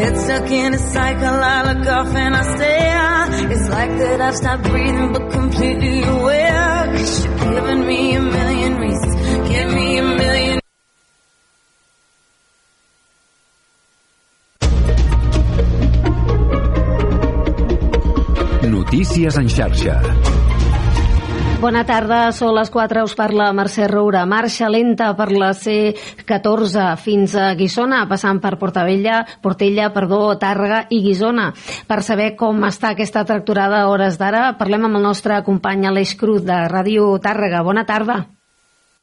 Head stuck in a cycle, I look off and I stare. It's like that I've stopped breathing, but completely aware. Cause you're giving me a million reasons. Give me a million. Notícies en xarxa. Bona tarda, són les 4, us parla Mercè Roura. Marxa lenta per la C14 fins a Guissona, passant per Portavella, Portella, perdó, Tàrrega i Guissona. Per saber com està aquesta tracturada a hores d'ara, parlem amb el nostre company Aleix Cruz de Ràdio Tàrrega. Bona tarda.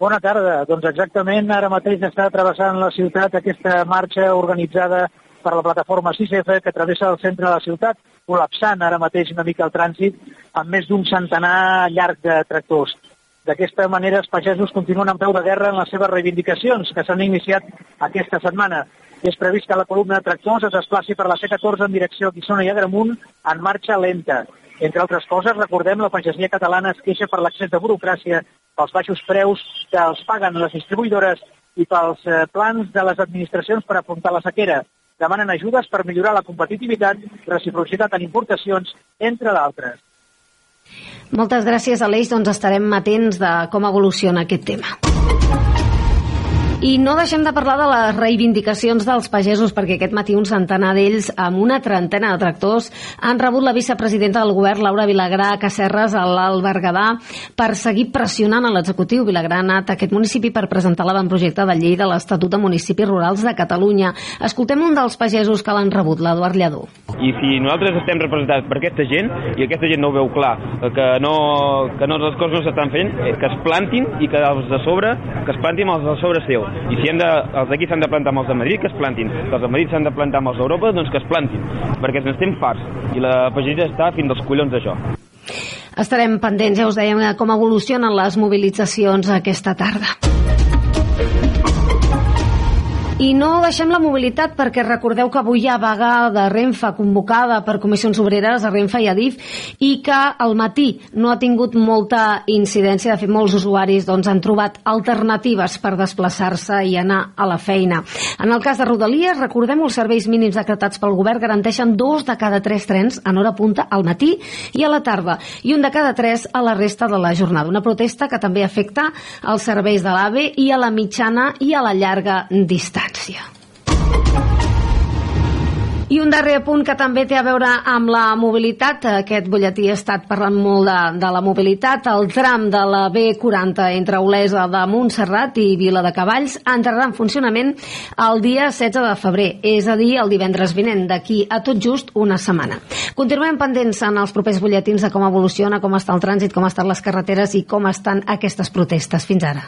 Bona tarda. Doncs exactament ara mateix està travessant la ciutat aquesta marxa organitzada per la plataforma 6F que travessa el centre de la ciutat, col·lapsant ara mateix una mica el trànsit amb més d'un centenar llarg de tractors. D'aquesta manera, els pagesos continuen en peu de guerra en les seves reivindicacions, que s'han iniciat aquesta setmana. És previst que la columna de tractors es desplaci per la C14 en direcció a Guissona i Agramunt en marxa lenta. Entre altres coses, recordem, la pagesia catalana es queixa per l'accés de burocràcia, pels baixos preus que els paguen les distribuïdores i pels eh, plans de les administracions per afrontar la sequera. Demanen ajudes per millorar la competitivitat, reciprocitat en importacions, entre d'altres. Moltes gràcies, Aleix. Doncs estarem atents de com evoluciona aquest tema. I no deixem de parlar de les reivindicacions dels pagesos, perquè aquest matí un centenar d'ells, amb una trentena de tractors, han rebut la vicepresidenta del govern, Laura Vilagrà, a Cacerres, a l'Alt Berguedà, per seguir pressionant a l'executiu. Vilagrà ha anat a aquest municipi per presentar l'avantprojecte de llei de l'Estatut de Municipis Rurals de Catalunya. Escoltem un dels pagesos que l'han rebut, l'Eduard Lledó. I si nosaltres estem representats per aquesta gent, i aquesta gent no ho veu clar, que no, que no les coses no s'estan fent, que es plantin i que els de sobre, que es plantin els de sobre seu. I si hem de, els d'aquí s'han de plantar amb els de Madrid, que es plantin. Que els de Madrid s'han de plantar amb els d'Europa, doncs que es plantin. Perquè ens estem farts. I la pagesia està fins als collons d'això. Estarem pendents, ja us dèiem, com evolucionen les mobilitzacions aquesta tarda. I no deixem la mobilitat perquè recordeu que avui hi ha vaga de Renfe convocada per comissions obreres a Renfe i a DIF i que al matí no ha tingut molta incidència. De fet, molts usuaris doncs, han trobat alternatives per desplaçar-se i anar a la feina. En el cas de Rodalies, recordem els serveis mínims decretats pel govern garanteixen dos de cada tres trens en hora punta al matí i a la tarda i un de cada tres a la resta de la jornada. Una protesta que també afecta els serveis de l'AVE i a la mitjana i a la llarga distància distància. I un darrer punt que també té a veure amb la mobilitat. Aquest butlletí ha estat parlant molt de, de la mobilitat. El tram de la B40 entre Olesa de Montserrat i Vila de Cavalls entrarà en funcionament el dia 16 de febrer, és a dir, el divendres vinent, d'aquí a tot just una setmana. Continuem pendents en els propers butlletins de com evoluciona, com està el trànsit, com estan les carreteres i com estan aquestes protestes. Fins ara.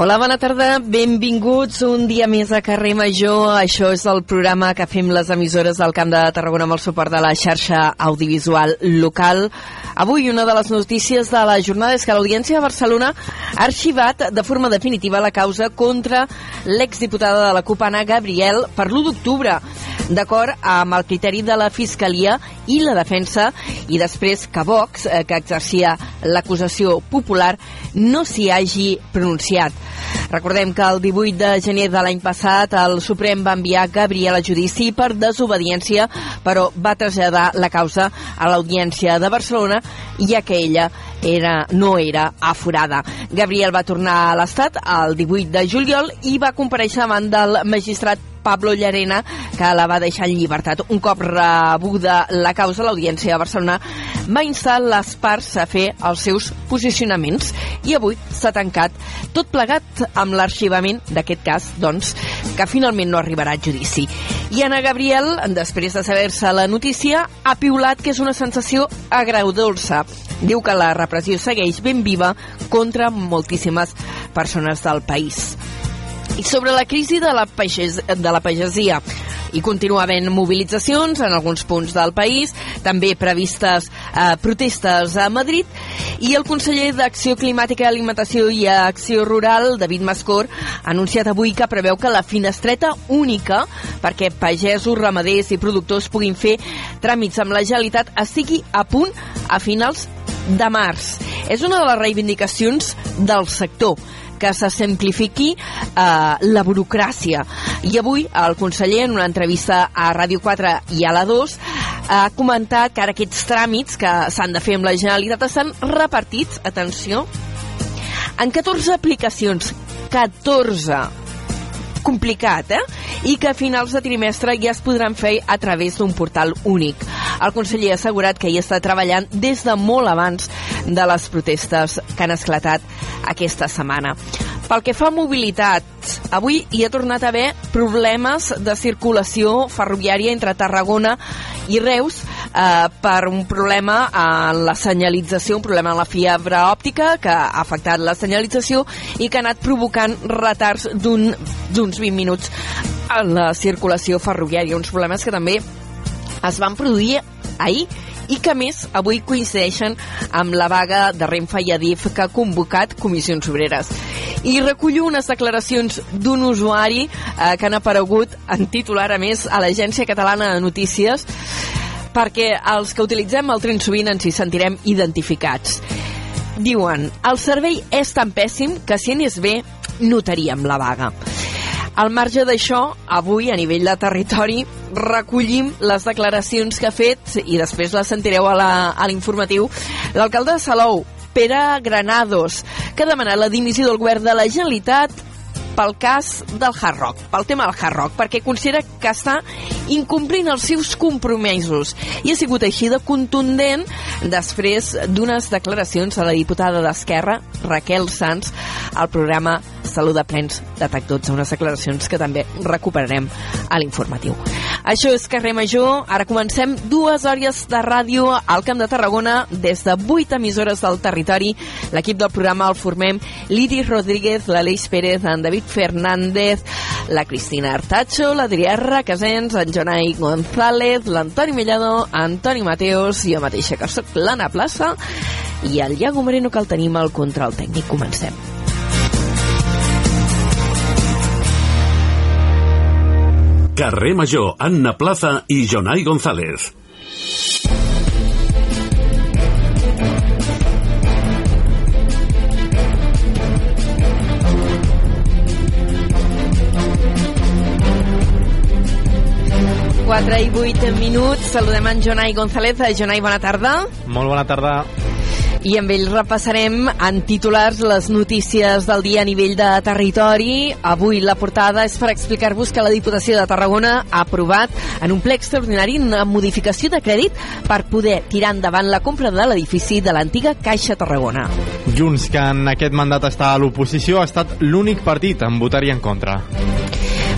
Hola, bona tarda, benvinguts un dia més a Carrer Major. Això és el programa que fem les emissores del Camp de Tarragona amb el suport de la xarxa audiovisual local. Avui una de les notícies de la jornada és que l'Audiència de Barcelona ha arxivat de forma definitiva la causa contra l'exdiputada de la CUP, Anna Gabriel, per l'1 d'octubre, d'acord amb el criteri de la Fiscalia i la defensa, i després que Vox, eh, que exercia l'acusació popular, no s'hi hagi pronunciat. Recordem que el 18 de gener de l'any passat el Suprem va enviar Gabriel a judici per desobediència, però va traslladar la causa a l'Audiència de Barcelona, ja que ella era, no era aforada. Gabriel va tornar a l'Estat el 18 de juliol i va compareixer davant del magistrat Pablo Llarena, que la va deixar en llibertat. Un cop rebuda la causa, l'Audiència de Barcelona va instar les parts a fer els seus posicionaments i avui s'ha tancat tot plegat amb l'arxivament d'aquest cas, doncs, que finalment no arribarà a judici. I Anna Gabriel, després de saber-se la notícia, ha piulat que és una sensació agradolça. Diu que la repressió segueix ben viva contra moltíssimes persones del país. I sobre la crisi de la, pages, de la pagesia, hi continua havent mobilitzacions en alguns punts del país, també previstes eh, protestes a Madrid, i el conseller d'Acció Climàtica, Alimentació i Acció Rural, David Mascor, ha anunciat avui que preveu que la finestreta única perquè pagesos, ramaders i productors puguin fer tràmits amb la Generalitat estigui a punt a finals de març. És una de les reivindicacions del sector que se simplifiqui eh, la burocràcia. I avui el conseller, en una entrevista a Ràdio 4 i a la 2, ha comentat que ara aquests tràmits que s'han de fer amb la Generalitat estan repartits, atenció, en 14 aplicacions. 14 complicat, eh? I que a finals de trimestre ja es podran fer a través d'un portal únic. El conseller ha assegurat que hi està treballant des de molt abans de les protestes que han esclatat aquesta setmana. Pel que fa a mobilitat, avui hi ha tornat a haver problemes de circulació ferroviària entre Tarragona i Reus eh, per un problema en la senyalització, un problema en la fibra òptica que ha afectat la senyalització i que ha anat provocant retards d'uns un, 20 minuts en la circulació ferroviària. Uns problemes que també es van produir ahir i que més avui coincideixen amb la vaga de Renfe i Adif que ha convocat Comissions Obreres. I recullo unes declaracions d'un usuari eh, que han aparegut en titular a més a l'Agència Catalana de Notícies perquè els que utilitzem el tren sovint ens hi sentirem identificats. Diuen, el servei és tan pèssim que si anés bé notaríem la vaga. Al marge d'això, avui, a nivell de territori, recollim les declaracions que ha fet, i després les sentireu a l'informatiu, l'alcalde de Salou, Pere Granados, que ha demanat la dimissió del govern de la Generalitat pel cas del Hard Rock, pel tema del Hard Rock, perquè considera que està incomplint els seus compromisos. I ha sigut així de contundent després d'unes declaracions a la diputada d'Esquerra, Raquel Sanz, al programa Salut de Plens de TAC12, unes declaracions que també recuperarem a l'informatiu. Això és Carrer Major. Ara comencem dues hores de ràdio al Camp de Tarragona des de vuit emissores del territori. L'equip del programa el formem Liri Rodríguez, l'Aleix Pérez, en David Fernández, la Cristina Artacho, l'Adrià Requesens, en Jonai González, l'Antoni Mellado, Antoni Mateos, jo mateixa que soc l'Anna Plaça i el Iago Moreno que el tenim al control tècnic. Comencem. Carrer Major, Anna Plaza i Jonai González. Quatre i vuit minuts. Saludem en Jonai González. Jonai, bona tarda. Molt bona tarda i amb ell repassarem en titulars les notícies del dia a nivell de territori. Avui la portada és per explicar-vos que la Diputació de Tarragona ha aprovat en un ple extraordinari una modificació de crèdit per poder tirar endavant la compra de l'edifici de l'antiga Caixa Tarragona. Junts, que en aquest mandat està a l'oposició, ha estat l'únic partit en votar-hi en contra.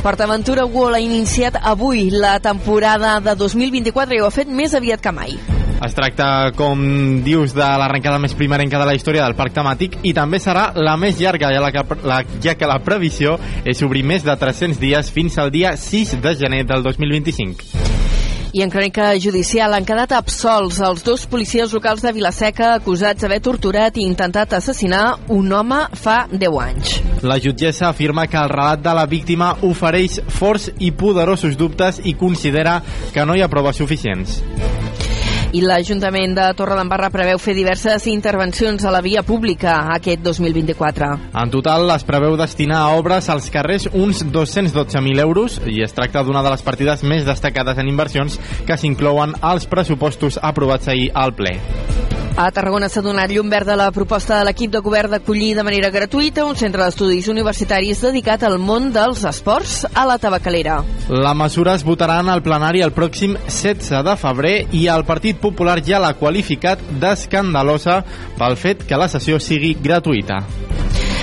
PortAventura World ha iniciat avui la temporada de 2024 i ho ha fet més aviat que mai. Es tracta, com dius, de l'arrencada més primerenca de la història del parc temàtic i també serà la més llarga, ja, la que, la, ja que la previsió és obrir més de 300 dies fins al dia 6 de gener del 2025. I en crònica judicial han quedat absolts els dos policies locals de Vilaseca acusats d'haver torturat i intentat assassinar un home fa 10 anys. La jutgessa afirma que el relat de la víctima ofereix forts i poderosos dubtes i considera que no hi ha proves suficients i l'Ajuntament de Torredembarra preveu fer diverses intervencions a la via pública aquest 2024. En total es preveu destinar a obres als carrers uns 212.000 euros i es tracta d'una de les partides més destacades en inversions que s'inclouen als pressupostos aprovats ahir al ple. A Tarragona s'ha donat llum verda a la proposta de l'equip de govern d'acollir de manera gratuïta un centre d'estudis universitaris dedicat al món dels esports a la tabacalera. La mesura es votarà en el plenari el pròxim 16 de febrer i el Partit Popular ja l'ha qualificat d'escandalosa pel fet que la sessió sigui gratuïta.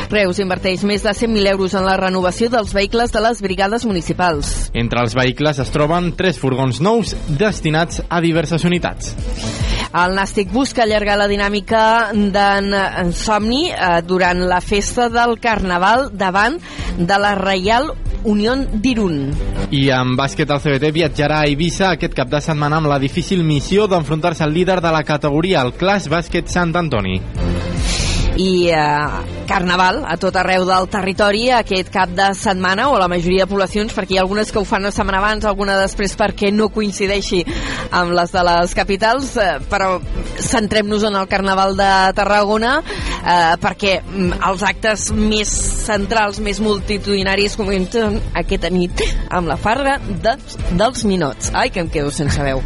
Reus inverteix més de 100.000 euros en la renovació dels vehicles de les brigades municipals. Entre els vehicles es troben tres furgons nous destinats a diverses unitats. El Nàstic busca allargar la dinàmica d'en Somni eh, durant la festa del Carnaval davant de la Reial Unió d'Irun. I en bàsquet el CBT viatjarà a Eivissa aquest cap de setmana amb la difícil missió d'enfrontar-se al líder de la categoria, el Clas Bàsquet Sant Antoni i eh, Carnaval a tot arreu del territori aquest cap de setmana o la majoria de poblacions perquè hi ha algunes que ho fan una setmana abans alguna després perquè no coincideixi amb les de les capitals eh, però centrem-nos en el Carnaval de Tarragona eh, perquè mm, els actes més centrals, més multitudinaris comencen aquesta nit amb la farga de, dels ninots ai que em quedo sense veu.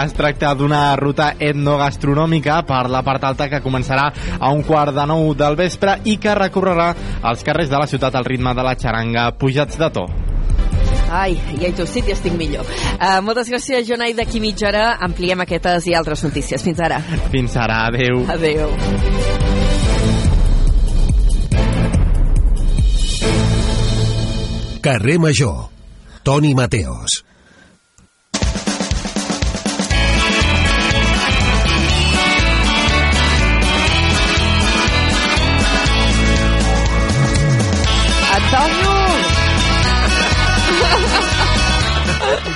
Es tracta d'una ruta etnogastronòmica per la part alta que començarà a un quart de 9 del vespre i que recorrerà els carrers de la ciutat al ritme de la xaranga pujats de to. Ai, ja he tossit i estic millor. Uh, moltes gràcies, Jonai. D'aquí mitja hora ampliem aquestes i altres notícies. Fins ara. Fins ara. Adéu. Adéu. Carrer Major. Toni Mateos.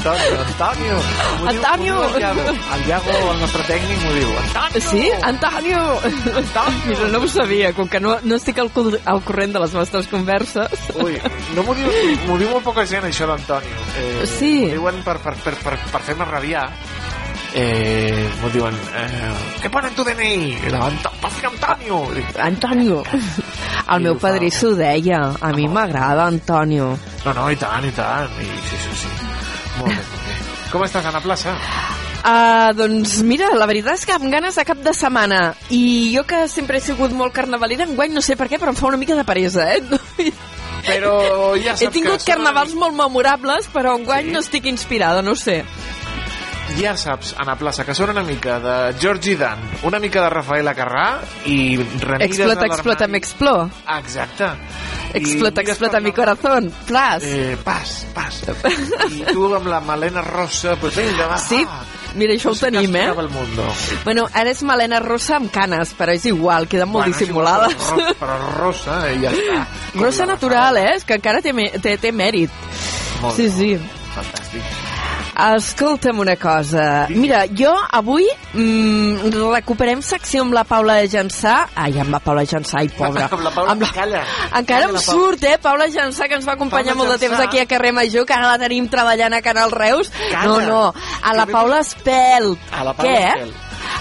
Antonio, Antonio. Diu- Antonio. diu El Iago, el, Iago, el nostre tècnic, m'ho diu. Antonio. Sí? Antonio! Mira, no ho sabia, com que no, no estic al, al corrent de les vostres converses. Ui, no m'ho diu, m'ho diu molt poca gent, això d'Antonio. Eh, Sí. M'ho diuen per, per, per, per, per fer-me rabiar. Eh, m'ho diuen, eh, què pone en tu DNI? Posi Antonio. Antonio. El meu padrí s'ho deia. A mi m'agrada, Antonio. No, no, i tant, i tant. I, sí, sí, sí. Molt bé, molt bé. Com estàs, Anna Plaça? Uh, doncs mira, la veritat és que amb ganes de cap de setmana i jo que sempre he sigut molt carnavalera enguany no sé per què però em fa una mica de peresa eh? Però ja saps he tingut que... carnavals molt memorables però enguany no estic inspirada, no sé Ja saps, Anna Plaça, que són una mica de Georgie Dan, una mica de Rafaela Carrà i remires explota, explota, m'expló Exacte. I explota, mires explota mi la- corazón plas Eh, pas, pas. I tu amb la melena rossa, pues vinga, va. Sí, mira, això ho tenim, eh? El mundo. Bueno, ara és melena rosa amb canes, però és igual, queden molt Bueno, igual, dissimulades. Però, ro- però rosa, i ja està. La natural, eh? És que encara té, té, té mèrit. Molt Sí, bé. sí. Fantàstic. Escolta'm una cosa. Mira, jo avui mm, recuperem secció amb la Paula Jansà. Ai, amb la Paula Jansà, ai, pobra. Amb la Paula, calla. Encara Calla, em la surt, eh, Paula Jansà, que ens va acompanyar Paula molt de temps Jansà. aquí a Carrer Major, que ara la tenim treballant a Canal Reus. Calla. No, no, a la Paula Espel. A la Paula Què? Espel.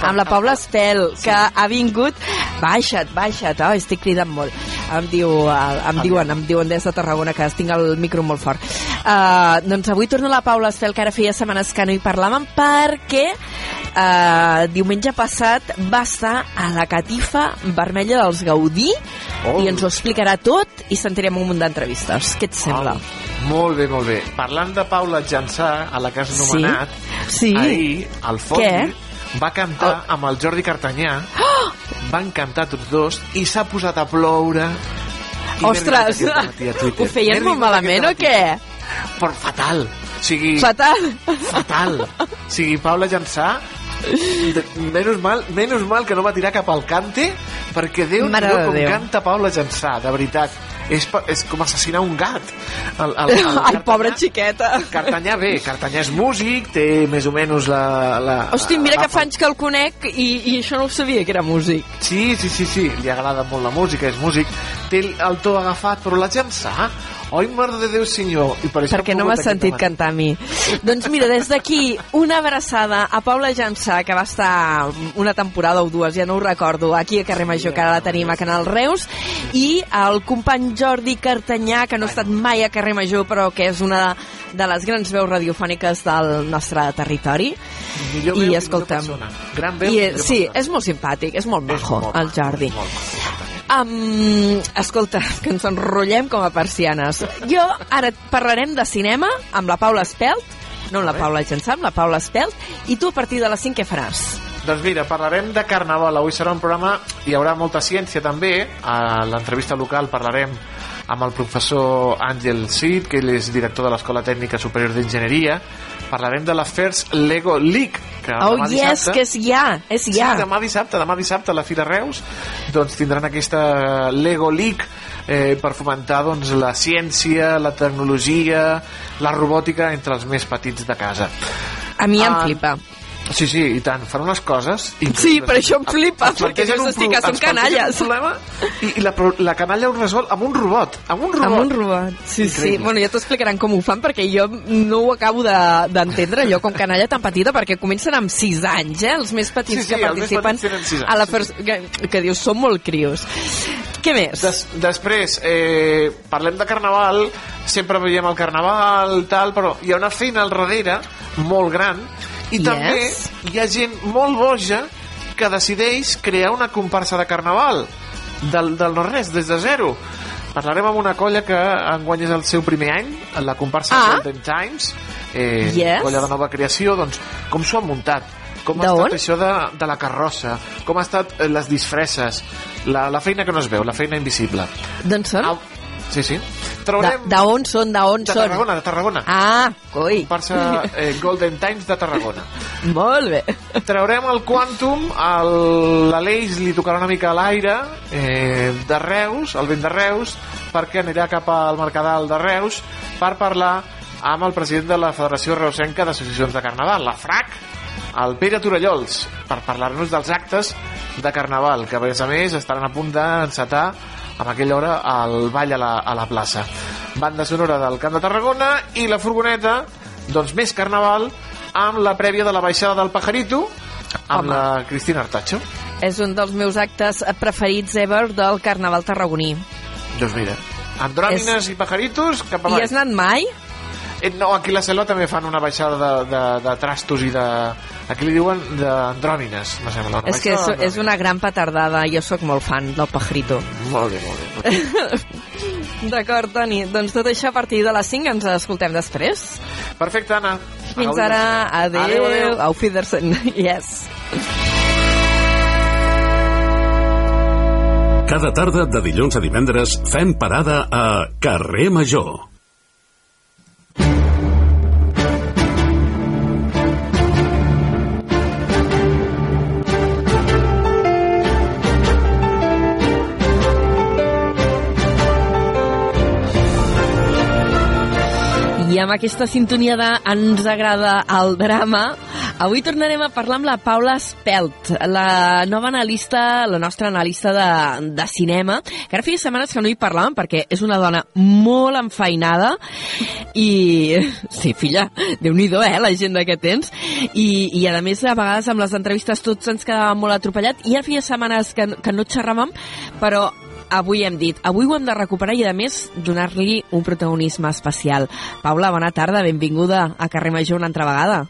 Amb la Paula Espel, que ha vingut... Baixa't, baixa't, oh, estic cridant molt. Em, diu, eh, em diuen, em diuen des de Tarragona que tinc el micro molt fort. Uh, doncs avui torna la Paula Espel, que ara feia setmanes que no hi parlàvem, perquè uh, diumenge passat va estar a la catifa vermella dels Gaudí Oh. i ens ho explicarà tot i sentirem un munt d'entrevistes. Què et sembla? Au. Molt bé, molt bé. Parlant de Paula Jansà, a la que has Sí. nomenat, Sí. ahir, al Què? Va cantar amb el Jordi Cartanyà, Oh! van cantar tots dos, i s'ha posat a ploure. Ostres, ho feien M'he molt malament o què? Però fatal. O sigui, Fatal. fatal. O sigui, Paula Jansà, menos mal, menos mal que no va tirar cap al cante, perquè Déu Mare de com Déu. canta Paula Jansà, de veritat. És, és com assassinar un gat. El, el, el Ai, Cartanyà- pobra xiqueta. Cartanyà bé, Cartanyà és músic, té més o menys la... la Hosti, mira la, que fa anys que el conec i, i això no ho sabia, que era músic. Sí, sí, sí, sí, li agrada molt la música, és músic, té el, to agafat, però la Jansà, oi, mare de Déu, senyor. I per això perquè no m'has sentit cantar a mi. doncs mira, des d'aquí, una abraçada a Paula Jansà, que va estar una temporada o dues, ja no ho recordo, aquí a Carrer Major, que ara la tenim a Canal Reus, i el company Jordi Cartanyà, que no ha estat mai a Carrer Major, però que és una de les grans veus radiofòniques del nostre territori. Millor I veu i escolta'm. Gran veu i, sí, persona. és molt simpàtic, és molt majo, molt el Jordi. molt maco. Um, escolta, que ens enrotllem com a persianes. Jo ara parlarem de cinema amb la Paula Espelt, no amb la Paula Gensà, amb la Paula Espelt, i tu a partir de les 5 què faràs? Doncs mira, parlarem de Carnaval. Avui serà un programa, hi haurà molta ciència també. A l'entrevista local parlarem amb el professor Àngel Cid, que ell és director de l'Escola Tècnica Superior d'Enginyeria. Parlarem de la First Lego League, que Oh, demà yes, dissabte... que és ja, és ja. Sí, demà dissabte, demà dissabte a la Fira Reus doncs tindran aquesta Lego League eh, per fomentar doncs, la ciència, la tecnologia, la robòtica entre els més petits de casa. A mi em Ah, flipa. Sí, sí, i tant, fan unes coses... Sí, per això em flipa, perquè pro- que són canalles. problema i, i la, la canalla ho resol amb un robot, amb un robot. Amb un robot. Sí, sí. Bueno, ja t'explicaran com ho fan, perquè jo no ho acabo de- d'entendre, allò com canalla tan petita, perquè comencen amb 6 anys, eh? Els més petits Sí, sí, que participen petits a la first... que, que dius, són molt crios. Què més? Des, després, eh, parlem de carnaval, sempre veiem el carnaval, tal, però hi ha una feina al darrere molt gran i Yes. també hi ha gent molt boja que decideix crear una comparsa de carnaval del, del no-res, des de zero. Parlarem amb una colla que enguany és el seu primer any, la comparsa Ah. Golden Times, eh, Yes. colla de nova creació, doncs com s'ho han muntat, com ha estat això de, de la carrossa, com ha estat eh, les disfresses, la, la feina que no es veu, la feina invisible. D'on són? Sí, sí. De- Traurem... D'on són? D'on de són? Tarragona, de Tarragona. Ah, coi. Comparsa eh, Golden Times de Tarragona. Molt bé. Traurem el Quantum, el- l'Aleix li tocarà una mica l'aire eh, de Reus, el vent de Reus, perquè anirà cap al Mercadal de Reus per parlar amb el president de la Federació Reusenca d'Associacions de Carnaval, la FRAC, el Pere Torellols, per parlar-nos dels actes de Carnaval, que a més a més estaran a punt d'encetar amb aquella hora el ball a la, a la plaça. Banda sonora del Camp de Tarragona i la furgoneta, doncs més Carnaval, amb la prèvia de la baixada del Pajarito, amb Home. la Cristina Artacho. És un dels meus actes preferits ever del Carnaval tarragoní. Doncs mira, andròmines i pajaritos cap I avall. has anat mai? Eh, no, aquí a la selva també fan una baixada de, de, de trastos i de... Aquí li diuen d'andròmines, me sembla. Una És que és, és una gran petardada. Jo sóc molt fan del Pajarito. Molt bé, molt bé. D'acord, Toni. Doncs tot això a partir de les 5 ens escoltem després. Perfecte, Anna. Fins Au, ara. Adéu. Adéu, adéu. Auf Wiedersehen. Yes. Cada tarda de dilluns a divendres fem parada a Carrer Major. Amb aquesta sintonia de Ens agrada el drama, avui tornarem a parlar amb la Paula Spelt, la nova analista, la nostra analista de, de cinema, que ara feia setmanes que no hi parlàvem perquè és una dona molt enfeinada i... Sí, filla, déu nhi eh, l'agenda que tens. I, I a més, a vegades amb les entrevistes tots ens quedàvem molt atropellat i ara feia setmanes que, que no xerràvem, però avui hem dit, avui ho hem de recuperar i a més donar-li un protagonisme especial. Paula, bona tarda, benvinguda a Carrer Major una altra vegada.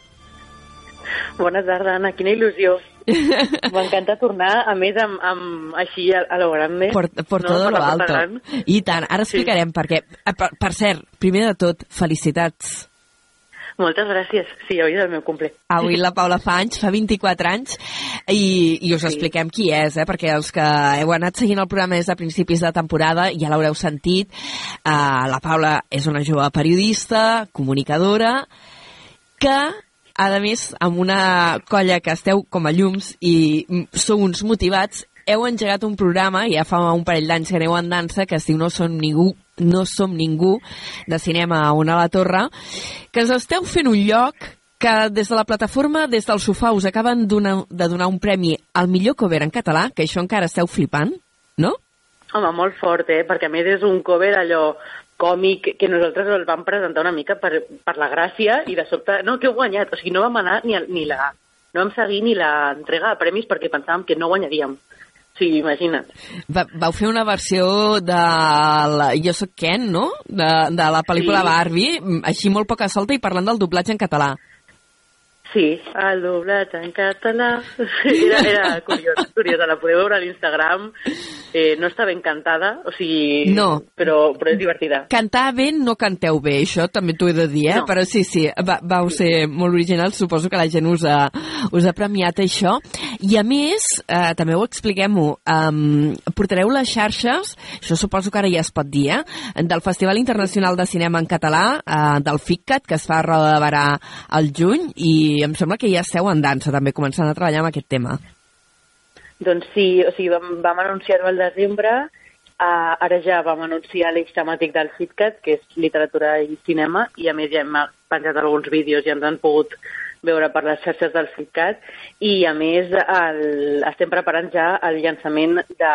Bona tarda, Anna, quina il·lusió. M'encanta tornar, a més, amb, amb així a, a lo grande. Por, por no? todo lo alto. gran. I tant, ara explicarem sí. per què. Eh, Per, per cert, primer de tot, felicitats. Moltes gràcies. Sí, avui és el meu cumple. Avui la Paula fa anys, fa 24 anys, i, i us Sí. expliquem qui és, eh? perquè els que heu anat seguint el programa des de principis de temporada ja l'haureu sentit. Uh, la Paula és una jove periodista, comunicadora, que a més, amb una colla que esteu com a llums i sou uns motivats, heu engegat un programa, ja fa un parell d'anys que aneu en dansa, que es diu No som ningú, no som ningú, de cinema a una a la torre, que ens esteu fent un lloc que des de la plataforma, des del sofà, us acaben donar, de donar un premi al millor cover en català, que això encara esteu flipant, no? Home, molt fort, eh? Perquè a més és un cover allò còmic que nosaltres el vam presentar una mica per, per la gràcia i de sobte, no, que heu guanyat, o sigui, no vam anar ni, a, ni la, no vam seguir ni l'entrega de premis perquè pensàvem que no guanyaríem. Sigui, imagina't. Va, vau fer una versió de la, Jo soc Ken, no? De, de la pel·lícula Sí. Barbie, així molt poca solta i parlant del doblatge en català. Sí, el doblatge en català. Era, era curiós, curiosa. La podeu veure a l'Instagram. Eh, no està ben cantada, o sigui... No. Però, però és divertida. Cantar bé no canteu bé, això també t'ho he de dir, eh? No. Però sí, sí, va, vau ser molt originals, suposo que la gent us ha, us ha premiat això. I a més, eh, també ho expliquem-ho, um, portareu les xarxes, això suposo que ara ja es pot dir, eh? del Festival Internacional de Cinema en Català, eh, del FICCAT, que es fa a Roda de Barà al juny, i em sembla que ja esteu en dansa, també, començant a treballar amb aquest tema. Doncs sí, o sigui, vam, vam anunciar-ho al desembre, uh, ara ja vam anunciar l'eix temàtic del FitCat, que és literatura i cinema, i a més ja hem penjat alguns vídeos i ens han pogut veure per les xarxes del FitCat, i a més el, estem preparant ja el llançament de,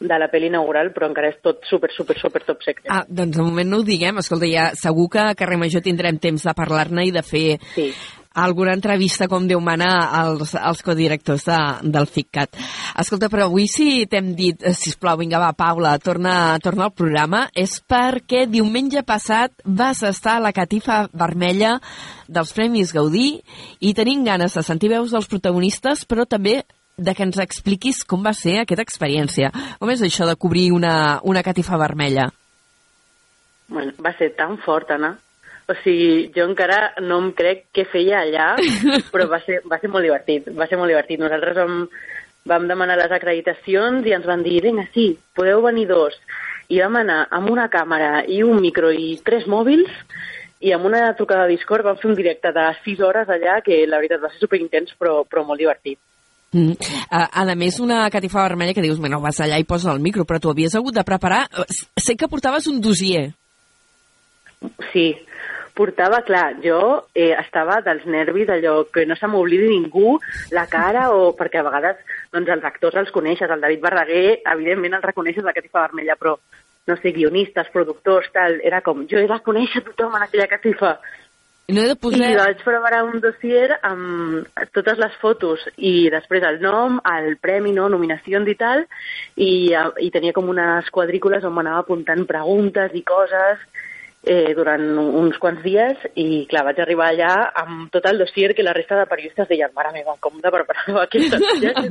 de la pel·li inaugural, però encara és tot super, super, super top secret. Ah, doncs de moment no ho diguem, escolta, ja segur que a Carrer Major tindrem temps de parlar-ne i de fer sí. Alguna entrevista, com Déu mana, als, als codirectors de, del FICCAT. Escolta, però avui si t'hem dit, eh, sisplau, vinga, va, Paula, torna, torna al programa, és perquè diumenge passat vas estar a la catifa vermella dels Premis Gaudí i tenim ganes de sentir veus dels protagonistes, però també de que ens expliquis com va ser aquesta experiència. Com és això de cobrir una, una catifa vermella? Bueno, va ser tan fort, Anna. O sigui, jo encara no em crec què feia allà, però va ser, va ser molt divertit, va ser molt divertit. Nosaltres vam, vam demanar les acreditacions i ens van dir, vinga, sí, podeu venir dos. I vam anar amb una càmera i un micro i tres mòbils i amb una trucada de Discord vam fer un directe de 6 hores allà que la veritat va ser superintens però, però molt divertit. Mm. A, a més, una catifa vermella que dius, bueno, vas allà i poses el micro, però tu havies hagut de preparar... S- Sé que portaves un dossier. Sí, portava, clar, jo eh, estava dels nervis, allò que no se m'oblidi ningú la cara, o perquè a vegades doncs, els actors els coneixes, el David Verdaguer, evidentment el reconeixes la catifa vermella, però no sé, guionistes, productors, tal, era com, jo he de conèixer tothom en aquella catifa. No he de I vaig preparar un dossier amb totes les fotos i després el nom, el premi, no, nominacions i tal, i, eh, i tenia com unes quadrícules on m'anava apuntant preguntes i coses eh, durant uns quants dies i clar, vaig arribar allà amb tot el dossier que la resta de periodistes deien, mare meva, com de preparar aquesta tia?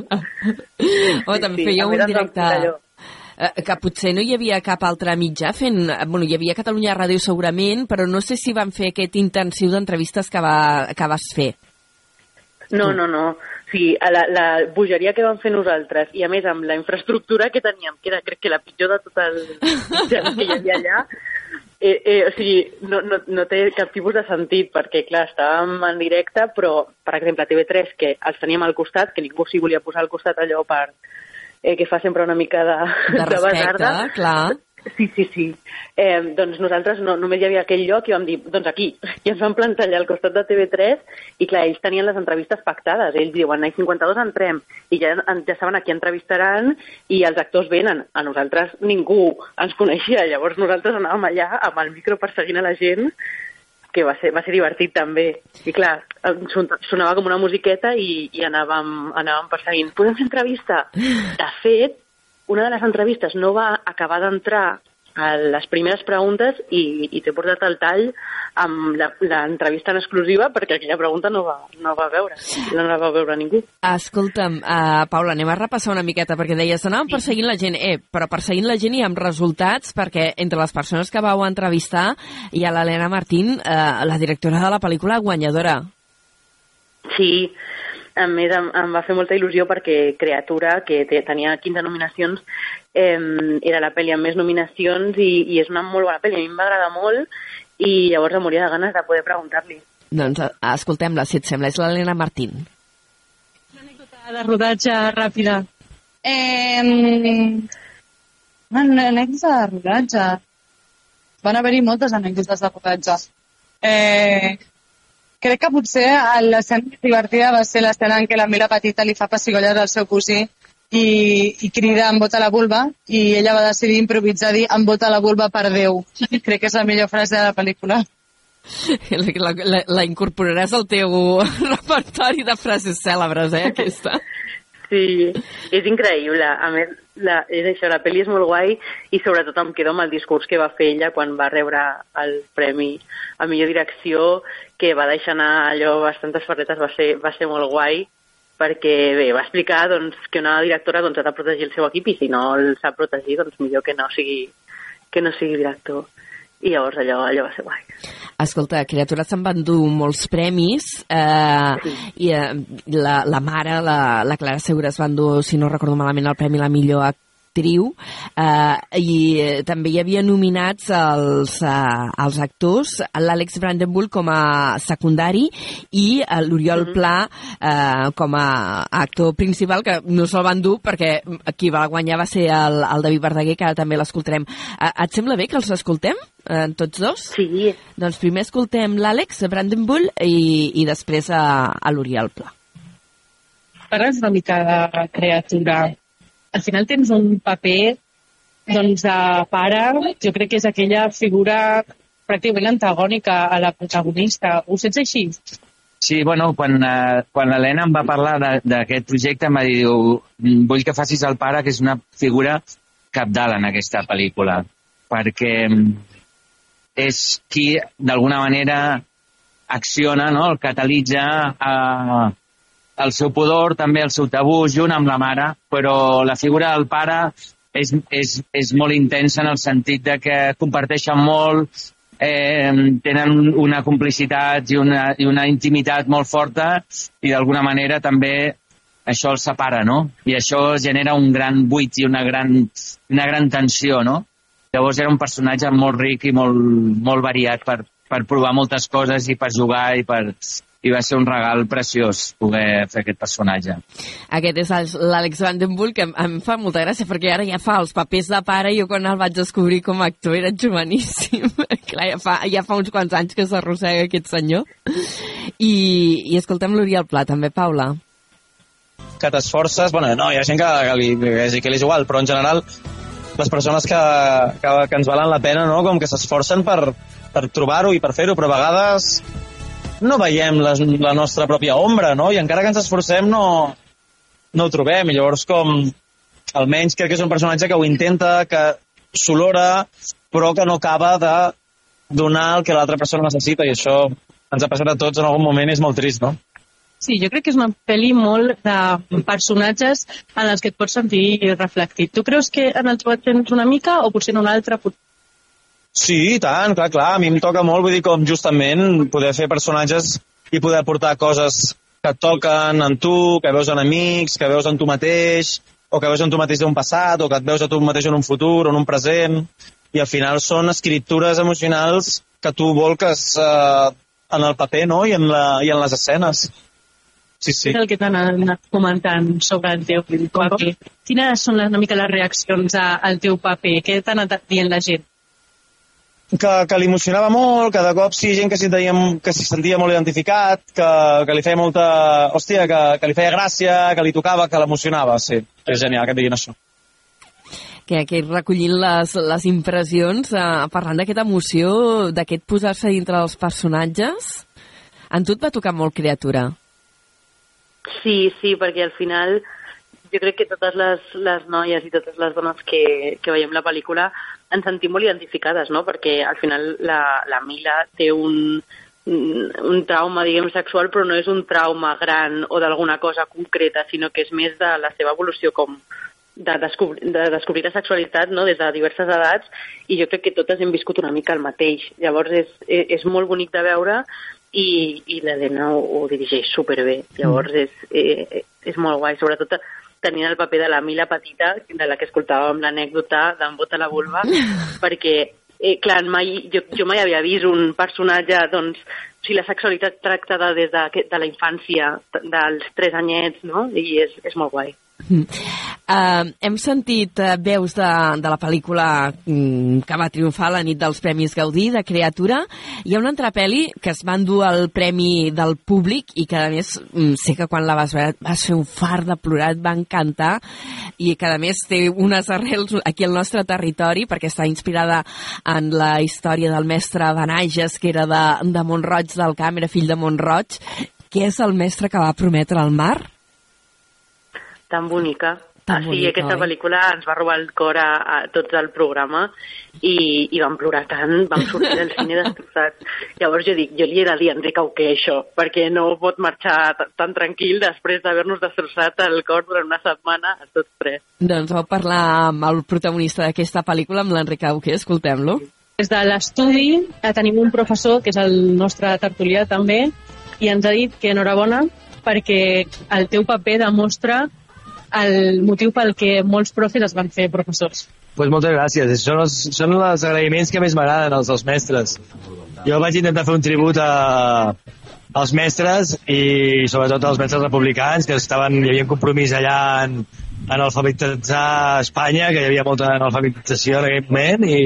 Oh, també sí, fèieu a un directe... eh, que potser no hi havia cap altre mitjà fent... eh, Bueno, hi havia Catalunya Ràdio segurament, però no sé si van fer aquest intensiu d'entrevistes que, va, que vas fer. No, no, no. Sí, a la, la bogeria que vam fer nosaltres i a més amb la infraestructura que teníem, que era crec que la pitjor de tot el que hi havia allà, eh, eh, o sigui, no, no, no té cap tipus de sentit perquè, clar, estàvem en directe, però, per exemple, a TV3, que els teníem al costat, que ningú s'hi volia posar al costat allò per eh, que fa sempre una mica de, De respecte, basarda. clar. Sí, sí, sí. Eh, doncs nosaltres no, només hi havia aquell lloc i vam dir, doncs aquí. I ens vam plantar allà al costat de TV3 i clar, ells tenien les entrevistes pactades. Ells diuen, ai, 52 entrem. I ja, ja saben a qui entrevistaran i els actors venen. A nosaltres ningú ens coneixia. Llavors nosaltres anàvem allà amb el micro perseguint a la gent que va ser, va ser divertit també. I clar, sonava com una musiqueta i, i anàvem, anàvem perseguint. Podem fer entrevista? De fet, una de les entrevistes no va acabar d'entrar a les primeres preguntes i, i t'he portat el tall amb la- l'entrevista en exclusiva perquè aquella pregunta no va, no va veure, no la va veure ningú. Escolta'm, uh, Paula, anem a repassar una miqueta, perquè deies, anàvem perseguint la gent, eh, però perseguint la gent i amb resultats, perquè entre les persones que vau entrevistar hi ha l'Helena Martín, uh, la directora de la pel·lícula guanyadora. Sí, a més em, em va fer molta il·lusió perquè Creatura, que te, tenia 15 nominacions, eh, era la pel·li amb més nominacions i, i és una molt bona pel·li. A mi em va agradar molt i llavors em moria de ganes de poder preguntar-li. Doncs uh, escoltem-la, si et sembla, és l'Helena Martín. de rodatge ràpida. Eh, una anècdota de rodatge. Van haver-hi moltes anècdotes de rodatge. Eh, crec que potser l'escena més divertida va ser l'escena en què la Mila Petita li fa pessigolles al seu cosí i, i crida em vota la vulva i ella va decidir improvisar dir em vota la vulva per Déu. Crec que és la millor frase de la pel·lícula. La, la, la incorporaràs al teu repertori de frases cèlebres, eh, aquesta? Sí, és increïble. A més, la, és això, la pel·li és molt guai i sobretot em quedo amb el discurs que va fer ella quan va rebre el premi a millor direcció, que va deixar anar allò bastantes ferretes, va ser, va ser molt guai perquè bé, va explicar doncs, que una directora doncs, ha de protegir el seu equip i si no el sap protegir, doncs millor que no sigui, que no sigui director i llavors allò, allò va ser guai. Escolta, Criatura se'n van dur molts premis eh, i eh, la, la mare, la, la Clara Segura, es van dur, si no recordo malament, el premi la millor actriu eh, i eh, també hi havia nominats els, eh, els actors l'Àlex Brandenburg com a secundari i eh, l'Oriol mm -hmm. Pla eh, com a actor principal que no se'l van dur perquè qui va guanyar va ser el, el David Verdaguer que ara també l'escoltarem eh, et sembla bé que els escoltem? Eh, tots dos? Sí. Doncs primer escoltem l'Àlex Brandenburg i, i després a, a l'Oriol Pla. Parles una mica de criatura al final tens un paper doncs, de pare, jo crec que és aquella figura pràcticament antagònica a la protagonista. Ho sents així? Sí, bueno, quan, eh, quan l'Helena em va parlar d'aquest projecte em va dir, diu, vull que facis el pare, que és una figura capdalt en aquesta pel·lícula, perquè és qui, d'alguna manera, acciona, no? el catalitza a, el seu pudor, també el seu tabú, junt amb la mare, però la figura del pare és, és, és molt intensa en el sentit de que comparteixen molt, eh, tenen una complicitat i una, i una intimitat molt forta i d'alguna manera també això els separa, no? I això genera un gran buit i una gran, una gran tensió, no? Llavors era un personatge molt ric i molt, molt variat per, per provar moltes coses i per jugar i per, i va ser un regal preciós poder fer aquest personatge. Aquest és l'Àlex Vandenbull, que em, em fa molta gràcia, perquè ara ja fa els papers de pare i jo quan el vaig descobrir com a actor era joveníssim. Clar, ja fa, ja fa uns quants anys que s'arrossega aquest senyor. I, i escoltem l'Oriol Pla, també, Paula. Que t'esforces, bueno, no, hi ha gent que, que, li, que, que li és igual, però en general les persones que, que, que ens valen la pena, no? com que s'esforcen per, per trobar-ho i per fer-ho, però a vegades no veiem les, la nostra pròpia ombra, no? I encara que ens esforcem no, no ho trobem. I llavors com almenys crec que és un personatge que ho intenta, que s'olora, però que no acaba de donar el que l'altra persona necessita i això ens ha passat a tots en algun moment és molt trist, no? Sí, jo crec que és una pel·li molt de personatges en els que et pots sentir reflectit. Tu creus que en el teu tens una mica o potser en un altre Sí, i tant, clar, clar. A mi em toca molt, vull dir, com justament poder fer personatges i poder aportar coses que et toquen en tu, que veus en amics, que veus en tu mateix, o que veus en tu mateix d'un passat, o que et veus a tu mateix en un futur, o en un present, i al final són escriptures emocionals que tu volques eh, en el paper, no?, i en, la, i en les escenes. Sí, sí. És el que t'han anat comentant sobre el teu paper. Quines són una mica les reaccions al teu paper? Què t'ha anat dient la gent? Que, que li emocionava molt, que de cop sí, gent que s'hi que s'hi sentia molt identificat, que, que li feia molta... Hòstia, que, que li feia gràcia, que li tocava, que l'emocionava, sí. És genial que et diguin això. Que, que recollint les, les impressions, eh, parlant d'aquesta emoció, d'aquest posar-se dintre dels personatges, en tu et va tocar molt criatura. Sí, sí, perquè al final jo crec que totes les, les noies i totes les dones que, que veiem la pel·lícula ens sentim molt identificades, no? Perquè al final la, la Mila té un, un trauma, diguem, sexual, però no és un trauma gran o d'alguna cosa concreta, sinó que és més de la seva evolució com de descobrir, de descobrir la sexualitat no? des de diverses edats i jo crec que totes hem viscut una mica el mateix. Llavors és, és molt bonic de veure i, i l'Helena ho, ho dirigeix superbé. Llavors és, eh, és molt guai, sobretot tenint el paper de la Mila Petita, de la que escoltàvem l'anècdota d'en Bota la Vulva, perquè, eh, clar, mai, jo, jo mai havia vist un personatge, doncs, o sigui, la sexualitat tractada des de, de la infància, dels tres anyets, no? I és, és molt guai. Uh, hem sentit uh, veus de, de la pel·lícula mm, que va triomfar la nit dels Premis Gaudí, de Creatura. Hi ha una altra pel·li que es va endur el premi del públic i que, a més, mm, sé que quan la vas veure vas fer un far de plorar, et va encantar i que, a més, té unes arrels aquí al nostre territori perquè està inspirada en la història del mestre Benages, que era de, de Montroig del Camp, era fill de Montroig. Què és el mestre que va prometre al mar? Tan bonica. Tan sí, bonica, aquesta oi? pel·lícula ens va robar el cor a, a tots el programa i, i vam plorar tant, vam sortir del cine destrossats. Llavors jo dic, jo li he de dir a Enric Auqué això, perquè no pot marxar tan tranquil després d'haver-nos destrossat el cor durant una setmana a tots tres. Doncs vau parlar amb el protagonista d'aquesta pel·lícula, amb l'Enric Auqué, escoltem-lo. Des de l'estudi eh, tenim un professor, que és el nostre tertulià també, i ens ha dit que enhorabona perquè el teu paper demostra el motiu pel que molts profes es van fer professors. Pues moltes gràcies. Són els, són els agraïments que més m'agraden, els dels mestres. Jo vaig intentar fer un tribut a, als mestres i sobretot als mestres republicans que estaven, hi havia un compromís allà en, en alfabetitzar Espanya, que hi havia molta analfabetització en aquell moment i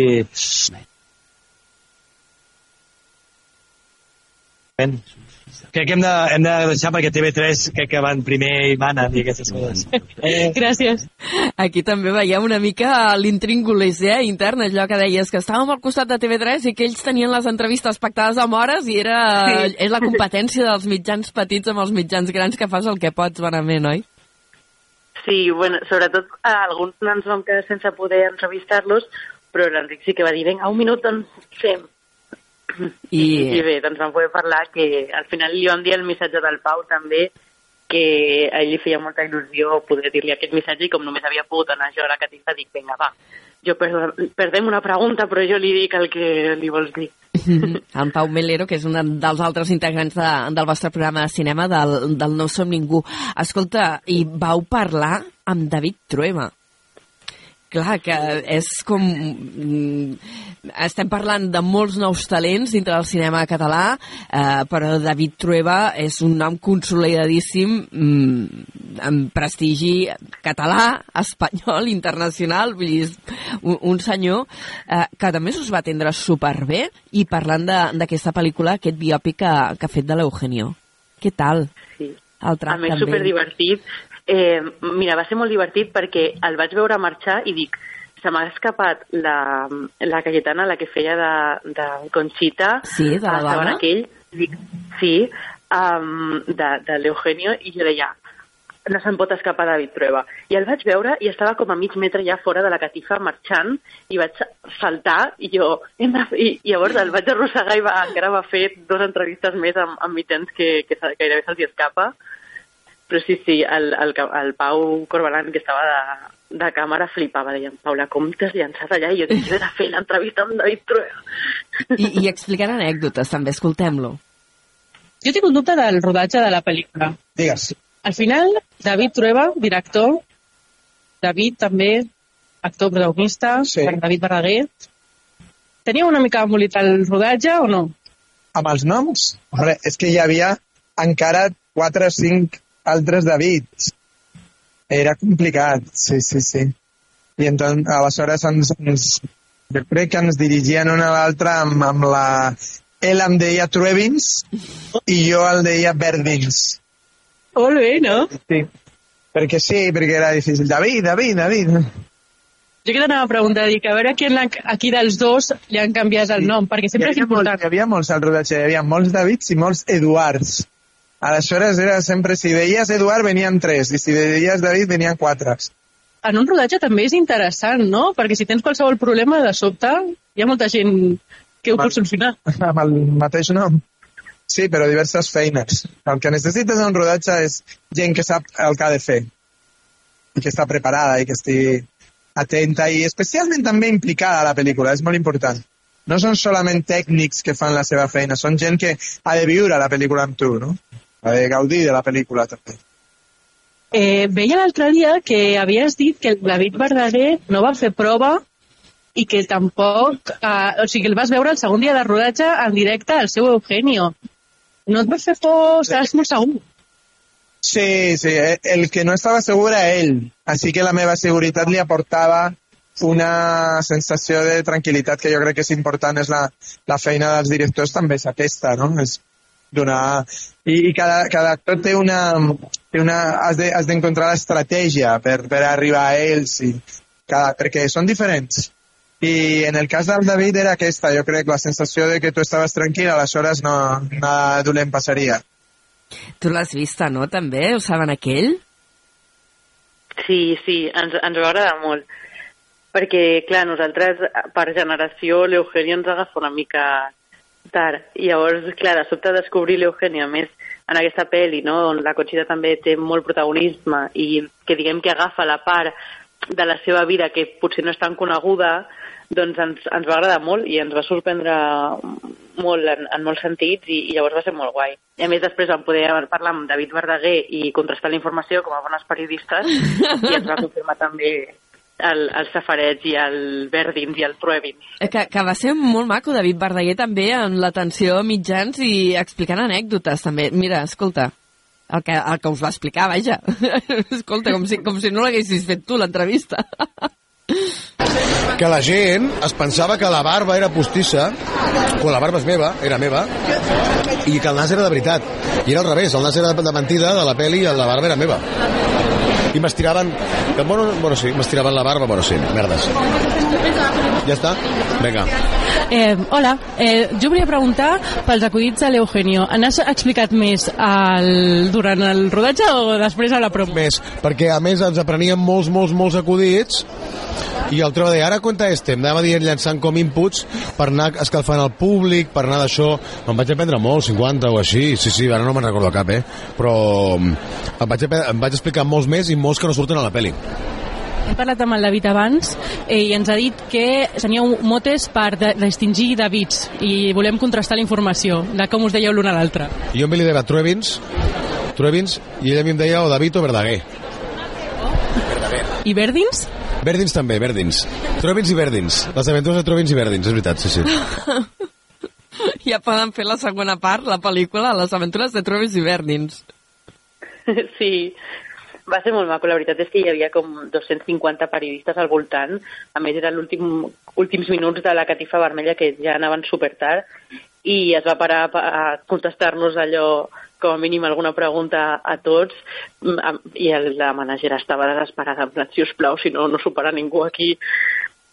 crec que hem de, hem de deixar perquè TV3 crec que van primer i manen i aquestes coses. Eh. Gràcies. Aquí també veiem una mica l'intríngulis eh, intern, allò que deies, que estàvem al costat de TV3 i que ells tenien les entrevistes pactades amb hores i era, Sí. és la competència dels mitjans petits amb els mitjans grans que fas el que pots, bonament, oi? Sí, bueno, sobretot eh, alguns no ens vam quedar sense poder entrevistar-los, però l'Enric sí que va dir, vinga, un minut, doncs fem. I... I bé, doncs vam poder parlar que al final li vam dir el missatge del Pau també, que a ell li feia molta il·lusió poder dir-li aquest missatge i com només havia pogut anar jo a la catifa dic, vinga, va, jo per, perdem una pregunta però jo li dic el que li vols dir. en Pau Melero, que és un dels altres integrants de, del vostre programa de cinema, del, del No som ningú. Escolta, i vau parlar amb David Trueba. Clar, que és com... mm, Estem parlant de molts nous talents dintre del cinema català, eh, però David Trueba és un nom consolidadíssim mm, amb prestigi català, espanyol, internacional, vull dir, un, un senyor eh, que a més us va atendre superbé i parlant de- d'aquesta pel·lícula, aquest biòpic que, que ha fet de l'Eugenio. Què tal? Sí. El A més, superdivertit. Eh, mira, va ser molt divertit perquè el vaig veure marxar i dic, se m'ha escapat la, la Cayetana, la que feia de, de Conchita, Sí, de la dona? Sabanakell. Dic, sí, um, de, de l'Eugenio, i jo deia, no se'n pot escapar David Trueba. I el vaig veure i estava com a mig metre ja fora de la catifa marxant i vaig saltar i jo... I llavors el vaig arrossegar i va, encara va fer dues entrevistes més amb, amb mitjans que, que gairebé se'ls escapa. Però sí, sí, el, el, el Pau Corbalan, que estava de, de càmera, flipava. Deien, Paula, com t'has llançat allà? I jo dic, jo he de fer l'entrevista amb David Trueba. I, I explicant anècdotes, també, escoltem-lo. Jo tinc un dubte del rodatge de la pel·lícula. Digues. Al final, David Trueba, director, David també, actor protagonista, sí. David Barraguer. Tenia una mica embolicat el rodatge o no? Amb els noms? Hombre, és que hi havia encara 4 o 5 altres Davids. Era complicat, sí, sí, sí. I entonces, aleshores ens, ens, jo crec que ens dirigien una a l'altra amb, amb la... Ell em deia Truebins i jo el deia Verdins. Molt bé, no? Sí. Perquè sí, perquè era difícil. David, David, David. Jo que t'anava a preguntar, dic, a veure qui, en la, aquí dels dos li han canviat el nom, perquè sempre és hi important. hi havia molts al rodatge, hi havia molts Davids i molts Eduards. Aleshores era sempre, si deies Eduard venien tres, i si deies David venien quatre. En un rodatge també és interessant, no? Perquè si tens qualsevol problema, de sobte, hi ha molta gent que ho pot solucionar. Amb el mateix nom. Sí, però diverses feines. El que necessites en un rodatge és gent que sap el que ha de fer i que està preparada i que estigui atenta i especialment també implicada a la pel·lícula, és molt important. No són solament tècnics que fan la seva feina, són gent que ha de viure la pel·lícula amb tu, no? De gaudir de la pel·lícula també. Eh, veia l'altre dia que havies dit que el David Verdaguer no va fer prova i que tampoc... Eh, o sigui, el vas veure el segon dia de rodatge en directe al seu Eugenio. No et va fer por, estàs molt segur. Sí, sí, eh, el que no estava segur era ell, Així que la meva seguretat li aportava una sensació de tranquil·litat que jo crec que és important, és la, la feina dels directors també és aquesta, no? És donar... I, i cada, cada actor té una... Té una has de- has d'encontrar de, l'estratègia per, per arribar a ells, i cada, perquè són diferents. I en el cas del David era aquesta, jo crec, la sensació de que tu estaves tranquil, aleshores no, nada dolent passaria. Tu l'has vista, no, també? Ho saben aquell? Sí, sí, ens, ens va agradar molt. Perquè, clar, nosaltres, per generació, l'Eugenio ens agafa una mica tard. I llavors, clar, de sobte descobrir l'Eugenio, a més, en aquesta pel·li, no?, on la Conxita també té molt protagonisme i que diguem que agafa la part de la seva vida que potser no és tan coneguda, doncs ens, ens va agradar molt i ens va sorprendre molt en, en molts sentits i, i llavors va ser molt guai. I a més després vam poder parlar amb David Verdaguer i contrastar la informació com a bones periodistes i ens va confirmar també el, el Safareig i el Verdins i el Truebins. Eh, Que, que va ser molt maco, David Verdaguer, també, en l'atenció a mitjans i explicant anècdotes, també. Mira, escolta, el que, el que us va explicar, vaja. escolta, com si, com si no l'haguessis fet tu, l'entrevista. que la gent es pensava que la barba era postissa, quan la barba és meva, era meva, i que el nas era de veritat. I era al revés, el nas era de mentida de la peli i la barba era meva. I m'estiraven... que, Bueno, bueno, sí, m'estiraven la barba, bueno, sí, merdes. Ja està? Vinga. Eh, hola, eh, jo volia preguntar pels acudits de l'Eugenio. N'has explicat més al, durant el rodatge o després a la promo? Més, perquè a més ens apreníem molts, molts, molts acudits i el trobo de ara compta este, em anava dient llançant com inputs per anar escalfant el públic, per anar d'això, em vaig aprendre molt, 50 o així, sí, sí, ara no me'n recordo cap, eh? però mm, em vaig, em vaig explicar molts més i molts que no surten a la peli. Hem parlat amb el David abans eh, i ens ha dit que teníeu motes per de, distingir Davids i volem contrastar la informació de com us dèieu l'un a l'altre. Jo em li deia Truebins, Truebins, i ella a mi em deia o David o Verdaguer. I Verdins? Verdins també, Verdins. Truebins i Verdins. Les aventures de Truebins i Verdins, és veritat, sí, sí. ja poden fer la segona part, la pel·lícula, les aventures de Travis i Verdins. Sí, va ser molt maco. La veritat és que hi havia com 250 periodistes al voltant. A més, eren l'últim últims minuts de la catifa vermella que ja anaven super tard i es va parar a contestar-nos allò com a mínim alguna pregunta a tots mm, i la managera estava desesperada en plan, si us plau, si no, no supera ningú aquí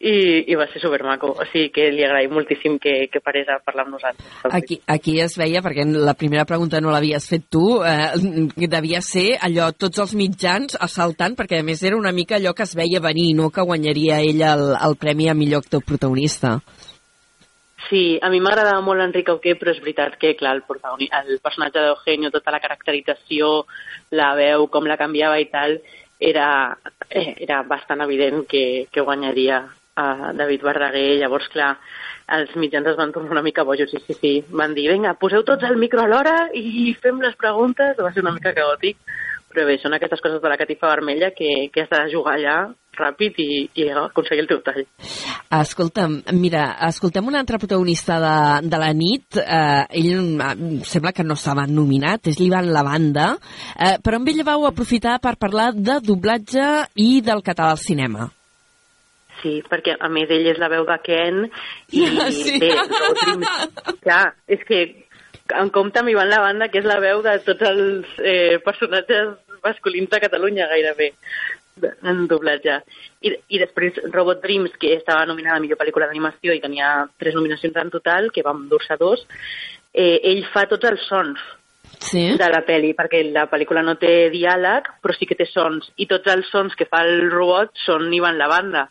i, i va ser supermaco, o sigui que li agraïm moltíssim que, que parés a parlar amb nosaltres. Aquí, aquí es veia, perquè la primera pregunta no l'havies fet tu, eh, devia ser allò, tots els mitjans assaltant, perquè a més era una mica allò que es veia venir, no que guanyaria ella el, el premi a millor actor protagonista. Sí, a mi m'agradava molt Enric Auqué, però és veritat que, clar, el, protagoni- el personatge d'Eugenio, tota la caracterització, la veu, com la canviava i tal, era, eh, era bastant evident que, que guanyaria a David Verdaguer. Llavors, clar, els mitjans es van tornar una mica bojos, sí, sí, sí. Van dir, vinga, poseu tots el micro alhora i fem les preguntes. Va ser una mica caòtic, però bé, són aquestes coses de la catifa vermella que, que has de jugar allà ràpid i, i aconseguir el teu tall. Escolta'm, mira, escoltem un altre protagonista de, de la nit. Eh, ell sembla que no estava nominat, és l'Ivan Lavanda, eh, però amb ell vau aprofitar per parlar de doblatge i del català al cinema. Sí, perquè a més ell és la veu de Ken i Sí. bé, clar, és que en compte amb Ivan la banda, que és la veu de tots els eh, personatges masculins de Catalunya gairebé en doblatge. I, I després Robot Dreams, que estava nominada a millor pel·lícula d'animació i tenia tres nominacions en total, que vam dur-se dos, eh, ell fa tots els sons sí? de la pel·li, perquè la pel·lícula no té diàleg, però sí que té sons, i tots els sons que fa el robot són Ivan la banda.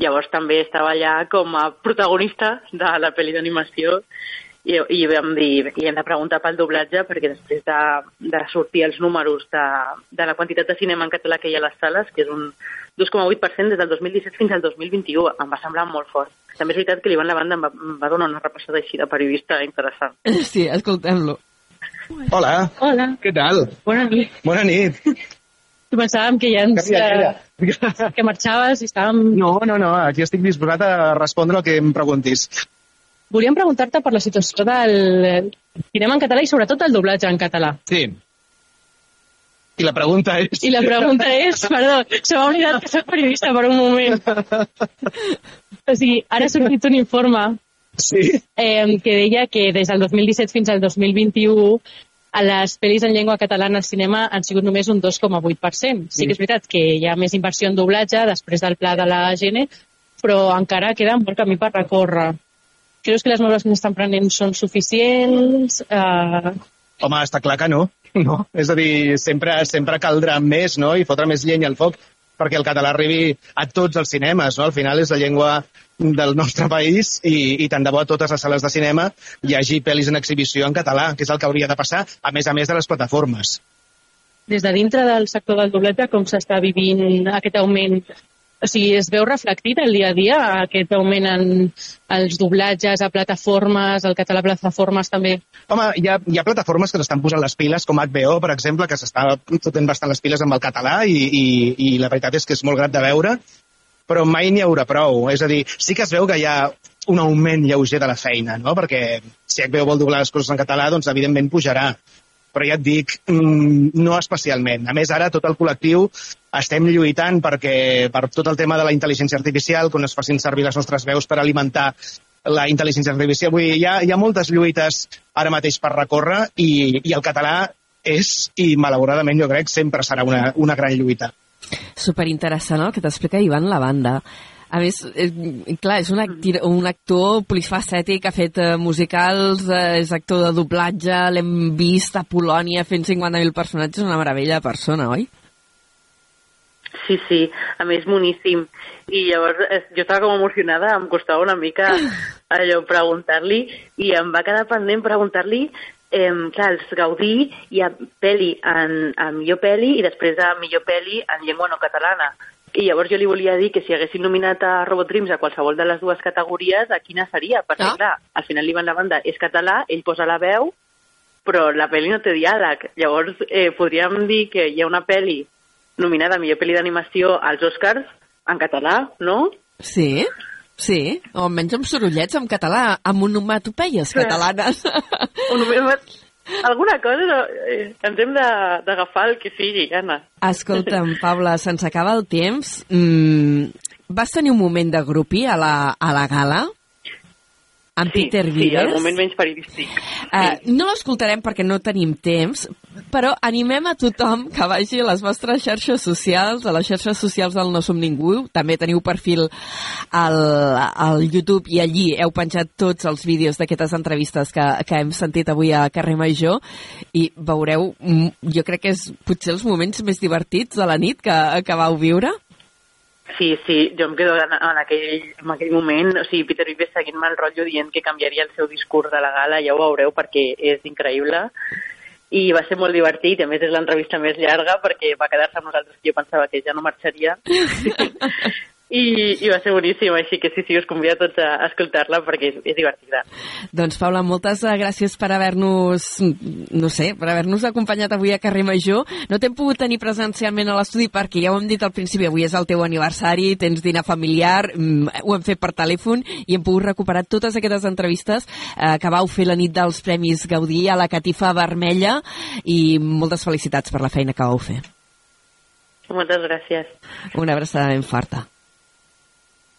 Llavors també estava allà com a protagonista de la pel·li d'animació i, i vam dir, i hem de preguntar pel doblatge perquè després de, de sortir els números de, de la quantitat de cinema en català que hi ha a les sales, que és un 2,8% des del 2017 fins al 2021, em va semblar molt fort. També és veritat que l'Ivan Lavanda em va, em va donar una repassada així de periodista interessant. Sí, escoltem-lo. Hola. Hola. Què tal? Bona nit. Bona nit. Pensàvem que ja ens... Calla, eh, que marxaves i estàvem... No, no, no, aquí estic disposat a respondre el que em preguntis. Volíem preguntar-te per la situació del cinema en català i sobretot el doblatge en català. Sí. I la pregunta és... I la pregunta és, perdó, se m'ha oblidat que soc periodista per un moment. O sigui, ara ha sortit un informe sí. eh, que deia que des del 2017 fins al 2021 a les pel·lis en llengua catalana al cinema han sigut només un 2,8%. Sí que és veritat que hi ha més inversió en doblatge després del pla de la GN, però encara queda molt camí per recórrer. Creus que les mesures que s'estan prenent són suficients? Eh, Home, està clar que no. no. És a dir, sempre, sempre caldrà més no? i fotre més llenya al foc perquè el català arribi a tots els cinemes. No? Al final és la llengua del nostre país i, i tant de bo a totes les sales de cinema hi hagi pel·lis en exhibició en català, que és el que hauria de passar, a més a més de les plataformes. des de dintre del sector del doblatge, com s'està vivint aquest augment? O sigui, es veu reflectit el dia a dia aquest augment en els doblatges a plataformes, el català a plataformes també? Home, hi ha, hi ha plataformes que s'estan posant les piles, com HBO, per exemple, que s'està fotent bastant les piles amb el català i, i, i la veritat és que és molt grat de veure, però mai n'hi haurà prou. És a dir, sí que es veu que hi ha un augment lleuger de la feina, no? perquè si HBO vol doblar les coses en català, doncs evidentment pujarà però ja et dic, mm, no especialment. A més, ara tot el col·lectiu estem lluitant perquè, per tot el tema de la intel·ligència artificial, quan es facin servir les nostres veus per alimentar la intel·ligència artificial. Vull dir, hi ha, hi ha moltes lluites ara mateix per recórrer i, i el català és, i malauradament jo crec, sempre serà una, una gran lluita. Superinteressant el que t'explica Ivan la banda. A més, és, clar, és un, actir, un actor polifacètic, ha fet eh, musicals, eh, és actor de doblatge, l'hem vist a Polònia fent 50.000 personatges, una meravella de persona, oi? Sí, sí, a més boníssim. I llavors eh, jo estava com emocionada, em costava una mica allò preguntar-li i em va quedar pendent preguntar-li eh, clar, els Gaudí hi ha pel·li en, en millor pel·li i després de millor pel·li en llengua no catalana. I llavors jo li volia dir que si haguessin nominat a Robot Dreams a qualsevol de les dues categories, a quina seria? Perquè, ah. clar, al final l'Ivan la banda és català, ell posa la veu, però la pel·li no té diàleg. Llavors, eh, podríem dir que hi ha una pel·li nominada a millor pel·li d'animació als Oscars en català, no? Sí, sí, o almenys amb sorollets en català, amb onomatopeies catalanes. Alguna cosa no, eh, ens hem d'agafar el que sigui, Anna. Escolta'm, Paula, se'ns acaba el temps. Mm, vas tenir un moment de grupi a la, a la gala? Amb sí, Peter Sí, Vives. el moment menys periodístic. Uh, no l'escoltarem perquè no tenim temps, però animem a tothom que vagi a les vostres xarxes socials, a les xarxes socials del No Som Ningú. També teniu perfil al, al YouTube i allí heu penjat tots els vídeos d'aquestes entrevistes que, que hem sentit avui a Carrer Major i veureu, mm, jo crec que és potser els moments més divertits de la nit que, que vau viure. Sí, sí, jo em quedo en, en, aquell, en aquell moment, o sigui, Peter Vives seguint-me el rotllo dient que canviaria el seu discurs de la gala, ja ho veureu perquè és increïble. I va ser molt divertit, a més és l'entrevista més llarga perquè va quedar-se amb nosaltres que jo pensava que ja no marxaria i, i va ser boníssim, així que sí, sí, us convido a tots a, a escoltar-la perquè és, és divertida. Doncs, Paula, moltes eh, gràcies per haver-nos, no sé, per haver-nos acompanyat avui a Carrer Major. No t'hem pogut tenir presencialment a l'estudi perquè ja ho hem dit al principi, avui és el teu aniversari, tens dinar familiar, mm, ho hem fet per telèfon i hem pogut recuperar totes aquestes entrevistes eh, que vau fer la nit dels Premis Gaudí a la Catifa Vermella i moltes felicitats per la feina que vau fer. Moltes gràcies. Una abraçada ben forta.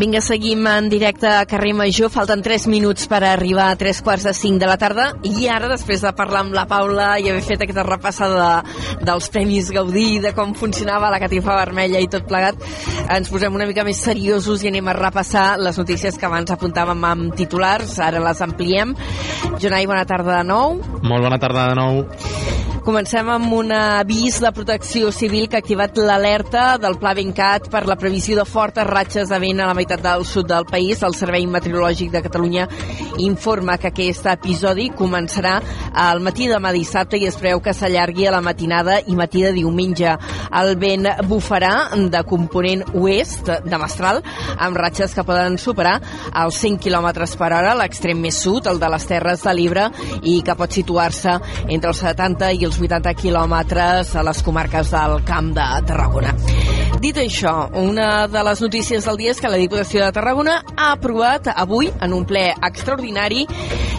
Vinga, seguim en directe a Carrer Major. Falten 3 minuts per arribar a 3 quarts de 5 de la tarda. I ara, després de parlar amb la Paula i haver fet aquesta repassada de, dels Premis Gaudí, de com funcionava la catifa vermella i tot plegat, ens posem una mica més seriosos i anem a repassar les notícies que abans apuntàvem amb titulars. Ara les ampliem. Jonai, bona tarda de nou. Molt bona tarda de nou. Comencem amb un avís de protecció civil que ha activat l'alerta del Pla Bencat per la previsió de fortes ratxes de vent a la meitat del sud del país. El Servei Meteorològic de Catalunya informa que aquest episodi començarà al matí de dissabte i es preveu que s'allargui a la matinada i matí de diumenge. El vent bufarà de component oest de Mestral amb ratxes que poden superar els 100 km per hora, l'extrem més sud, el de les Terres de l'Ebre, i que pot situar-se entre els 70 i els 80 quilòmetres a les comarques del Camp de Tarragona. Dit això, una de les notícies del dia és que la Diputació de Tarragona ha aprovat avui, en un ple extraordinari,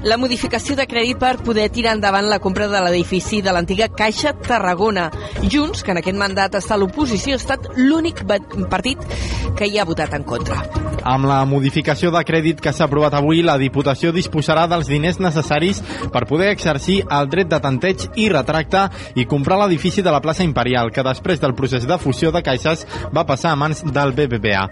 la modificació de crèdit per poder tirar endavant la compra de l'edifici de l'antiga Caixa Tarragona. Junts, que en aquest mandat està a l'oposició, ha estat l'únic partit que hi ha votat en contra. Amb la modificació de crèdit que s'ha aprovat avui, la Diputació disposarà dels diners necessaris per poder exercir el dret de tanteig i retracte i comprar l'edifici de la plaça Imperial, que després del procés de fusió de caixes va passar a mans del BBVA,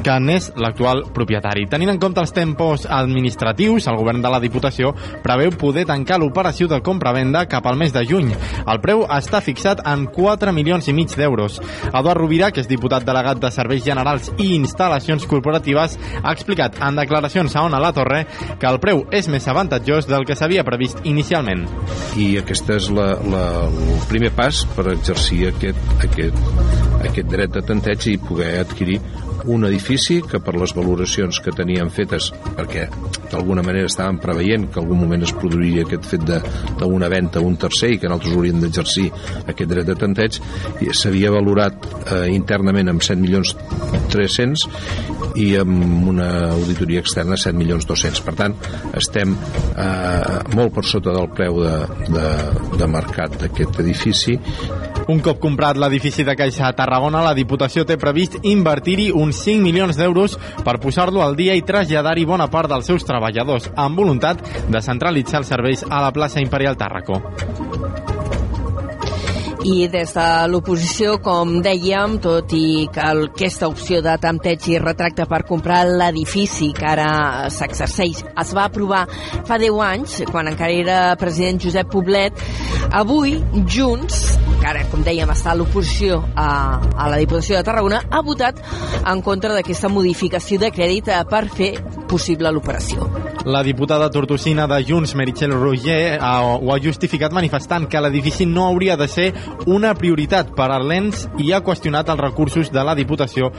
que n'és l'actual propietari. Tenint en compte els tempos administratius, el govern de la Diputació preveu poder tancar l'operació de compra-venda cap al mes de juny. El preu està fixat en 4 milions i mig d'euros. Eduard Rovira, que és diputat delegat de Serveis Generals i Instal·lacions Corporatives, ha explicat en declaracions a Ona La Torre que el preu és més avantatjós del que s'havia previst inicialment. I aquest és la, la, el primer pas per exercir aquest, aquest, aquest dret de tanteig i poder adquirir un edifici que per les valoracions que tenien fetes, perquè d'alguna manera estàvem preveient que algun moment es produiria aquest fet d'una venda a un tercer i que nosaltres hauríem d'exercir aquest dret de tanteig, s'havia valorat eh, internament amb 7 milions 300 i amb una auditoria externa 7 milions 200. Per tant, estem eh, molt per sota del preu de, de, de mercat d'aquest edifici un cop comprat l'edifici de Caixa a Tarragona, la Diputació té previst invertir-hi uns 5 milions d'euros per posar-lo al dia i traslladar-hi bona part dels seus treballadors, amb voluntat de centralitzar els serveis a la plaça Imperial Tàrraco. I des de l'oposició, com dèiem, tot i que aquesta opció de tempteig i retracte per comprar l'edifici que ara s'exerceix es va aprovar fa 10 anys, quan encara era president Josep Poblet, avui Junts, que ara, com dèiem, està a l'oposició a, a la Diputació de Tarragona, ha votat en contra d'aquesta modificació de crèdit eh, per fer possible l'operació. La diputada tortosina de Junts, Meritxell Roger, ho ha justificat manifestant que l'edifici no hauria de ser una prioritat per a l'ENS i ha qüestionat els recursos de la Diputació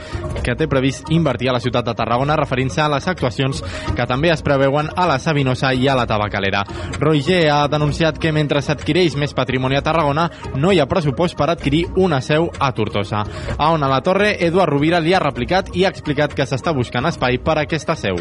que té previst invertir a la ciutat de Tarragona referint-se a les actuacions que també es preveuen a la Sabinosa i a la Tabacalera. Roger ha denunciat que mentre s'adquireix més patrimoni a Tarragona no hi ha pressupost per adquirir una seu a Tortosa. A on a la Torre, Eduard Rovira li ha replicat i ha explicat que s'està buscant espai per a aquesta seu.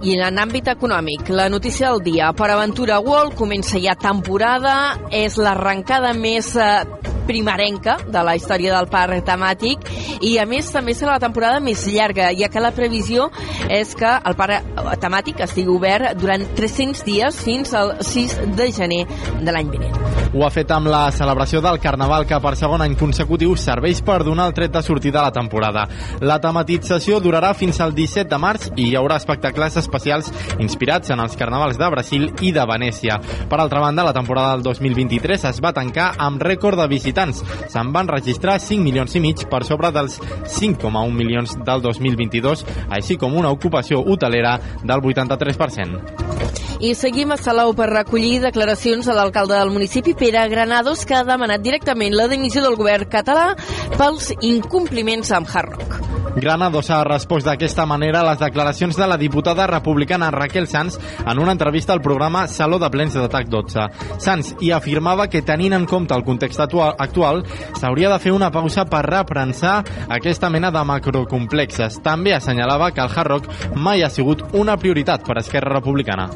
I en àmbit econòmic, la notícia del dia. Per Aventura World comença ja temporada, és l'arrencada més eh, primerenca de la història del parc temàtic i a més també serà la temporada més llarga, ja que la previsió és que el parc temàtic estigui obert durant 300 dies fins al 6 de gener de l'any vinent. Ho ha fet amb la celebració del Carnaval que per segon any consecutiu serveix per donar el tret de sortida a la temporada. La tematització durarà fins al 17 de març i hi haurà espectacles especials inspirats en els carnavals de Brasil i de Venècia. Per altra banda, la temporada del 2023 es va tancar amb rècord de visitants. Se'n van registrar 5 milions i mig per sobre dels 5,1 milions del 2022, així com una ocupació hotelera del 83%. I seguim a Salou per recollir declaracions de l'alcalde del municipi, Pere Granados, que ha demanat directament la dimissió del govern català pels incompliments amb Hard. Granados ha respost d'aquesta manera a les declaracions de la diputada republicana Raquel Sanz en una entrevista al programa Saló de Plens de TAC 12. Sanz hi afirmava que tenint en compte el context actual s'hauria de fer una pausa per reprensar aquesta mena de macrocomplexes. També assenyalava que el Hard Rock mai ha sigut una prioritat per Esquerra Republicana.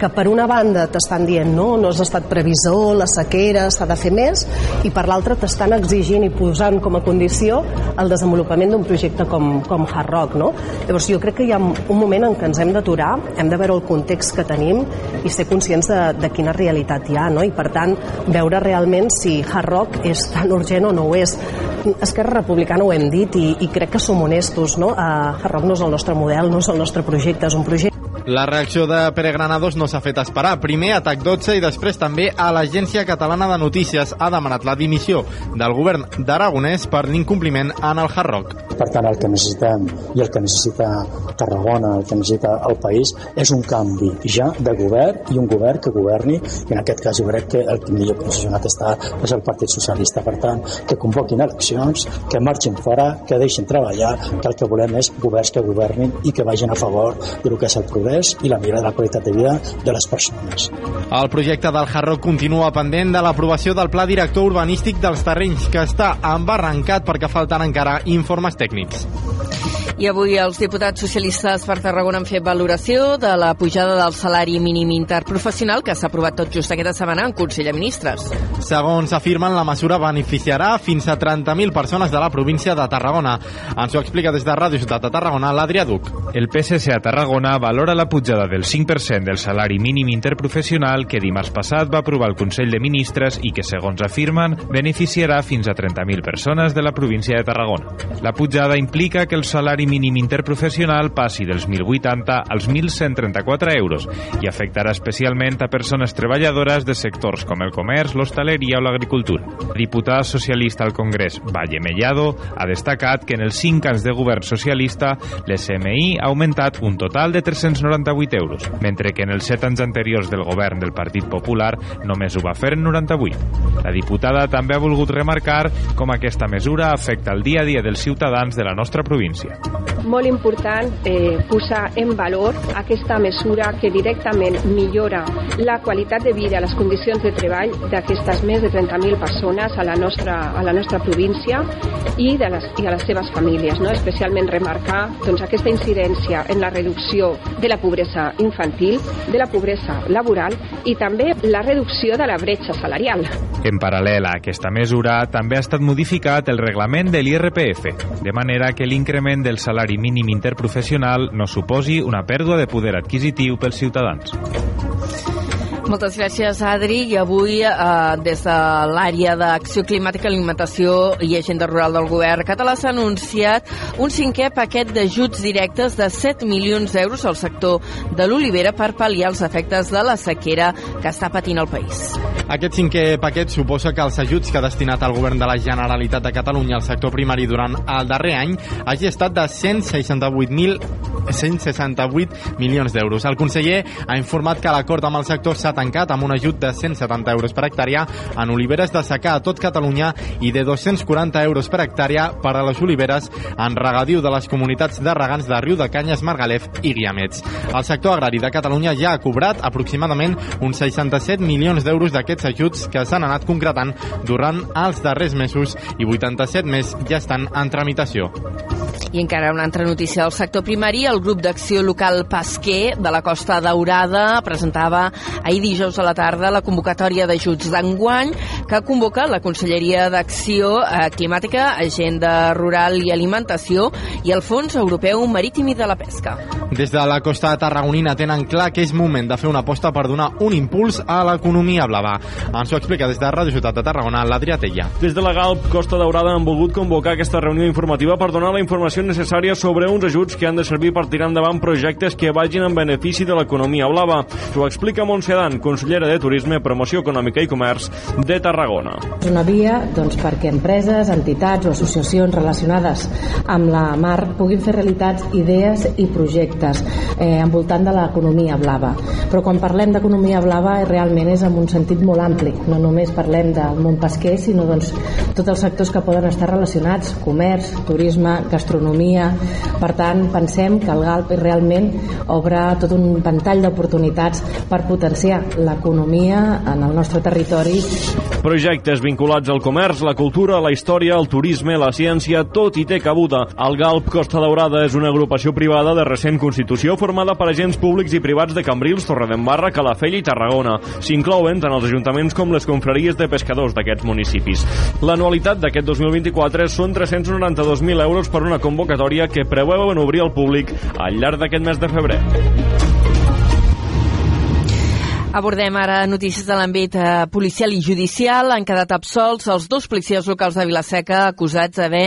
Que per una banda t'estan dient no, no has estat previsor, la sequera, s'ha de fer més, i per l'altra t'estan exigint i posant com a condició el desenvolupament d'un projecte com, com Hard Rock, no? Llavors jo crec que hi ha un moment en què ens hem d'aturar, hem de veure el context que tenim i ser conscients de, de quina realitat hi ha, no? I per tant, veure realment si Hard Rock és tan urgent o no ho és. Esquerra Republicana ho hem dit i, i crec que som honestos, no? Uh, Hard Rock no és el nostre model, no és el nostre projecte, és un projecte la reacció de Pere Granados no s'ha fet esperar. Primer a TAC12 i després també a l'Agència Catalana de Notícies ha demanat la dimissió del govern d'Aragonès per l'incompliment en el Hard Rock. Per tant, el que necessitem i el que necessita Tarragona, el que necessita el país és un canvi ja de govern i un govern que governi i en aquest cas jo crec que el millor posicionat està és el Partit Socialista. Per tant, que convoquin eleccions, que marxin fora, que deixin treballar, que el que volem és governs que governin i que vagin a favor del que és el progrés i la millora de la qualitat de vida de les persones. El projecte del Hard continua pendent de l'aprovació del Pla Director Urbanístic dels Terrenys, que està embarrancat perquè falten encara informes tècnics. I avui els diputats socialistes per Tarragona han fet valoració de la pujada del salari mínim interprofessional que s'ha aprovat tot just aquesta setmana en Consell de Ministres. Segons afirmen, la mesura beneficiarà fins a 30.000 persones de la província de Tarragona. Ens ho explica des de Ràdio Ciutat de Tarragona, l'Adrià Duc. El PSC a Tarragona valora la pujada del 5% del salari mínim interprofessional que dimarts passat va aprovar el Consell de Ministres i que, segons afirmen, beneficiarà fins a 30.000 persones de la província de Tarragona. La pujada implica que el salari mínim interprofessional passi dels 1.080 als 1.134 euros i afectarà especialment a persones treballadores de sectors com el comerç, l'hostaleria o l'agricultura. La diputada socialista al Congrés, Valle Mellado, ha destacat que en els 5 anys de govern socialista l'SMI ha augmentat un total de 398 euros, mentre que en els 7 anys anteriors del govern del Partit Popular només ho va fer en 98. La diputada també ha volgut remarcar com aquesta mesura afecta el dia a dia dels ciutadans de la nostra província. Molt important eh, posar en valor aquesta mesura que directament millora la qualitat de vida, les condicions de treball d'aquestes més de 30.000 persones a la nostra, a la nostra província i, de les, i a les seves famílies. No? Especialment remarcar doncs, aquesta incidència en la reducció de la pobresa infantil, de la pobresa laboral i també la reducció de la bretxa salarial. En paral·lel a aquesta mesura, també ha estat modificat el reglament de l'IRPF, de manera que l'increment del salari mínim interprofessional no suposi una pèrdua de poder adquisitiu pels ciutadans. Moltes gràcies, Adri. I avui, eh, des de l'àrea d'Acció Climàtica, Alimentació i Agenda Rural del Govern català, s'ha anunciat un cinquè paquet d'ajuts directes de 7 milions d'euros al sector de l'olivera per pal·liar els efectes de la sequera que està patint el país. Aquest cinquè paquet suposa que els ajuts que ha destinat el govern de la Generalitat de Catalunya al sector primari durant el darrer any hagi estat de 168.000 168 milions d'euros. El conseller ha informat que l'acord amb el sector s'ha tancat amb un ajut de 170 euros per hectàrea en oliveres de secà a tot Catalunya i de 240 euros per hectàrea per a les oliveres en regadiu de les comunitats de regants de Riu de Canyes, Margalef i Guiamets. El sector agrari de Catalunya ja ha cobrat aproximadament uns 67 milions d'euros d'aquests ajuts que s'han anat concretant durant els darrers mesos i 87 més ja estan en tramitació. I encara una altra notícia del sector primari. El grup d'acció local Pesquer de la Costa Daurada presentava ahir dijous a la tarda la convocatòria d'ajuts d'enguany que convoca la Conselleria d'Acció eh, Climàtica, Agenda Rural i Alimentació i el Fons Europeu Marítim i de la Pesca. Des de la costa tarragonina tenen clar que és moment de fer una aposta per donar un impuls a l'economia blava. Ens ho explica des de Ràdio Ciutat de Tarragona, l'Adrià Tella. Des de la GALP Costa Daurada han volgut convocar aquesta reunió informativa per donar la informació necessària sobre uns ajuts que han de servir per tirar endavant projectes que vagin en benefici de l'economia blava. Ho explica Montse Dan, consellera de Turisme, Promoció Econòmica i Comerç de Tarragona. És una via doncs, perquè empreses, entitats o associacions relacionades amb la mar puguin fer realitats idees i projectes eh, envoltant de l'economia blava. Però quan parlem d'economia blava eh, realment és en un sentit molt ampli. No només parlem del món pesquer, sinó doncs, tots els sectors que poden estar relacionats, comerç, turisme, gastronomia. Per tant, pensem que el GALP realment obre tot un ventall d'oportunitats per potenciar l'economia en el nostre territori. Projectes vinculats al comerç, la cultura, la història, el turisme, la ciència, tot hi té cabuda. El GALP Costa Daurada és una agrupació privada de recent constitució formada per agents públics i privats de Cambrils, Torredembarra, Calafell i Tarragona. S'inclouen tant els ajuntaments com les confraries de pescadors d'aquests municipis. L'anualitat d'aquest 2024 són 392.000 euros per una convocatòria que preveuen obrir al públic al llarg d'aquest mes de febrer. Abordem ara notícies de l'àmbit eh, policial i judicial. Han quedat absolts els dos policies locals de Vilaseca acusats d'haver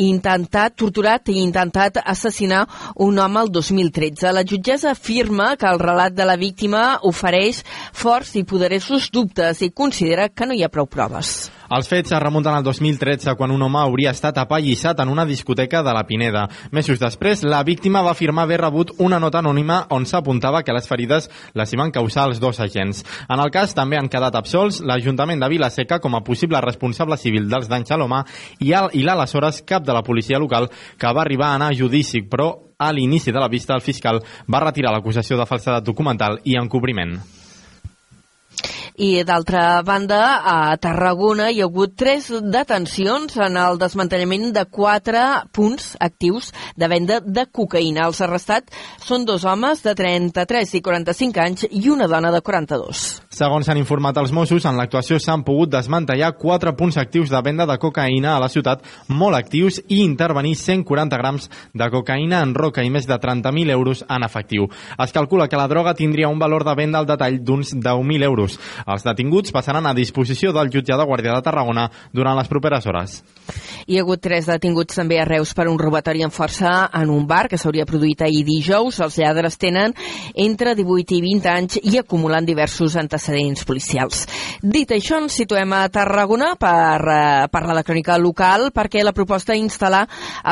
intentat, torturat i intentat assassinar un home el 2013. La jutgessa afirma que el relat de la víctima ofereix forts i poderosos dubtes i considera que no hi ha prou proves. Els fets es remunten al 2013, quan un home hauria estat apallissat en una discoteca de la Pineda. Mesos després, la víctima va afirmar haver rebut una nota anònima on s'apuntava que les ferides les hi van causar els dos agents. En el cas també han quedat absolts l'Ajuntament de Vilaseca com a possible responsable civil dels danys a l'home i, l'aleshores cap de la policia local que va arribar a anar a judici, però a l'inici de la vista, el fiscal va retirar l'acusació de falsedat documental i encobriment. I d'altra banda, a Tarragona hi ha hagut tres detencions en el desmantellament de quatre punts actius de venda de cocaïna. Els arrestats són dos homes de 33 i 45 anys i una dona de 42. Segons s'han informat els Mossos, en l'actuació s'han pogut desmantellar quatre punts actius de venda de cocaïna a la ciutat, molt actius, i intervenir 140 grams de cocaïna en roca i més de 30.000 euros en efectiu. Es calcula que la droga tindria un valor de venda al detall d'uns 10.000 euros. Els detinguts passaran a disposició del jutge de Guàrdia de Tarragona durant les properes hores. Hi ha hagut tres detinguts també a Reus per un robatori en força en un bar que s'hauria produït ahir dijous. Els lladres tenen entre 18 i 20 anys i acumulant diversos antecedents policials. Dit això, ens situem a Tarragona per eh, parlar de crònica local perquè la proposta d'instal·lar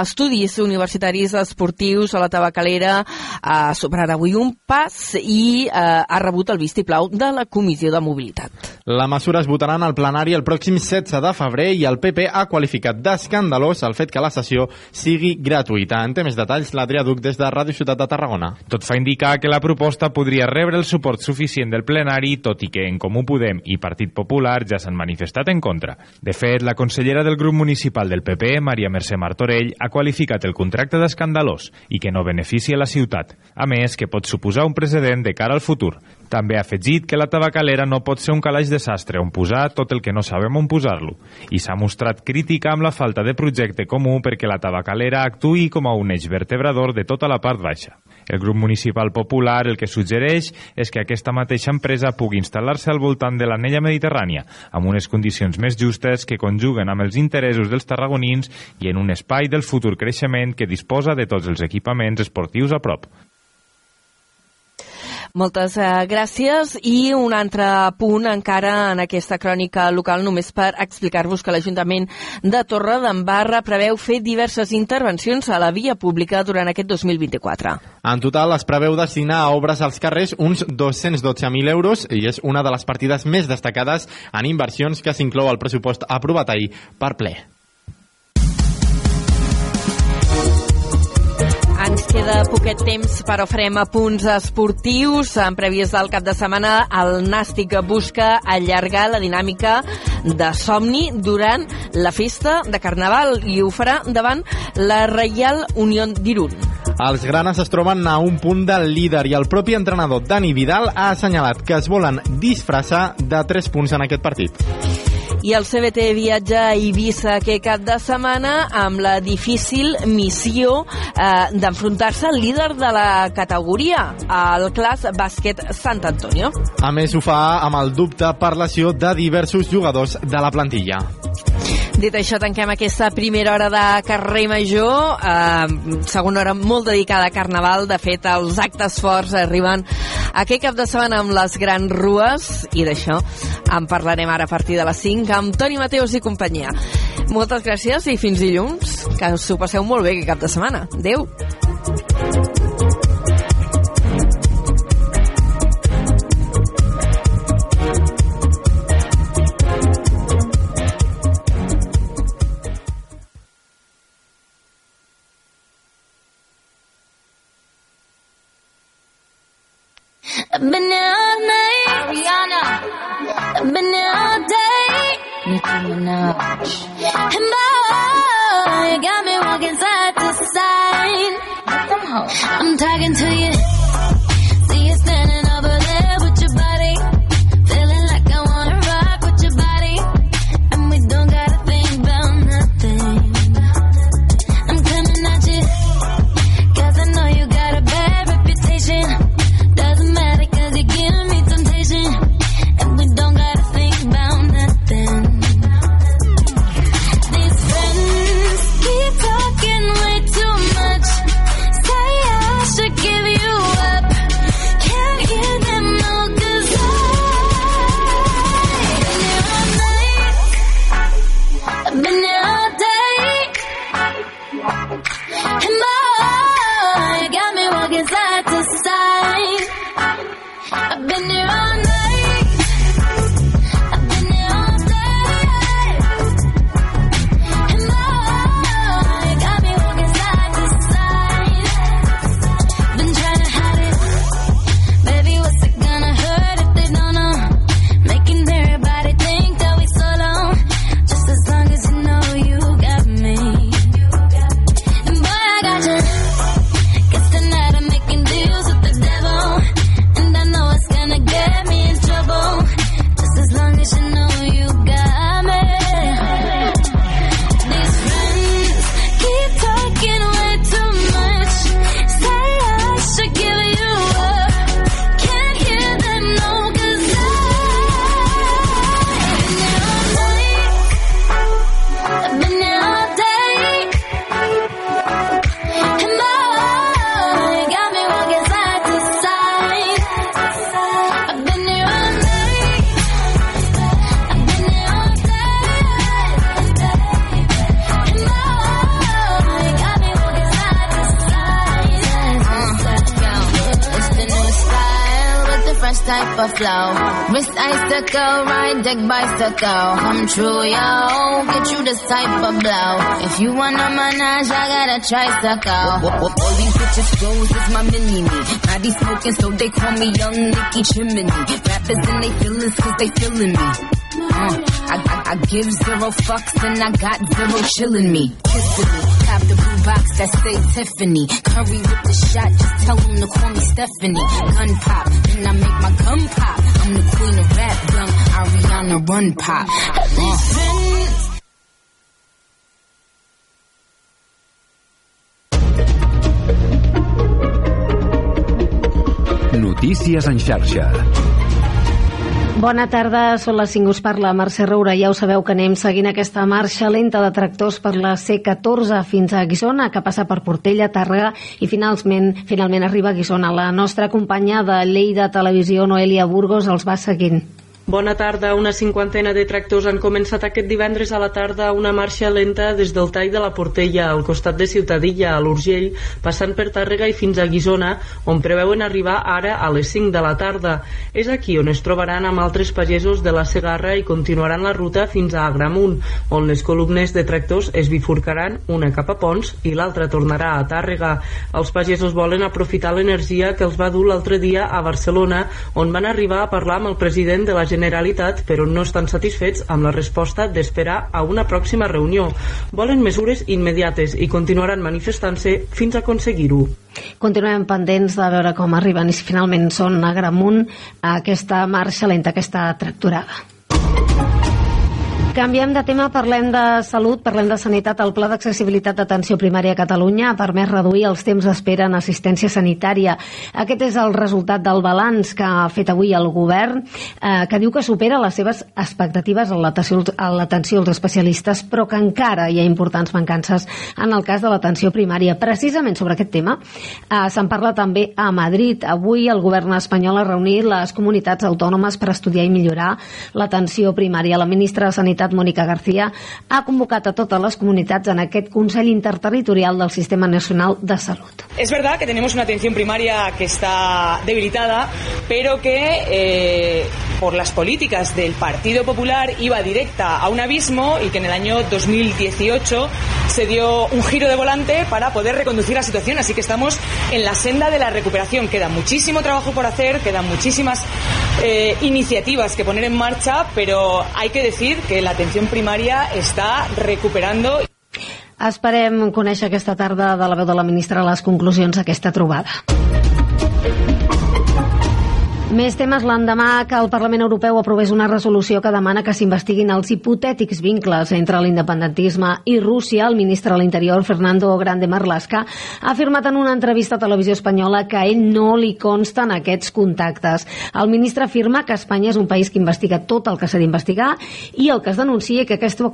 estudis universitaris esportius a la tabacalera ha superat avui un pas i eh, ha rebut el vistiplau de la Comissió de Mobilitat. La mesura es votarà en el plenari el pròxim 16 de febrer i el PP ha qualificat d'escandalós el fet que la sessió sigui gratuïta. En té més detalls l'Adrià Duc des de Ràdio Ciutat de Tarragona. Tot fa indicar que la proposta podria rebre el suport suficient del plenari, tot i que en Comú Podem i Partit Popular ja s'han manifestat en contra. De fet, la consellera del grup municipal del PP, Maria Mercè Martorell, ha qualificat el contracte d'escandalós i que no beneficia la ciutat. A més, que pot suposar un precedent de cara al futur. També ha afegit que la tabacalera no pot ser un calaix de sastre on posar tot el que no sabem on posar-lo i s'ha mostrat crítica amb la falta de projecte comú perquè la tabacalera actuï com a un eix vertebrador de tota la part baixa. El grup municipal popular el que suggereix és que aquesta mateixa empresa pugui instal·lar-se al voltant de l'anella mediterrània amb unes condicions més justes que conjuguen amb els interessos dels tarragonins i en un espai del futur creixement que disposa de tots els equipaments esportius a prop. Moltes eh, gràcies i un altre punt encara en aquesta crònica local només per explicar-vos que l'Ajuntament de Torre d'Embarra preveu fer diverses intervencions a la via pública durant aquest 2024. En total es preveu destinar a obres als carrers uns 212.000 euros i és una de les partides més destacades en inversions que s'inclou al pressupost aprovat ahir per ple. Ens queda poquet temps, però farem apunts esportius. En prèvies del cap de setmana, el Nàstic busca allargar la dinàmica de somni durant la festa de Carnaval i ho farà davant la Reial Unió d'Irun. Els granes es troben a un punt del líder i el propi entrenador Dani Vidal ha assenyalat que es volen disfressar de 3 punts en aquest partit. I el CBT viatja a Eivissa aquest cap de setmana amb la difícil missió eh, d'enfrontar-se al líder de la categoria, el Clas Bàsquet Sant Antonio. A més, ho fa amb el dubte per lesió de diversos jugadors de la plantilla. Dit això, tanquem aquesta primera hora de carrer Major, eh, segona hora molt dedicada a Carnaval. De fet, els actes forts arriben aquest cap de setmana amb les grans rues, i d'això en parlarem ara a partir de les 5 amb Toni Mateus i companyia. Moltes gràcies i fins dilluns. Que us ho passeu molt bé aquest cap de setmana. Adéu. I've been here all night. Ariana. I've been here all day. Nicki Minaj. And boy, you got me walking side to side. I'm talking to you. Icicle, ride deck bicycle. Come true, yo. Get you this type of blow. If you wanna manage, I got a tricycle. All these bitches clothes is my mini me. These smoking, so they call me Young Nicky Chimney. Rappers and they feelings, cause they feeling me. Uh, I, I, I give zero fucks and I got zero chillin' me. Kissing the blue box that say Tiffany. Curry with the shot, just tell them to call me Stephanie. Gun pop, then I make my gun pop. I'm the queen of rap, young Ariana Run Pop. Uh. Notícies en xarxa. Bona tarda, són les 5, us parla Mercè Roura. Ja ho sabeu que anem seguint aquesta marxa lenta de tractors per la C14 fins a Guissona, que passa per Portella, Tàrrega i finalment, finalment arriba a Guissona. La nostra companya de Lleida Televisió, Noelia Burgos, els va seguint. Bona tarda. Una cinquantena de tractors han començat aquest divendres a la tarda una marxa lenta des del tall de la Portella, al costat de Ciutadilla, a l'Urgell, passant per Tàrrega i fins a Guissona, on preveuen arribar ara a les 5 de la tarda. És aquí on es trobaran amb altres pagesos de la Segarra i continuaran la ruta fins a Agramunt, on les columnes de tractors es bifurcaran, una cap a Pons i l'altra tornarà a Tàrrega. Els pagesos volen aprofitar l'energia que els va dur l'altre dia a Barcelona, on van arribar a parlar amb el president de la Generalitat, però no estan satisfets amb la resposta d'esperar a una pròxima reunió. Volen mesures immediates i continuaran manifestant-se fins a aconseguir-ho. Continuem pendents de veure com arriben i si finalment són a Gramunt a aquesta marxa lenta, aquesta tracturada. Canviem de tema, parlem de salut, parlem de sanitat. El Pla d'Accessibilitat d'Atenció Primària a Catalunya ha permès reduir els temps d'espera en assistència sanitària. Aquest és el resultat del balanç que ha fet avui el govern, eh, que diu que supera les seves expectatives en l'atenció als especialistes, però que encara hi ha importants mancances en el cas de l'atenció primària. Precisament sobre aquest tema eh, se'n parla també a Madrid. Avui el govern espanyol ha reunit les comunitats autònomes per estudiar i millorar l'atenció primària. La ministra de Sanitat Sanitat, Mònica García, ha convocat a totes les comunitats en aquest Consell Interterritorial del Sistema Nacional de Salud. Es verdad que tenemos una atención primaria que está debilitada, pero que eh, por las políticas del Partido Popular iba directa a un abismo y que en el año 2018 se dio un giro de volante para poder reconducir la situación. Así que estamos en la senda de la recuperación. Queda muchísimo trabajo por hacer, quedan muchísimas eh, iniciativas que poner en marcha, pero hay que decir que la atención primaria está recuperando. Esperem conèixer aquesta tarda de la veu de la ministra les conclusions d'aquesta trobada. Més temes l'endemà que el Parlament Europeu aprovés una resolució que demana que s'investiguin els hipotètics vincles entre l'independentisme i Rússia. El ministre de l'Interior, Fernando Grande Marlaska, ha afirmat en una entrevista a Televisió Espanyola que a ell no li consten aquests contactes. El ministre afirma que Espanya és un país que investiga tot el que s'ha d'investigar i el que es denuncia que aquesta,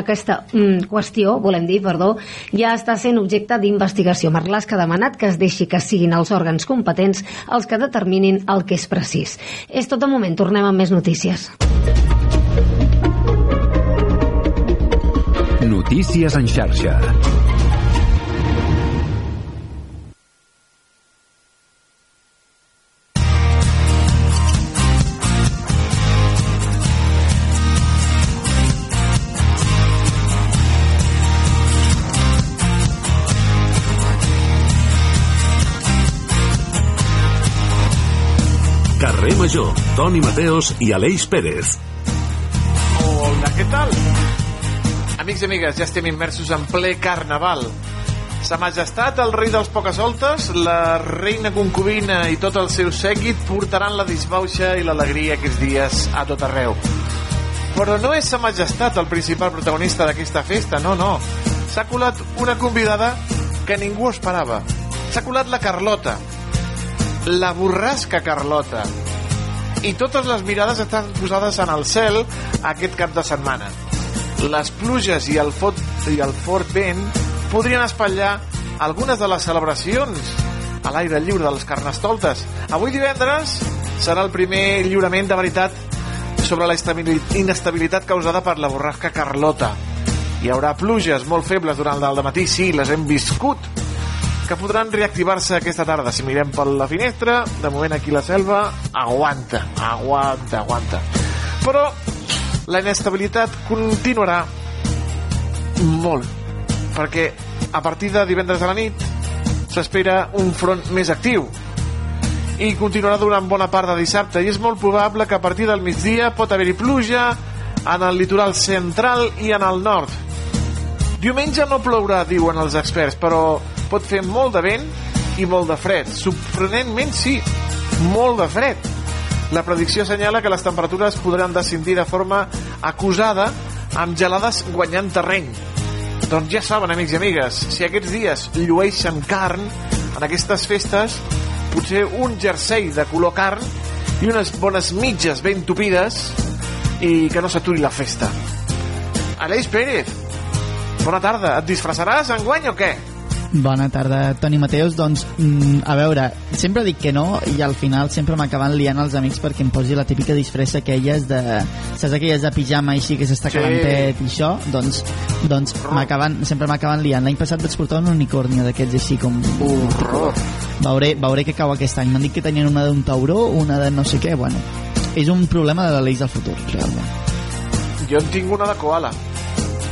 aquesta mm, qüestió, volem dir, perdó, ja està sent objecte d'investigació. Marlaska ha demanat que es deixi que siguin els òrgans competents els que determinin el que és precís. És tot de moment, tornem amb més notícies. Notícies en xarxa. Carrer Major, Toni Mateos i Aleix Pérez. Hola, què tal? Amics i amigues, ja estem immersos en ple carnaval. Sa Majestat, el rei dels pocasoltes, la reina concubina i tot el seu sèquit portaran la disbauxa i l'alegria aquests dies a tot arreu. Però no és Sa Majestat el principal protagonista d'aquesta festa, no, no. S'ha colat una convidada que ningú esperava. S'ha colat la Carlota, la borrasca Carlota. I totes les mirades estan posades en el cel aquest cap de setmana. Les pluges i el, fot, i el fort vent podrien espatllar algunes de les celebracions a l'aire lliure dels carnestoltes. Avui divendres serà el primer lliurament de veritat sobre la inestabilitat causada per la borrasca Carlota. Hi haurà pluges molt febles durant el matí, sí, les hem viscut, que podran reactivar-se aquesta tarda. Si mirem per la finestra, de moment aquí la selva aguanta, aguanta, aguanta. Però la inestabilitat continuarà molt, perquè a partir de divendres a la nit s'espera un front més actiu i continuarà durant bona part de dissabte i és molt probable que a partir del migdia pot haver-hi pluja en el litoral central i en el nord. Diumenge no plourà, diuen els experts, però pot fer molt de vent i molt de fred. Sorprenentment, sí, molt de fred. La predicció assenyala que les temperatures podran descendir de forma acusada amb gelades guanyant terreny. Doncs ja saben, amics i amigues, si aquests dies llueixen carn, en aquestes festes, potser un jersei de color carn i unes bones mitges ben tupides i que no s'aturi la festa. Aleix Pérez, bona tarda. Et disfressaràs enguany o què? Bona tarda, Toni Mateus. Doncs, mm, a veure, sempre dic que no i al final sempre m'acaben liant els amics perquè em posi la típica disfressa aquelles de... Saps aquelles de pijama així que s'està Sí. calentet i això? Doncs, doncs m'acaben, sempre m'acaben liant. L'any passat vaig portar un unicornio d'aquests així com... Horror. Veuré, veuré què cau aquest any. M'han dit que tenien una d'un tauró, una de no sé què, bueno. És un problema de la lleis del futur, realment. Jo en tinc una de koala.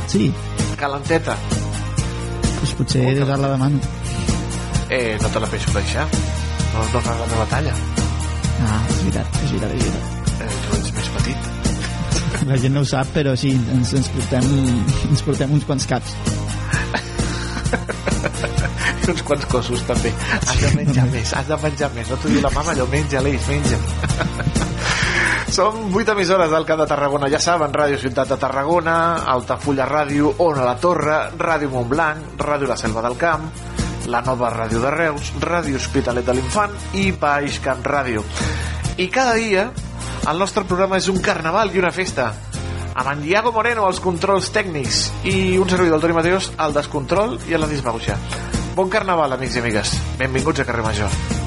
Sí. Calenteta. Doncs potser ara la demano. Eh, no te la penso deixar. No, no fa la meva talla. Ah, és veritat, és veritat, és veritat. Eh, tu ets més petit. La gent no ho sap, però sí, ens, ens, portem, ens portem uns quants caps. Uns quants cossos també. Has de menjar més, has de menjar més. No t'ho diu la mama, allò menja, l'eix, menja. Som 8 emissores del Camp de Tarragona, ja saben, Ràdio Ciutat de Tarragona, Altafulla Ràdio, Ona la Torre, Ràdio Montblanc, Ràdio La Selva del Camp, la nova Ràdio de Reus, Ràdio Hospitalet de l'Infant i Baix Camp Ràdio. I cada dia el nostre programa és un carnaval i una festa amb en Diago Moreno als controls tècnics i un servidor del Toni Mateus al descontrol i a la disbauxa. Bon carnaval, amics i amigues. Benvinguts a Carrer Major.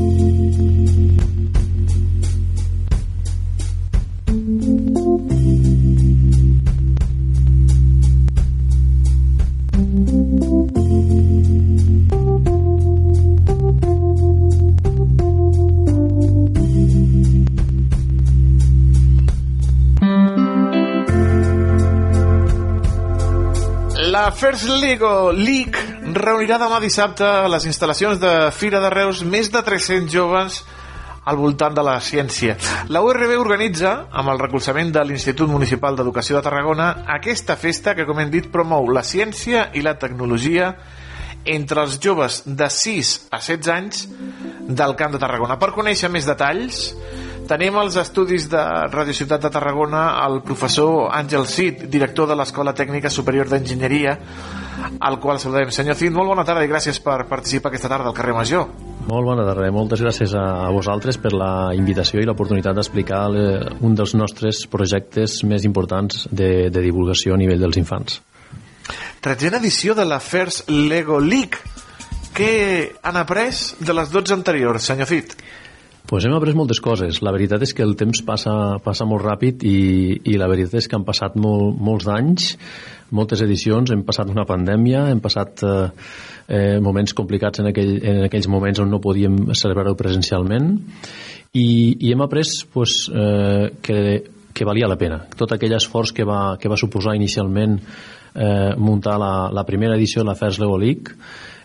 La First Lego League reunirà demà dissabte a les instal·lacions de Fira de Reus més de 300 joves al voltant de la ciència. La URB organitza, amb el recolzament de l'Institut Municipal d'Educació de Tarragona, aquesta festa que, com hem dit, promou la ciència i la tecnologia entre els joves de 6 a 16 anys del Camp de Tarragona. Per conèixer més detalls, tenim als estudis de Radio Ciutat de Tarragona el professor Àngel Cid, director de l'Escola Tècnica Superior d'Enginyeria, al qual saludem. Senyor Cid, molt bona tarda i gràcies per participar aquesta tarda al carrer Major. Molt bona tarda, moltes gràcies a vosaltres per la invitació i l'oportunitat d'explicar eh, un dels nostres projectes més importants de, de divulgació a nivell dels infants. Tretzena edició de la First Lego League. Què han après de les 12 anteriors, senyor Cid? Pues hem après moltes coses. La veritat és que el temps passa, passa molt ràpid i, i la veritat és que han passat molt, molts anys, moltes edicions, hem passat una pandèmia, hem passat eh, eh, moments complicats en, aquell, en aquells moments on no podíem celebrar-ho presencialment i, i hem après pues, eh, que, que valia la pena. Tot aquell esforç que va, que va suposar inicialment eh, muntar la, la primera edició de la First Lego League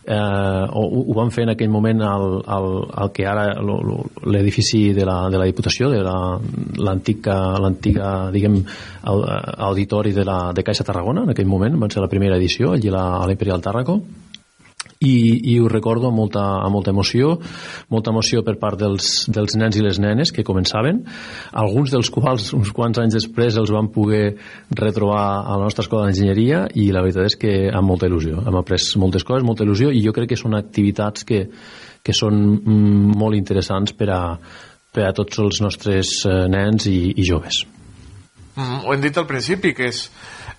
eh, ho, ho van fer en aquell moment al, al, al que ara l'edifici de, la, de la Diputació de la- l'antiga l'antiga diguem au- auditori de, la, de Caixa Tarragona. En aquell moment, van ser la primera edició allí la- a l'Imperial Tàrraco i, i ho recordo amb molta, amb molta emoció molta emoció per part dels, dels nens i les nenes que començaven alguns dels quals uns quants anys després els van poder retrobar a la nostra escola d'enginyeria i la veritat és que amb molta il·lusió. Hem après moltes coses, molta il·lusió i jo crec que són activitats que, que són mm, molt interessants per a, per a tots els nostres eh, nens i, i joves. Mm, ho hem dit al principi, que és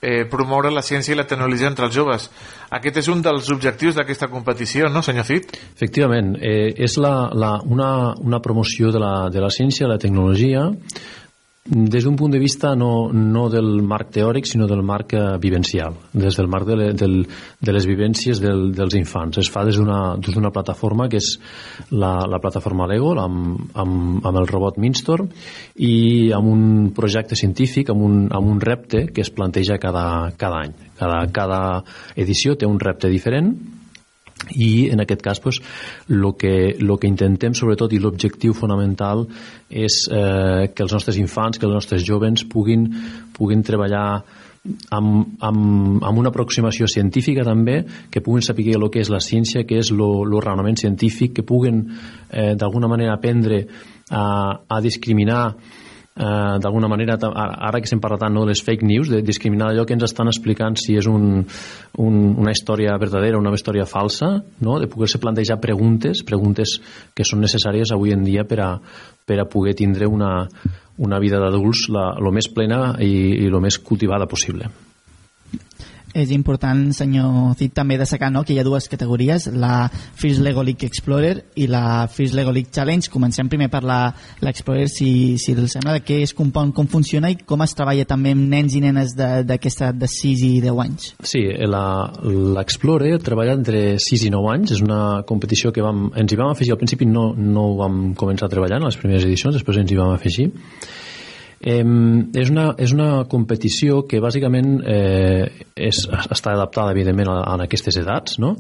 eh, promoure la ciència i la tecnologia entre els joves. Aquest és un dels objectius d'aquesta competició, no, senyor Cid? Efectivament, eh, és la, la, una, una promoció de la, de la ciència la tecnologia des d'un punt de vista no, no del marc teòric, sinó del marc eh, vivencial, des del marc de, le, del, de les vivències del, dels infants. Es fa des d'una plataforma que és la, la plataforma Lego, amb, amb, amb el robot Minstor, i amb un projecte científic, amb un, amb un repte que es planteja cada, cada any. Cada, cada edició té un repte diferent, i en aquest cas pues, lo, que, lo que intentem sobretot i l'objectiu fonamental és eh, que els nostres infants, que els nostres jovens puguin, puguin treballar amb, amb, amb una aproximació científica també, que puguin saber el que és la ciència, que és el raonament científic, que puguen eh, d'alguna manera aprendre a, a discriminar eh, d'alguna manera, ara que estem parlant tant no, de les fake news, de discriminar allò que ens estan explicant si és un, un, una història verdadera o una història falsa, no? de poder-se plantejar preguntes, preguntes que són necessàries avui en dia per a, per a poder tindre una, una vida d'adults el més plena i, el més cultivada possible és important, senyor Cid, també destacar no, que hi ha dues categories, la First Lego League Explorer i la First Lego League Challenge. Comencem primer per l'Explorer, si, si els sembla, de què es compon, com funciona i com es treballa també amb nens i nenes d'aquesta de, de 6 i 10 anys. Sí, l'Explorer treballa entre 6 i 9 anys, és una competició que vam, ens hi vam afegir al principi, no, no ho vam començar a treballar en les primeres edicions, després ens hi vam afegir Eh, és, una, és una competició que bàsicament eh, és, està adaptada evidentment a, a aquestes edats no?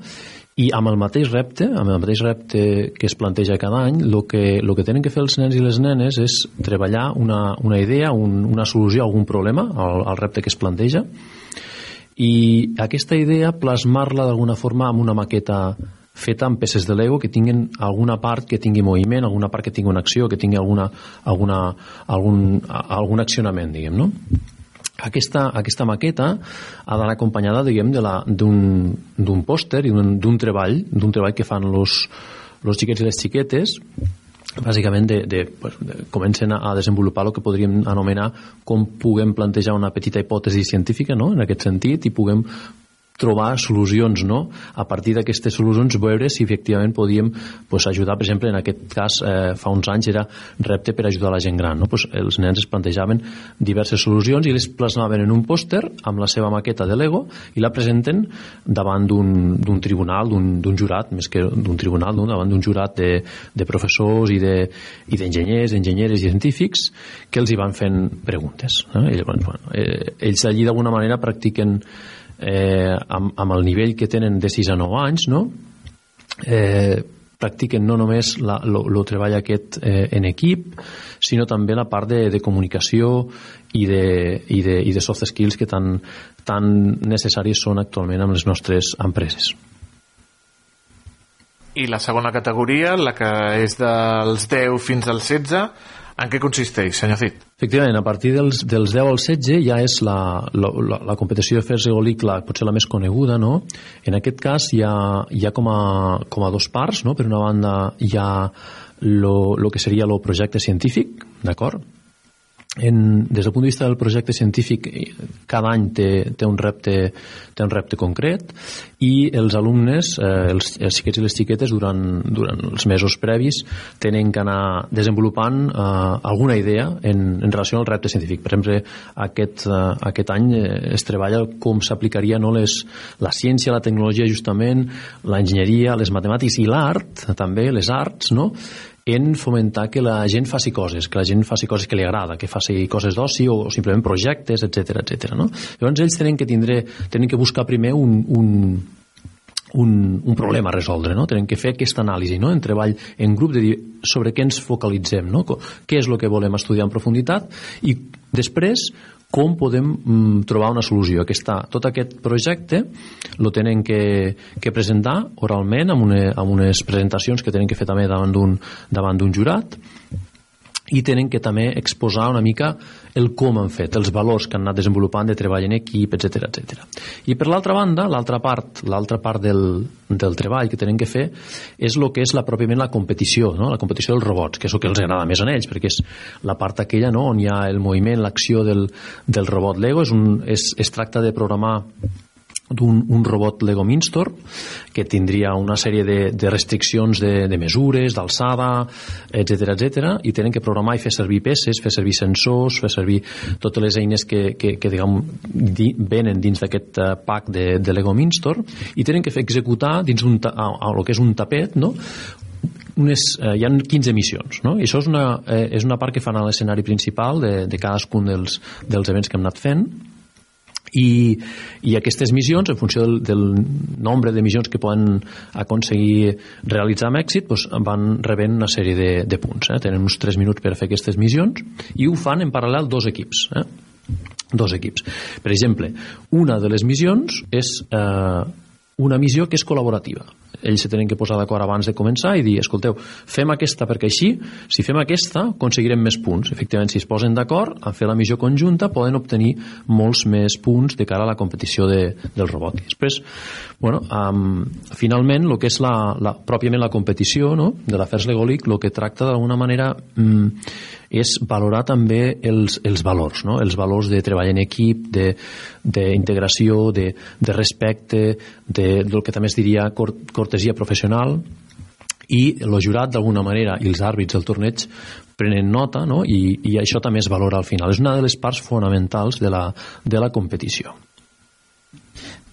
i amb el mateix repte amb el mateix repte que es planteja cada any el que, lo que tenen que fer els nens i les nenes és treballar una, una idea un, una solució a algun problema al, al repte que es planteja i aquesta idea plasmar-la d'alguna forma amb una maqueta feta amb peces de Lego que tinguin alguna part que tingui moviment, alguna part que tingui una acció, que tingui alguna, alguna, algun, algun accionament, diguem, no? Aquesta, aquesta maqueta ha d'anar acompanyada diguem d'un pòster i d'un treball d'un treball que fan los, los xiquets i les xiquetes bàsicament de, de, pues, de, comencen a desenvolupar el que podríem anomenar com puguem plantejar una petita hipòtesi científica no? en aquest sentit i puguem trobar solucions, no? A partir d'aquestes solucions veure si efectivament podíem pues, ajudar, per exemple, en aquest cas eh, fa uns anys era repte per ajudar la gent gran, no? Pues, els nens es plantejaven diverses solucions i les plasmaven en un pòster amb la seva maqueta de Lego i la presenten davant d'un tribunal, d'un jurat, més que d'un tribunal, no? davant d'un jurat de, de professors i d'enginyers, de, enginyeres i científics que els hi van fent preguntes. No? Ells, bueno, eh, ells allí d'alguna manera practiquen eh, amb, amb el nivell que tenen de 6 a 9 anys, no? eh, practiquen no només el treball aquest eh, en equip, sinó també la part de, de comunicació i de, i, de, i de soft skills que tan, tan necessaris són actualment amb les nostres empreses. I la segona categoria, la que és dels 10 fins als 16, en què consisteix, senyor Cid? Efectivament, a partir dels, dels 10 al 16 ja és la, la, la, la competició de Fers Egolic la, potser la més coneguda, no? En aquest cas hi ha, hi ha com, a, com a dos parts, no? Per una banda hi ha el que seria el projecte científic, d'acord? En, des del punt de vista del projecte científic cada any té, té, un, repte, té un repte concret i els alumnes, eh, els, els xiquets i les xiquetes durant, durant els mesos previs tenen que anar desenvolupant eh, alguna idea en, en relació al repte científic per exemple aquest, eh, aquest any eh, es treballa com s'aplicaria no, les, la ciència, la tecnologia justament l'enginyeria, les matemàtiques i l'art també, les arts no? En fomentar que la gent faci coses, que la gent faci coses que li agrada, que faci coses d'oci o, simplement projectes, etc etc. no? Llavors ells tenen que tindre, tenen que buscar primer un, un, un, un problema a resoldre, no? Tenen que fer aquesta anàlisi, no? En treball en grup de dir sobre què ens focalitzem, no? Què és el que volem estudiar en profunditat i després com podem mm, trobar una solució. Aquesta, tot aquest projecte lo tenen que, que presentar oralment amb, una, amb unes presentacions que tenen que fer també davant d'un jurat i tenen que també exposar una mica el com han fet, els valors que han anat desenvolupant de treball en equip, etc etc. I per l'altra banda, l'altra part, l'altra part del, del treball que tenen que fer és el que és la, pròpiament la competició, no? la competició dels robots, que és el que els agrada més a ells, perquè és la part aquella no? on hi ha el moviment, l'acció del, del robot Lego, és un, és, es tracta de programar d'un un robot Lego Mindstorm que tindria una sèrie de, de restriccions de, de mesures, d'alçada, etc etc i tenen que programar i fer servir peces, fer servir sensors, fer servir totes les eines que, que, que diguem, di, venen dins d'aquest uh, pack de, de Lego Mindstorm i tenen que fer executar dins un, a, a, el que és un tapet no? unes, eh, hi ha 15 missions no? i això és una, eh, és una part que fan a l'escenari principal de, de cadascun dels, dels events que hem anat fent i, i aquestes missions, en funció del, del nombre de missions que poden aconseguir realitzar amb èxit, doncs van rebent una sèrie de, de punts. Eh? Tenen uns 3 minuts per fer aquestes missions i ho fan en paral·lel dos equips. Eh? Dos equips. Per exemple, una de les missions és eh, una missió que és col·laborativa ells se tenen que posar d'acord abans de començar i dir, escolteu, fem aquesta perquè així, si fem aquesta, aconseguirem més punts. Efectivament, si es posen d'acord a fer la missió conjunta, poden obtenir molts més punts de cara a la competició de, del robot. I després, bueno, um, finalment, el que és la, la, pròpiament la competició no? de l'afers legòlic, el que tracta d'alguna manera um, és valorar també els, els valors, no? els valors de treball en equip, d'integració, de, de, de respecte, de, del que també es diria cort, cortesia professional, i el jurat d'alguna manera i els àrbits del torneig prenen nota no? I, i això també es valora al final és una de les parts fonamentals de la, de la competició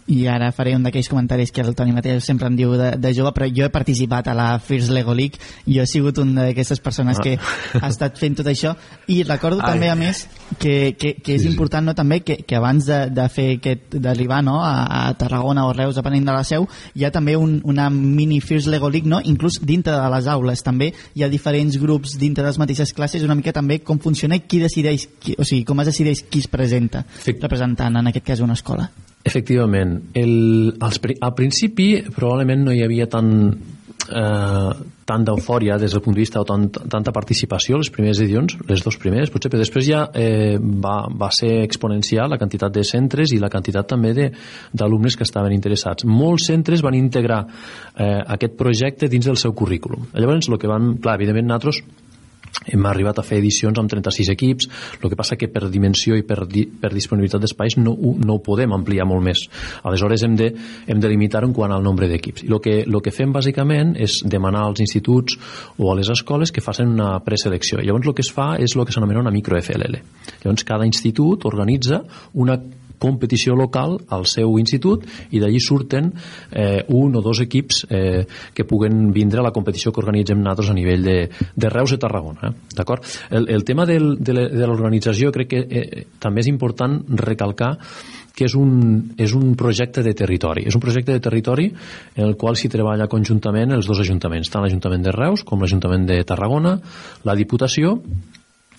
i ara faré un d'aquells comentaris que el Toni Mateu sempre em diu de, de jove, però jo he participat a la First Lego League, jo he sigut una d'aquestes persones que ah. ha estat fent tot això i recordo Ai. també a més que, que, que és sí, important no, també que, que abans de, de fer aquest d'arribar no, a, a Tarragona o Reus depenent de la seu, hi ha també un, una mini First Lego League, no? inclús dintre de les aules també hi ha diferents grups dintre de les mateixes classes, una mica també com funciona i qui decideix, qui, o sigui, com es decideix qui es presenta representant en aquest cas una escola Efectivament. El, als, al principi probablement no hi havia tant eh, tant d'eufòria des del punt de vista o tant, tanta participació les primeres edicions, les dos primeres potser, però després ja eh, va, va ser exponencial la quantitat de centres i la quantitat també d'alumnes que estaven interessats. Molts centres van integrar eh, aquest projecte dins del seu currículum. Llavors, el que van, clar, evidentment nosaltres hem arribat a fer edicions amb 36 equips. El que passa que per dimensió i per, di, per disponibilitat d'espais no, no ho podem ampliar molt més. Aleshores hem de, hem de limitar en quant al nombre d'equips. I el que, lo que fem bàsicament és demanar als instituts o a les escoles que facin una preselecció. Llavors el que es fa és el que s'anomena una micro FLL llavors cada institut organitza una competició local al seu institut i d'allí surten eh, un o dos equips eh, que puguen vindre a la competició que organitzem nosaltres a nivell de, de Reus i Tarragona. Eh? D'acord? El, el tema del, de l'organització crec que eh, també és important recalcar que és un, és un projecte de territori. És un projecte de territori en el qual s'hi treballa conjuntament els dos ajuntaments, tant l'Ajuntament de Reus com l'Ajuntament de Tarragona, la Diputació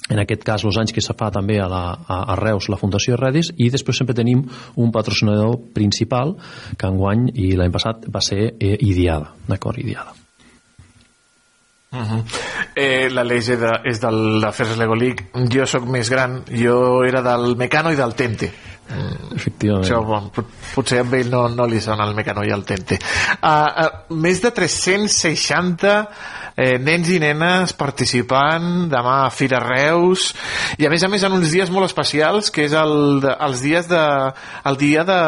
en aquest cas els anys que se fa també a, la, a, Reus la Fundació Redis i després sempre tenim un patrocinador principal que enguany i l'any passat va ser eh, Idiada d'acord, Idiada Uh -huh. eh, la Leix de, és del Afers Lego League jo sóc més gran, jo era del Mecano i del Tente efectivament. Això, bon, potser amb ell no, no li sona el Mecano i el Tente. Uh, uh, més de 360 eh, nens i nenes participant demà a Fira Reus. I a més a més en uns dies molt especials que és el, de, els dies de, el dia de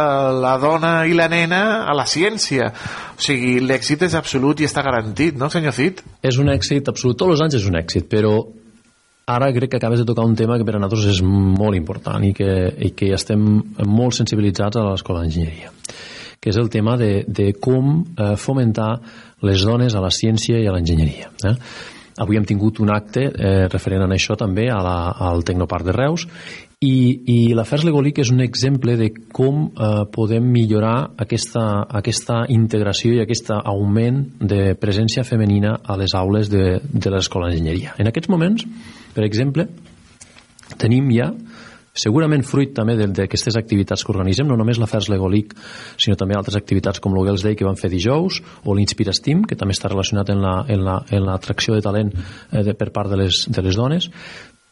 la dona i la nena a la ciència. O sigui, l'èxit és absolut i està garantit, no senyor Cid? És un èxit absolut, tots els anys és un èxit però ara crec que acabes de tocar un tema que per a nosaltres és molt important i que, i que estem molt sensibilitzats a l'escola d'enginyeria que és el tema de, de com eh, fomentar les dones a la ciència i a l'enginyeria. Eh? Avui hem tingut un acte eh, referent a això també a la, al Tecnoparc de Reus i, i l'Afers Legolic és un exemple de com eh, podem millorar aquesta, aquesta integració i aquest augment de presència femenina a les aules de, de l'escola d'enginyeria. En aquests moments, per exemple, tenim ja segurament fruit també d'aquestes activitats que organitzem, no només la Fers Legolic, sinó també altres activitats com el Girls Day que vam fer dijous, o l'Inspira Steam, que també està relacionat en la- en la- en l'atracció de talent eh, de, per part de les, de les dones,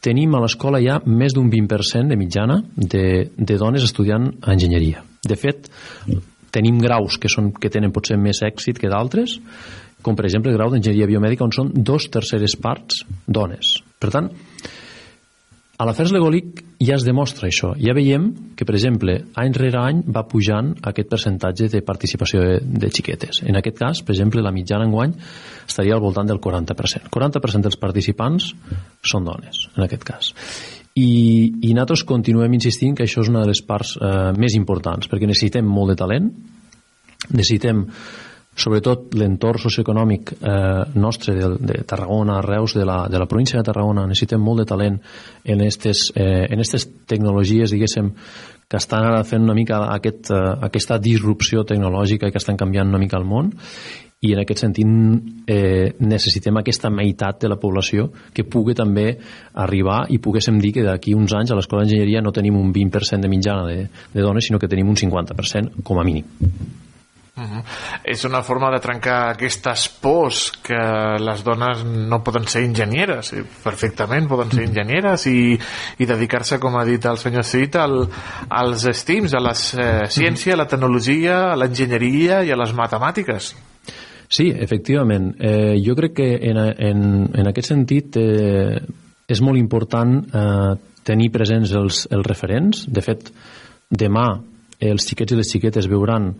tenim a l'escola ja més d'un 20% de mitjana de, de dones estudiant enginyeria. De fet, tenim graus que, són, que tenen potser més èxit que d'altres, com per exemple el grau d'enginyeria biomèdica, on són dos terceres parts dones. Per tant, a la FERS Legolic ja es demostra això. Ja veiem que, per exemple, any rere any va pujant aquest percentatge de participació de, de xiquetes. En aquest cas, per exemple, la mitjana enguany estaria al voltant del 40%. 40% dels participants són dones, en aquest cas. I, i nosaltres continuem insistint que això és una de les parts eh, més importants, perquè necessitem molt de talent, necessitem sobretot l'entorn socioeconòmic eh, nostre de, de Tarragona, Reus, de la, de la província de Tarragona, necessitem molt de talent en aquestes eh, en estes tecnologies, diguéssim, que estan ara fent una mica aquest, eh, aquesta disrupció tecnològica i que estan canviant una mica el món i en aquest sentit eh, necessitem aquesta meitat de la població que pugui també arribar i poguéssim dir que d'aquí uns anys a l'escola d'enginyeria no tenim un 20% de mitjana de, de dones, sinó que tenim un 50% com a mínim. Uh -huh. És una forma de trencar aquestes pors que les dones no poden ser enginyeres, perfectament poden ser enginyeres i, i dedicar-se, com ha dit el senyor Cid, al, als STEAMs, a la eh, ciència, a la tecnologia, a l'enginyeria i a les matemàtiques. Sí, efectivament. Eh, jo crec que en, en, en aquest sentit eh, és molt important eh, tenir presents els, els referents. De fet, demà els xiquets i les xiquetes veuran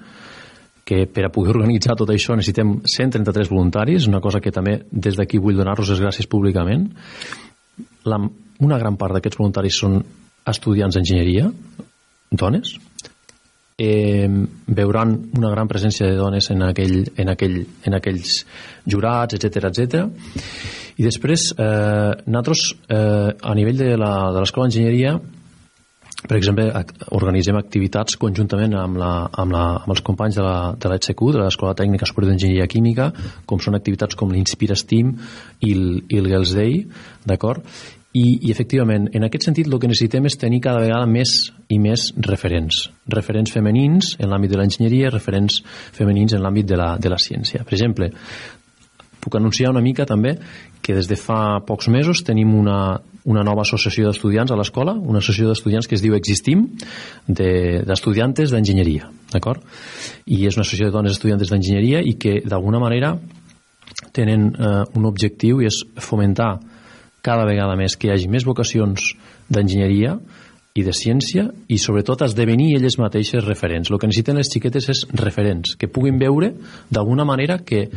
que per a poder organitzar tot això necessitem 133 voluntaris, una cosa que també des d'aquí vull donar-los les gràcies públicament. La, una gran part d'aquests voluntaris són estudiants d'enginyeria, dones, eh, veuran una gran presència de dones en, aquell, en, aquell, en aquells jurats, etc etc. I després, eh, nosaltres, eh, a nivell de la- de l'escola d'enginyeria, per exemple, organitzem activitats conjuntament amb, la, amb, la, amb els companys de la, de l'ETSQ, de l'Escola Tècnica Superior d'Enginyeria Química, com són activitats com l'Inspira Steam i el, i el Girls Day, d'acord? I, I, efectivament, en aquest sentit, el que necessitem és tenir cada vegada més i més referents. Referents femenins en l'àmbit de l'enginyeria, referents femenins en l'àmbit de, la, de la ciència. Per exemple, puc anunciar una mica també que des de fa pocs mesos tenim una, una nova associació d'estudiants a l'escola, una associació d'estudiants que es diu Existim, de- d'estudiantes de, d'enginyeria, d'acord? I és una associació de dones estudiantes d'enginyeria i que d'alguna manera tenen eh, un objectiu i és fomentar cada vegada més que hi hagi més vocacions d'enginyeria i de ciència i sobretot esdevenir elles mateixes referents. El que necessiten les xiquetes és referents, que puguin veure d'alguna manera que,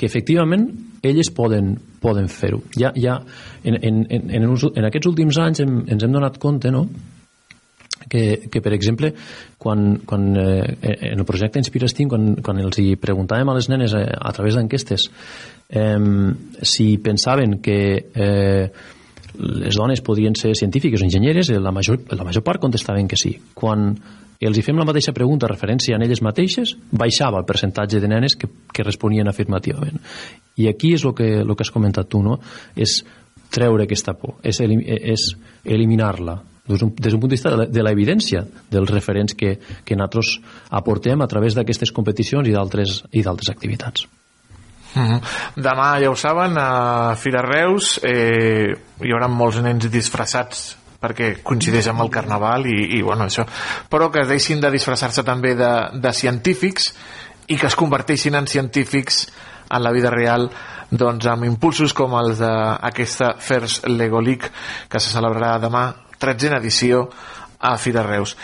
que efectivament elles poden, poden fer-ho. Ja, ja en, en, en, en, en aquests últims anys hem, ens hem donat compte no? que, que per exemple quan, quan eh, en el projecte Inspira Steam quan, quan els hi preguntàvem a les nenes eh, a través d'enquestes eh, si pensaven que eh, les dones podien ser científiques o enginyeres eh, la major, la major part contestaven que sí quan els hi fem la mateixa pregunta referència a elles mateixes, baixava el percentatge de nenes que, que responien afirmativament. I aquí és el que, el que has comentat tu, no? És treure aquesta por, és, elim és eliminar-la des d'un punt de vista de l'evidència dels referents que, que nosaltres aportem a través d'aquestes competicions i d'altres i activitats. Mhm. Demà, ja ho saben, a Fira Reus eh, hi haurà molts nens disfressats perquè coincideix amb el carnaval i, i bueno, això. Però que deixin de disfressar-se també de, de científics i que es converteixin en científics en la vida real doncs amb impulsos com els d'aquesta First Lego League que se celebrarà demà, 13a edició a Fira Reus.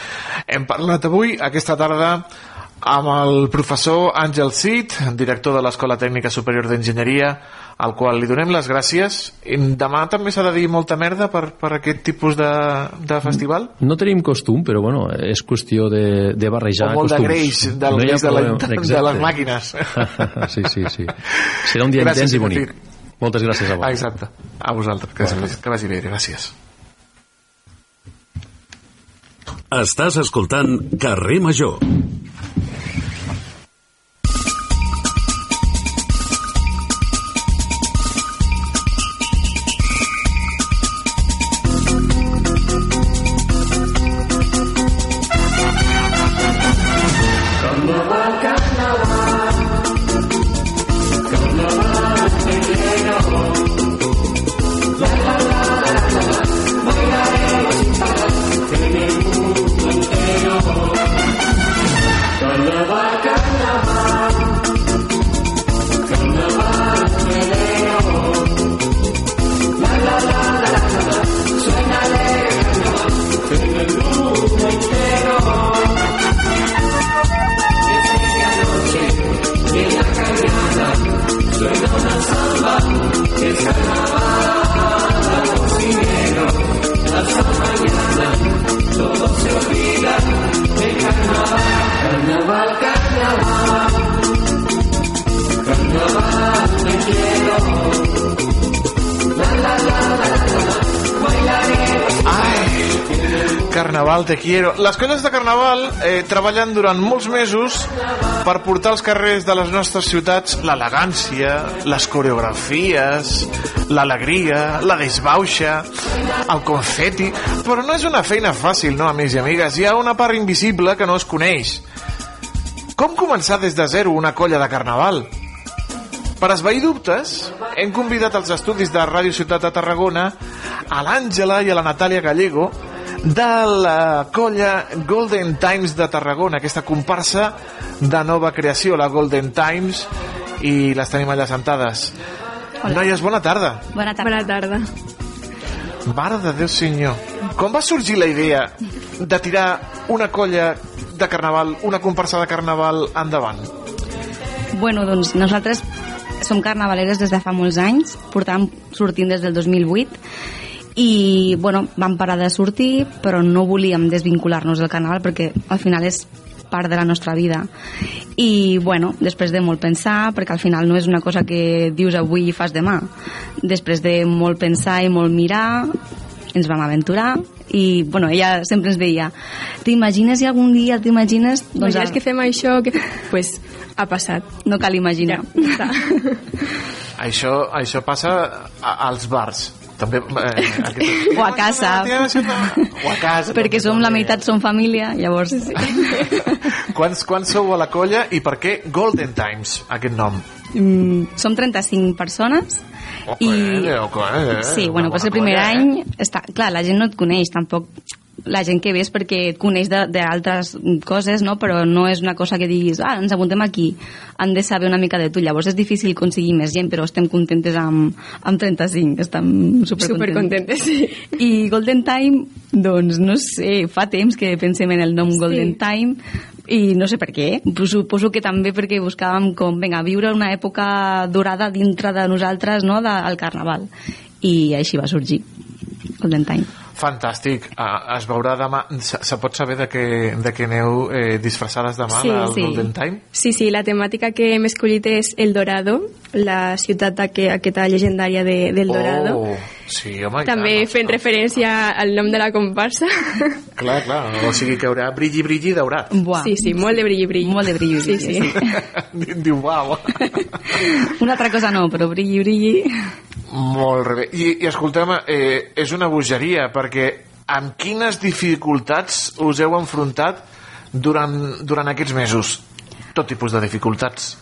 Hem parlat avui, aquesta tarda, amb el professor Àngel Cid, director de l'Escola Tècnica Superior d'Enginyeria, al qual li donem les gràcies. Demà també s'ha de dir molta merda per, per aquest tipus de, de festival? No tenim costum, però bueno, és qüestió de, de barrejar O molt de costums. greix del greix de, la, de les màquines. sí, sí, sí. Serà un dia Gràcies, intens i bonic. Martí. Moltes gràcies a vosaltres. exacte. A vosaltres. Que, vagi- que vagi bé, gràcies. Estàs escoltant Carrer Major. Quiero. Les colles de Carnaval eh, treballen durant molts mesos per portar als carrers de les nostres ciutats l'elegància, les coreografies, l'alegria, la desbauxa, el confeti... Però no és una feina fàcil, no, amics i amigues? Hi ha una part invisible que no es coneix. Com començar des de zero una colla de Carnaval? Per esvair dubtes, hem convidat als estudis de Ràdio Ciutat de Tarragona a l'Àngela i a la Natàlia Gallego de la colla Golden Times de Tarragona, aquesta comparsa de nova creació, la Golden Times, i les tenim allà sentades. Hola. Noies, bona tarda. Bona tarda. Bona tarda. Mare de Déu senyor. Com va sorgir la idea de tirar una colla de carnaval, una comparsa de carnaval endavant? Bueno, doncs nosaltres som carnavaleres des de fa molts anys, portàvem sortint des del 2008 i bueno, vam parar de sortir però no volíem desvincular-nos del carnaval perquè al final és part de la nostra vida. I bueno, després de molt pensar perquè al final no és una cosa que dius avui i fas demà. Després de molt pensar i molt mirar ens vam aventurar i bueno, ella sempre ens deia t'imagines si algun dia t'imagines? Doncs, Imagines que fem això que... pues ha passat. No cal imaginar. Ja, Això, això passa a, als bars. També, eh, aquest... o a casa. O a casa perquè som la meitat som família llavors. Sí. quants, quants sou a la colla i per què Golden Times aquest nom? mm, som 35 persones Ojo, i eh, ojo, eh, sí, bueno, pues el primer colla, any està, clar, la gent no et coneix tampoc la gent que ves perquè et coneix de- d'altres coses, no? però no és una cosa que diguis, ah, ens apuntem aquí, han de saber una mica de tu, llavors és difícil aconseguir més gent, però estem contentes amb, amb 35, estem supercontentes. Supercontentes, sí. I Golden Time, doncs no sé, fa temps que pensem en el nom Sí. Golden Time i no sé per què, suposo que també perquè buscàvem com, vinga, viure una època dorada dintre de nosaltres, no?, del carnaval. I així va sorgir Golden Time. Fantàstic. Uh, es veurà demà... Se, se pot saber de què, de què aneu eh, disfressades demà Sí, al sí. Golden Time? Sí, sí, la temàtica que hem escollit és El Dorado, la ciutat aqu aquesta llegendària de, del Dorado. Oh, sí, home, També tant. fent referència al nom de la comparsa. Clar, clar. O sigui que haurà brilli, brilli daurat. Buah. Sí, sí, molt de brilli, brilli. Molt de brilli, Sí, brilli, sí. Diu, uau. Una altra cosa no, però brilli, brilli... Molt bé. I, i escoltem, eh, és una bogeria, perquè amb quines dificultats us heu enfrontat durant, durant aquests mesos? Tot tipus de dificultats.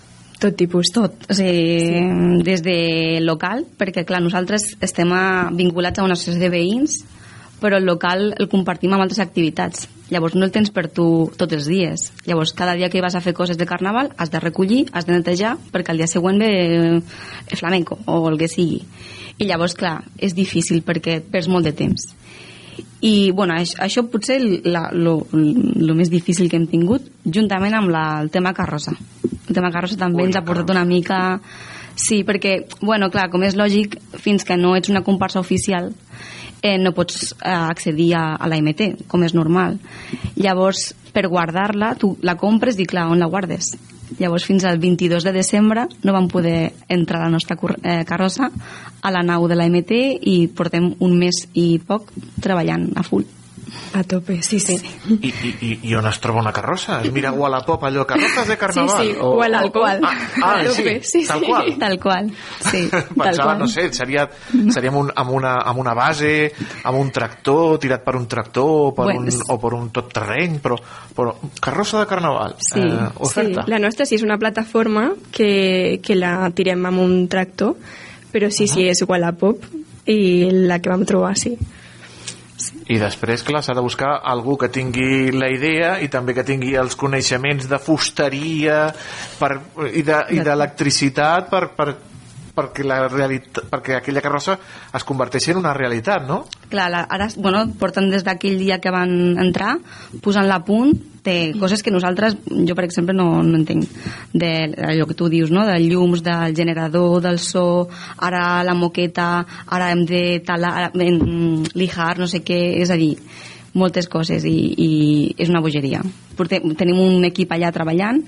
Tot tipus. Tot. O sigui, sí. des de local, perquè clar, nosaltres estem a, vinculats a una associació de veïns, però el local el compartim amb altres activitats. Llavors no el tens per tu tots els dies. Llavors cada dia que vas a fer coses de carnaval has de recollir, has de netejar, perquè el dia següent ve el flamenco o el que sigui. I llavors, clar, és difícil perquè perds molt de temps. I, bueno, això, això potser lo més difícil que hem tingut, juntament amb la, el tema carrossa. El tema carrossa també Ui, ens ha portat una mica... Sí, perquè, bueno, clar, com és lògic, fins que no ets una comparsa oficial, eh, no pots eh, accedir a, a la MT, com és normal. Llavors, per guardar-la, tu la compres i, clar, on la guardes? Llavors, fins al 22 de desembre no vam poder entrar a la nostra eh, carrossa a la nau de la MT i portem un mes i poc treballant a full. A tope, sí, sí. I, i, i, I on es troba una carrossa? Es mira Wallapop, allò, carrosses de carnaval? Sí, sí, Wallapop. Ah, ah, A sí, tope, sí, tal sí. qual. Tal qual, sí. tal Pensava, qual. no sé, seria, seria amb, un, amb, una, amb una base, amb un tractor, tirat per un tractor, per Bueno, un, o per un tot terreny, però, però carrossa de carnaval, Sí, eh, oferta. sí, la nostra sí és una plataforma que, que la tirem amb un tractor, però sí, sí, és Wallapop i la que vam trobar, sí. I després, clar, s'ha de buscar algú que tingui la idea i també que tingui els coneixements de fusteria per, i de- i d'electricitat per, per, perquè, la perquè aquella carrossa es converteixi en una realitat, no? Clar, la, ara, bueno, porten des d'aquell dia que van entrar, posant-la a punt, té coses que nosaltres, jo per exemple no, no entenc, de allò que tu dius, no? dels llums, del generador, del so, ara la moqueta, ara hem de talar, en, lijar, no sé què, és a dir, moltes coses i, i és una bogeria. Portem, tenim un equip allà treballant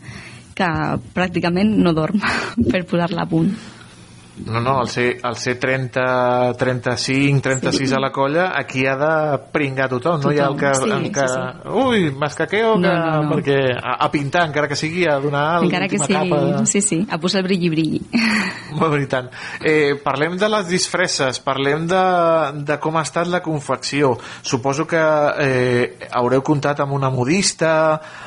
que pràcticament no dorm per posar-la a punt. No, no, el ser, el ser 30, 35, 36 Sí. a la colla, aquí ha de pringar tothom, no hi ha el que... Tothom, sí, el que sí, sí. Ui, mascaqueo, que, No, no, no. perquè a, a pintar, encara que sigui, a donar Encara que sigui... capa. Sí, sí, a posar el brilli brilli. Molt tant. Eh, parlem de les disfresses, parlem de, de com ha estat la confecció. Suposo que eh, haureu comptat amb una modista,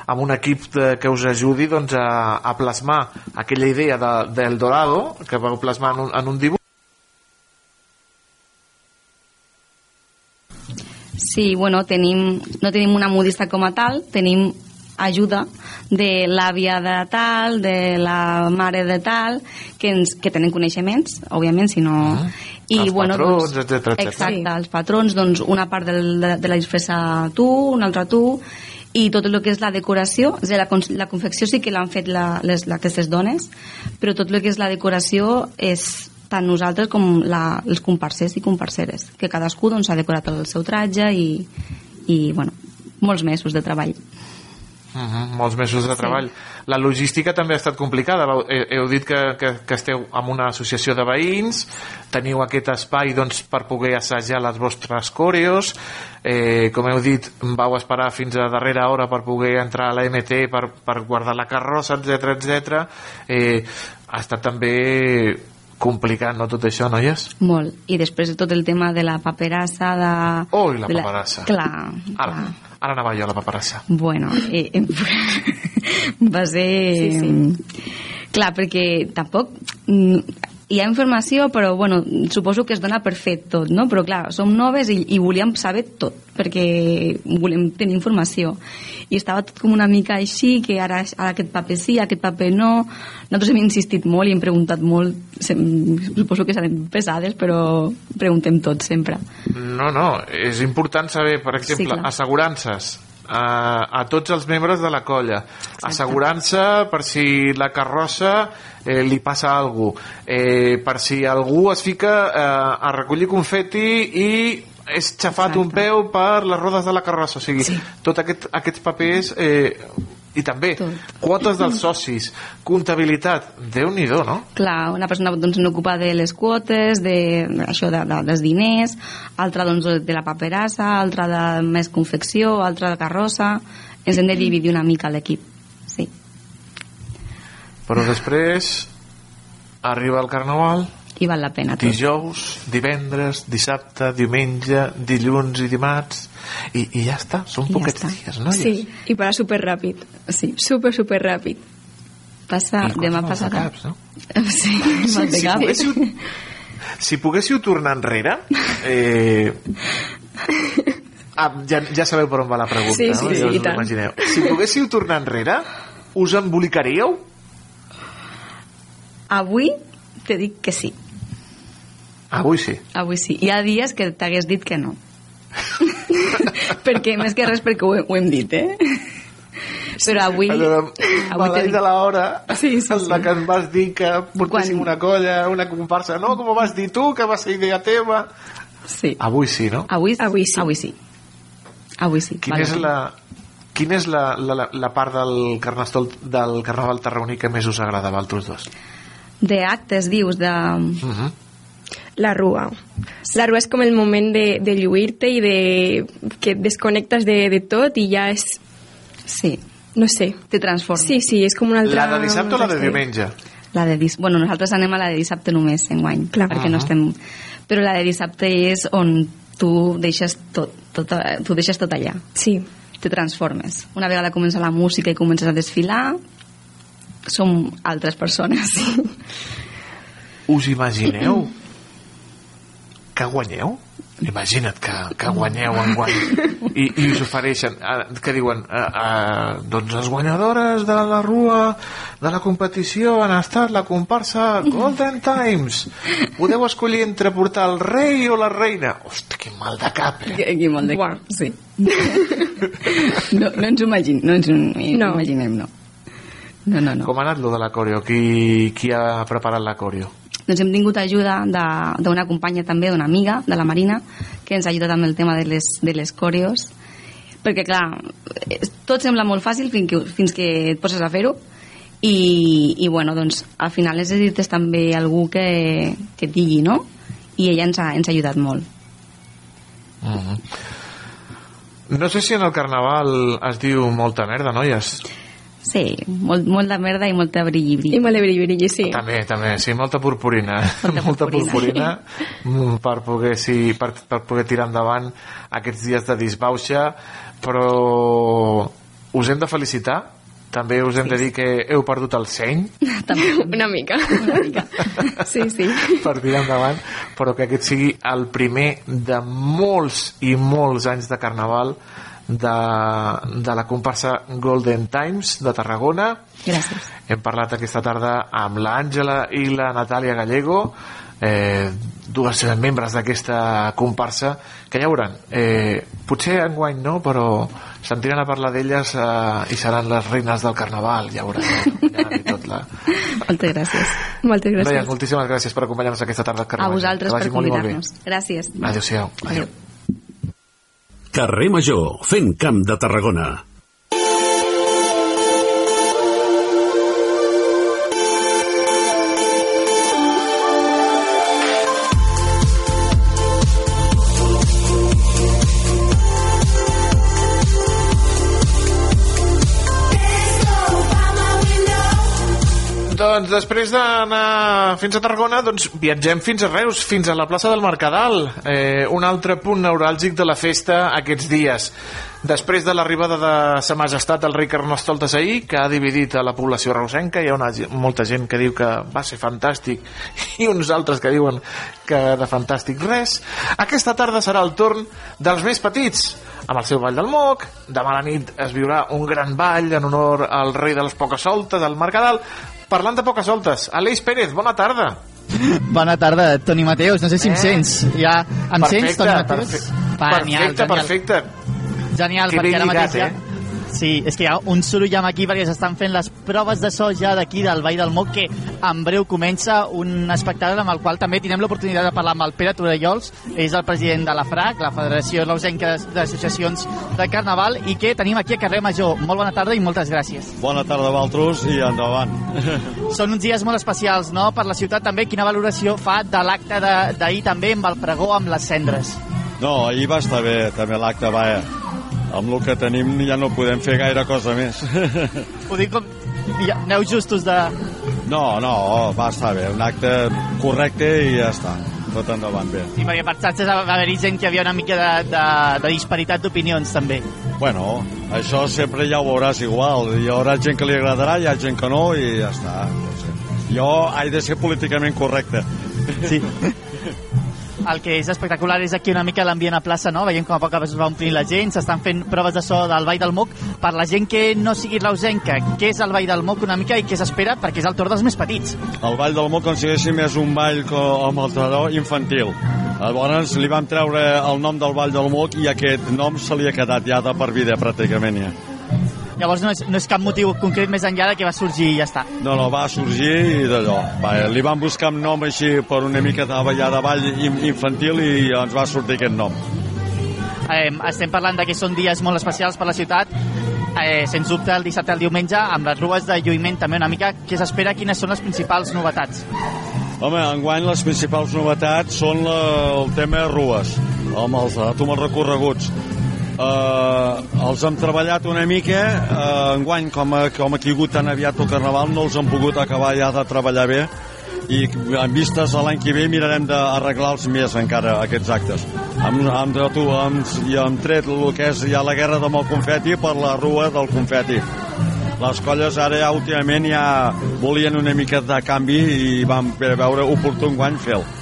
amb un equip de, que us ajudi doncs, a, a plasmar aquella idea de, del Dorado, que vau plasmar en un, en un dibuix. Sí, bueno, tenim, no tenim una modista com a tal, tenim ajuda de l'àvia de tal, de la mare de tal, que, ens, que tenen coneixements, òbviament, si no... I, Els bueno, patrons, doncs, etcètera, etcètera. Exacte, els patrons, doncs una part del, de, de la disfressa tu, una altra tu, i tot el que és la decoració, és la, la confecció sí que l'han fet la, les, la, aquestes dones, però tot el que és la decoració és tant nosaltres com la, els comparsers i comparseres, que cadascú doncs, ha decorat el seu tratge i, i bueno, molts mesos de treball. Uh -huh, molts mesos de treball. La logística també ha estat complicada. Heu, dit que, que, que esteu en una associació de veïns, teniu aquest espai doncs, per poder assajar les vostres coreos, eh, com heu dit, vau esperar fins a darrera hora per poder entrar a la MT, per, per guardar la carrossa, etc etc. Eh, ha estat també complicat, no, tot això, noies? Molt. I després tot el tema de la paperassa, de... Ui, la paperassa. Clar, Ara, ara anava jo a la paperassa. Bueno, eh, eh, va ser... Sí, sí. Clar, perquè tampoc... Hi ha informació, però bueno, suposo que es dona per fet tot, no? Però clar, som noves i, i volíem saber tot, perquè volem tenir informació. I estava tot com una mica així, que ara, ara aquest paper sí, aquest paper no. Nosaltres hem insistit molt i hem preguntat molt, sem, suposo que serem pesades, però preguntem tot sempre. No, no, és important saber, per exemple, clar. assegurances a, a tots els membres de la colla. Assegurança per si la carrossa eh, li passa alguna cosa, eh, per si algú es fica eh, a recollir confeti i és xafat un peu per les rodes de la carrossa. O sigui, sí. tot aquest, aquests papers... Eh, i també quotes dels socis, comptabilitat, déu nhi no? Clar, una persona doncs, n'ocupa de les quotes, de, això de, de, dels diners, altra doncs, de la paperassa, altra de més confecció, altra de carrossa... Ens hem de dividir una mica l'equip, sí. Però després arriba el carnaval I val la pena tot. dijous, divendres, dissabte, diumenge, dilluns i dimarts i, i ja està, són I ja poquets està. dies, no? Sí, i para super ràpid. Sí. Super, super ràpid. Passa, I demà passarà. maldecaps, no? Sí, Si, si, maldecaps. poguéssiu, si poguéssiu tornar enrere eh, ah, ja, ja sabeu per on va la pregunta Sí, sí, no? sí, Ja us tant. imagineu. si poguéssiu tornar enrere us embolicaríeu? Avui te dic que sí. Avui sí Avui sí. Hi ha dies que t'hagués dit que no. perquè, més que res, perquè ho, he- ho hem dit, eh? Però avui... Allò de, avui dic- de l'hora sí, sí, en la sí. que em vas dir que portéssim Quan- una colla, una comparsa no, com ho vas dir tu, que va ser idea teva Sí. avui sí, no? Avui, avui sí. Avui sí. Avui sí. Quina és la, quina és la, la, la part del carnestol del carnaval tarragoní que més us agradava a altres dos? De actes, dius, de... Uh -huh. La rua. La rua és com el moment de, de lluir-te i de que et desconnectes de, de tot i ja és... Sí. No sé. Te transforma. Sí, sí, és com una altra... La de dissabte o la de diumenge? La de dis... Bueno, nosaltres anem a la de dissabte només, enguany, Clar. perquè no Ah. estem... Però la de dissabte és on tu deixes tot, tot, tu deixes tot allà. Sí. Te transformes. Una vegada comença la música i comences a desfilar, som altres persones. Us imagineu que guanyeu? Imagina't que, que guanyeu en guany i, i us ofereixen eh, que diuen eh, eh, doncs les guanyadores de la rua de la competició han estat la comparsa Golden Times podeu escollir entre portar el rei o la reina hosti, quin mal de cap eh? Aquí molt de... Buah. Sí. no, no ens ho imaginem, no ens ho No. imaginem, no. No, no, no. com ha anat lo de la coreo? Qui, qui ha preparat la coreo? Doncs hem tingut ajuda d'una companya també, d'una amiga, de la Marina, que ens ha ajudat amb el tema de les, de les coreos, perquè clar, eh, tot sembla molt fàcil fins que, fins que et poses a fer-ho, i, i bueno, doncs al final necessites també algú que, que et digui, no? I ella ens ha, ens ha ajudat molt. Mm No sé si en el carnaval es diu molta merda, noies. Sí, molt, molt de merda i molta brilli-brilli. I molt de brilli-brilli, sí. També, també, sí, molta purpurina. Molta, molta purpurina mm, per poder, sí, per, per poder tirar endavant aquests dies de disbauxa, però us hem de felicitar també us hem de dir que heu perdut el seny Una mica. Una mica. Sí, sí. per tirar endavant, però que aquest sigui el primer de molts i molts anys de carnaval de, de la comparsa Golden Times de Tarragona. Gràcies. Hem parlat aquesta tarda amb l'Àngela i la Natàlia Gallego, eh, dues membres d'aquesta comparsa, que ja veuran, eh, potser enguany no, però sentiran a parlar d'elles eh, i seran les reines del carnaval, ja veuran. Eh, tot la... Moltes gràcies. Moltes Noies, moltíssimes gràcies per acompanyar-nos aquesta tarda al A carnaval. vosaltres Que per convidar-nos. Gràcies. Adéu-siau. Adéu. Carrer Major, fent camp de Tarragona. Doncs després d'anar fins a Tarragona, doncs viatgem fins a Reus, fins a la plaça del Mercadal, eh, un altre punt neuràlgic de la festa aquests dies. Després de l'arribada de Sa Majestat el rei Carnestoltes ahir, que ha dividit a la població reusenca, hi ha una, molta gent que diu que va ser fantàstic i uns altres que diuen que de fantàstic res. Aquesta tarda serà el torn dels més petits, amb el seu ball del moc. Demà a la nit es viurà un gran ball en honor al rei de les poques soltes, al Mercadal. Parlant de poques soltes, Aleix Pérez, bona tarda. Bona tarda, Toni Mateus. No sé si em Eh. sents. Ja, em sents, Toni Mateus? perfecte, perfecte, genial. perfecte. Genial, Que perquè ara lligat, mateix ja... eh? Sí, és que hi ha un soroll aquí perquè s'estan fent les proves de so ja d'aquí del Vall del Moc que en breu comença un espectacle amb el qual també tindrem l'oportunitat de parlar amb el Pere Torellols, és el president de la FRAC, la Federació Lausenca d'Associacions de Carnaval, i que tenim aquí a Carrer Major. Molt bona tarda i moltes gràcies. Bona tarda a vosaltres i endavant. Són uns dies molt especials, no?, per la ciutat també. Quina valoració fa de l'acte de- d'ahir també amb el pregó amb les cendres? No, ahir va estar bé, també l'acte, vaja. Amb el que tenim ja no podem fer gaire cosa més. Ho dic com... Ja, aneu justos de... No, no, va estar bé, un acte correcte i ja està, tot endavant bé. Sí, perquè per xarxes va haver-hi gent que havia una mica de, de, de disparitat d'opinions, també. Bueno, això sempre ja ho veuràs igual. Hi haurà gent que li agradarà, hi ha gent que no i ja està. No sé. Jo he de ser políticament correcte. Sí. El que és espectacular és aquí una mica l'ambient a plaça, no? Veiem com a poc es va omplint la gent, s'estan fent proves de so del Vall del Moc. Per la gent que no sigui reusenca, què és el Vall del Moc una mica i què s'espera? Perquè és el torn dels més petits. El Ball del Moc consideréssim és un ball amb el trador infantil. Llavors li vam treure el nom del Ball del Moc i aquest nom se li ha quedat ja de per vida pràcticament ja. Llavors no és, no és cap motiu concret més enllà de que va sorgir i ja està. No, no, va sorgir i d'allò. Va, li vam buscar un nom així per una mica de ballar de ball in- infantil i ens va sortir aquest nom. Eh, estem parlant de que són dies molt especials per la ciutat, eh, sens dubte el dissabte i el diumenge, amb les rues de lluïment també una mica. Què s'espera? Quines són les principals novetats? Home, enguany les principals novetats són la, el tema de rues, amb els, amb els recorreguts. Uh, els hem treballat una mica, uh, enguany com ha, com ha caigut tan aviat el Carnaval no els hem pogut acabar ja de treballar bé i en vistes a l'any que ve mirarem d'arreglar-los més encara aquests actes. Hem, hem, tu, hem, i hem tret el que és ja la guerra amb el confeti per la rua del confeti. Les colles ara ja últimament ja volien una mica de canvi i vam veure oportú enguany fer-ho.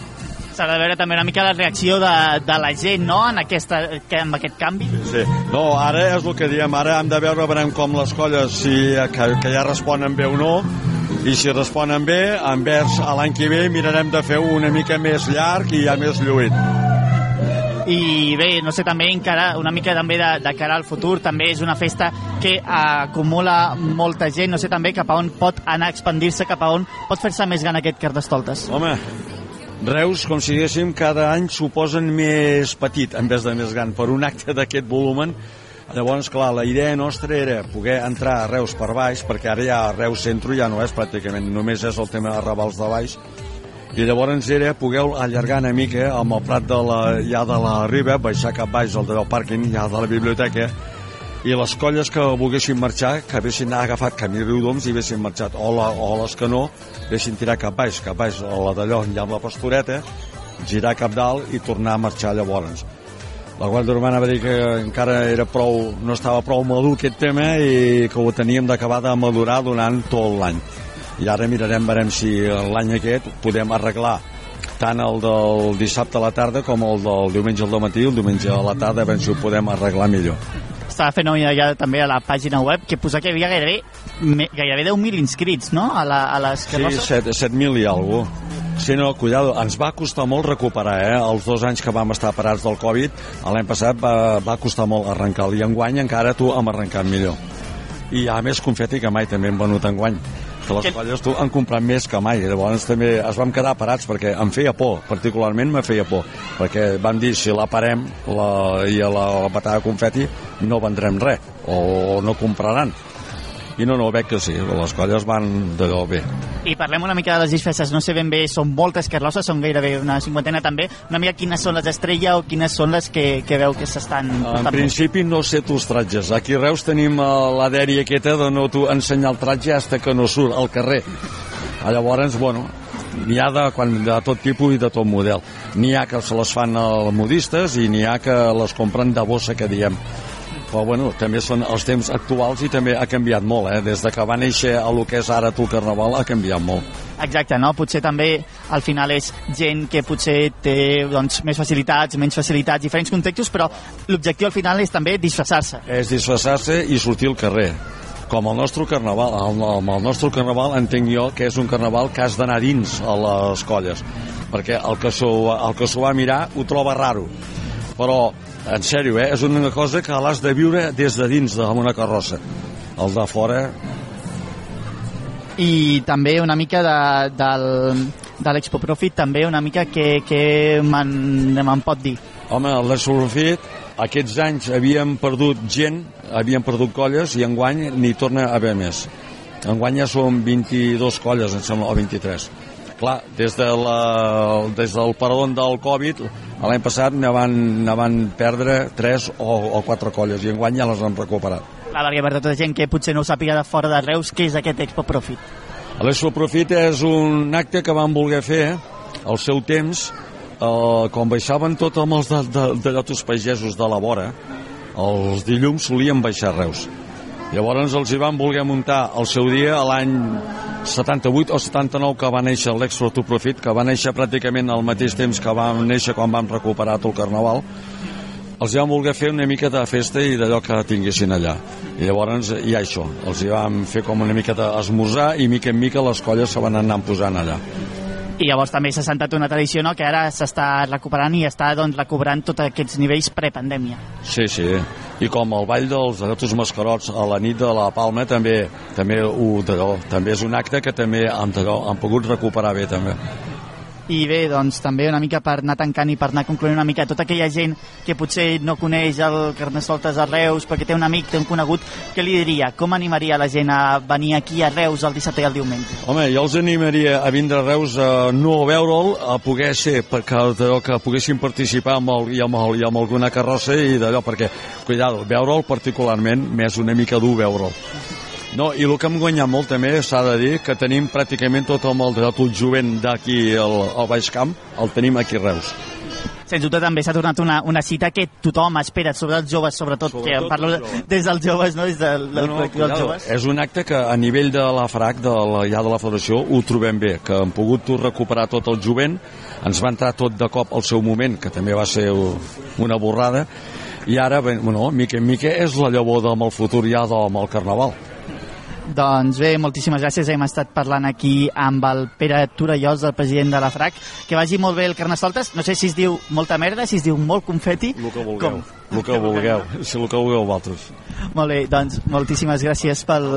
S'ha de veure també una mica la reacció de, de la gent, no?, en, aquesta, que, amb aquest canvi. Sí. No, ara és el que diem, ara hem de veure veurem com les colles si, que, que ja responen bé o no i si responen bé, envers a l'any que ve mirarem de fer una mica més llarg i ja més lluït. I bé, no sé, també encara una mica també de, de cara al futur, també és una festa que eh, acumula molta gent, no sé també cap a on pot anar a expandir-se, cap a on pot fer-se més gran aquest Carnestoltes. Home, Reus, com si diguéssim, cada any s'ho posen més petit en vez de més gran. Per un acte d'aquest volumen Llavors, clar, la idea nostra era poder entrar a Reus per baix, perquè ara ja Reus centre ja no és pràcticament, només és el tema de Ravals de baix, i llavors era poder allargar una mica amb el prat de la, ja de la riba, baixar cap baix el del pàrquing, ja de la biblioteca, i les colles que volguessin marxar, que haguessin agafat camí Riudoms i haguessin marxat, o, la, o les que no, haguessin tirat cap baix, cap baix, o la d'allò, ja amb la pastoreta, girar cap dalt i tornar a marxar llavors. La Guàrdia Urbana va dir que encara era prou, no estava prou madur aquest tema i que ho teníem d'acabar de madurar durant tot l'any. I ara mirarem, veurem si l'any aquest podem arreglar tant el del dissabte a la tarda com el del diumenge al matí, el diumenge a la tarda, a veure si ho podem arreglar millor estava fent ja també a la pàgina web que posa que hi havia gairebé, gairebé 10.000 inscrits, no?, a, la, a les carrosses. Sí, 7.000 i alguna. Sí, no, cuidado, ens va costar molt recuperar, eh? Els dos anys que vam estar parats del Covid, l'any passat va, va costar molt arrencar, i enguany encara tu hem arrencat millor. I hi ha més confeti que mai també hem venut enguany que les colles tu han comprat més que mai. Llavors també es vam quedar parats perquè em feia por, particularment me feia por perquè vam dir si la parem la, i a la, la patada de confeti no vendrem res o no compraran i no, no, veig que sí, les colles van d'allò bé. I parlem una mica de les disfresses, no sé ben bé, són moltes carlosses, són gairebé una cinquantena també, una mica quines són les estrelles o quines són les que, que veu que s'estan... En principi no sé tu els tratges, aquí a Reus tenim uh, la dèria aquesta de no tu ensenyar el tratge hasta que no surt al carrer. Ah, llavors, bueno, n'hi ha de, quan, de tot tipus i de tot model. N'hi ha que se les fan a modistes i n'hi ha que les compren de bossa, que diem però bueno, també són els temps actuals i també ha canviat molt, eh? des de que va néixer a lo que és ara tu Carnaval ha canviat molt. Exacte, no? Potser també al final és gent que potser té doncs, més facilitats, menys facilitats, diferents contextos, però l'objectiu al final és també disfressar-se. És disfressar-se i sortir al carrer com el nostre carnaval. El, el, el nostre carnaval entenc jo que és un carnaval que has d'anar dins a les colles, perquè el que s'ho va mirar ho troba raro. Però en sèrio, eh? És una cosa que l'has de viure des de dins d'una carrossa. El de fora... I també una mica de, del, de l'Expo Profit, també una mica que, que me'n pot dir. Home, l'Expo Profit, aquests anys havíem perdut gent, havíem perdut colles i enguany n'hi torna a haver més. Enguany ja són 22 colles, em sembla, o 23 clar, des, de la, des del paradón del Covid l'any passat ne van, ne van perdre 3 o, o 4 colles i enguany ja les han recuperat. Clar, perquè per tota gent que potser no ho sàpiga de fora de Reus, què és aquest Expo Profit? L'Expo Profit és un acte que van voler fer al seu temps eh, quan baixaven tot amb els de, de, de llotos pagesos de la vora els dilluns solien baixar Reus Llavors els hi van voler muntar el seu dia a l'any 78 o 79 que va néixer l'Extra to Profit, que va néixer pràcticament al mateix temps que vam néixer quan vam recuperar tot el Carnaval. Els hi van voler fer una mica de festa i d'allò que tinguessin allà. I llavors hi ha això, els hi vam fer com una mica d'esmorzar i mica en mica les colles se van anar posant allà i llavors també s'ha sentat una tradició no? que ara s'està recuperant i està doncs, recobrant tots aquests nivells prepandèmia. Sí, sí, i com el ball dels adotos mascarots a la nit de la Palma també també, ho, també és un acte que també han, han pogut recuperar bé també i bé, doncs també una mica per anar tancant i per anar concloent una mica tota aquella gent que potser no coneix el Carnestoltes a Reus perquè té un amic, té un conegut, què li diria? Com animaria la gent a venir aquí a Reus el dissabte i el diumenge? Home, jo els animaria a vindre a Reus a no veure'l, a poder ser perquè d'allò que poguessin participar amb el, i, amb el, i amb alguna carrossa i d'allò perquè, cuidado, veure'l particularment m'és una mica dur veure'l no, i el que hem guanyat molt també s'ha de dir que tenim pràcticament tot el, tot el jovent d'aquí al, al Baix Camp, el tenim aquí a Reus. Sens dubte també s'ha tornat una, una cita que tothom espera, sobre els joves sobretot, sobretot que parlo de, des dels joves, no? des del, del no, no, dels joves. És un acte que a nivell de la FRAC, de la, ja de la Federació, ho trobem bé, que hem pogut recuperar tot el jovent, ens va entrar tot de cop al seu moment, que també va ser una borrada, i ara, bueno, mica en mica, és la llavor del futur ja del Carnaval. Doncs bé, moltíssimes gràcies. Hem estat parlant aquí amb el Pere Torellós, el president de la FRAC. Que vagi molt bé el Carnestoltes. No sé si es diu molta merda, si es diu molt confeti. El que vulgueu. Com? El que vulgueu. Si el que vulgueu vosaltres. Molt bé, doncs moltíssimes gràcies pel,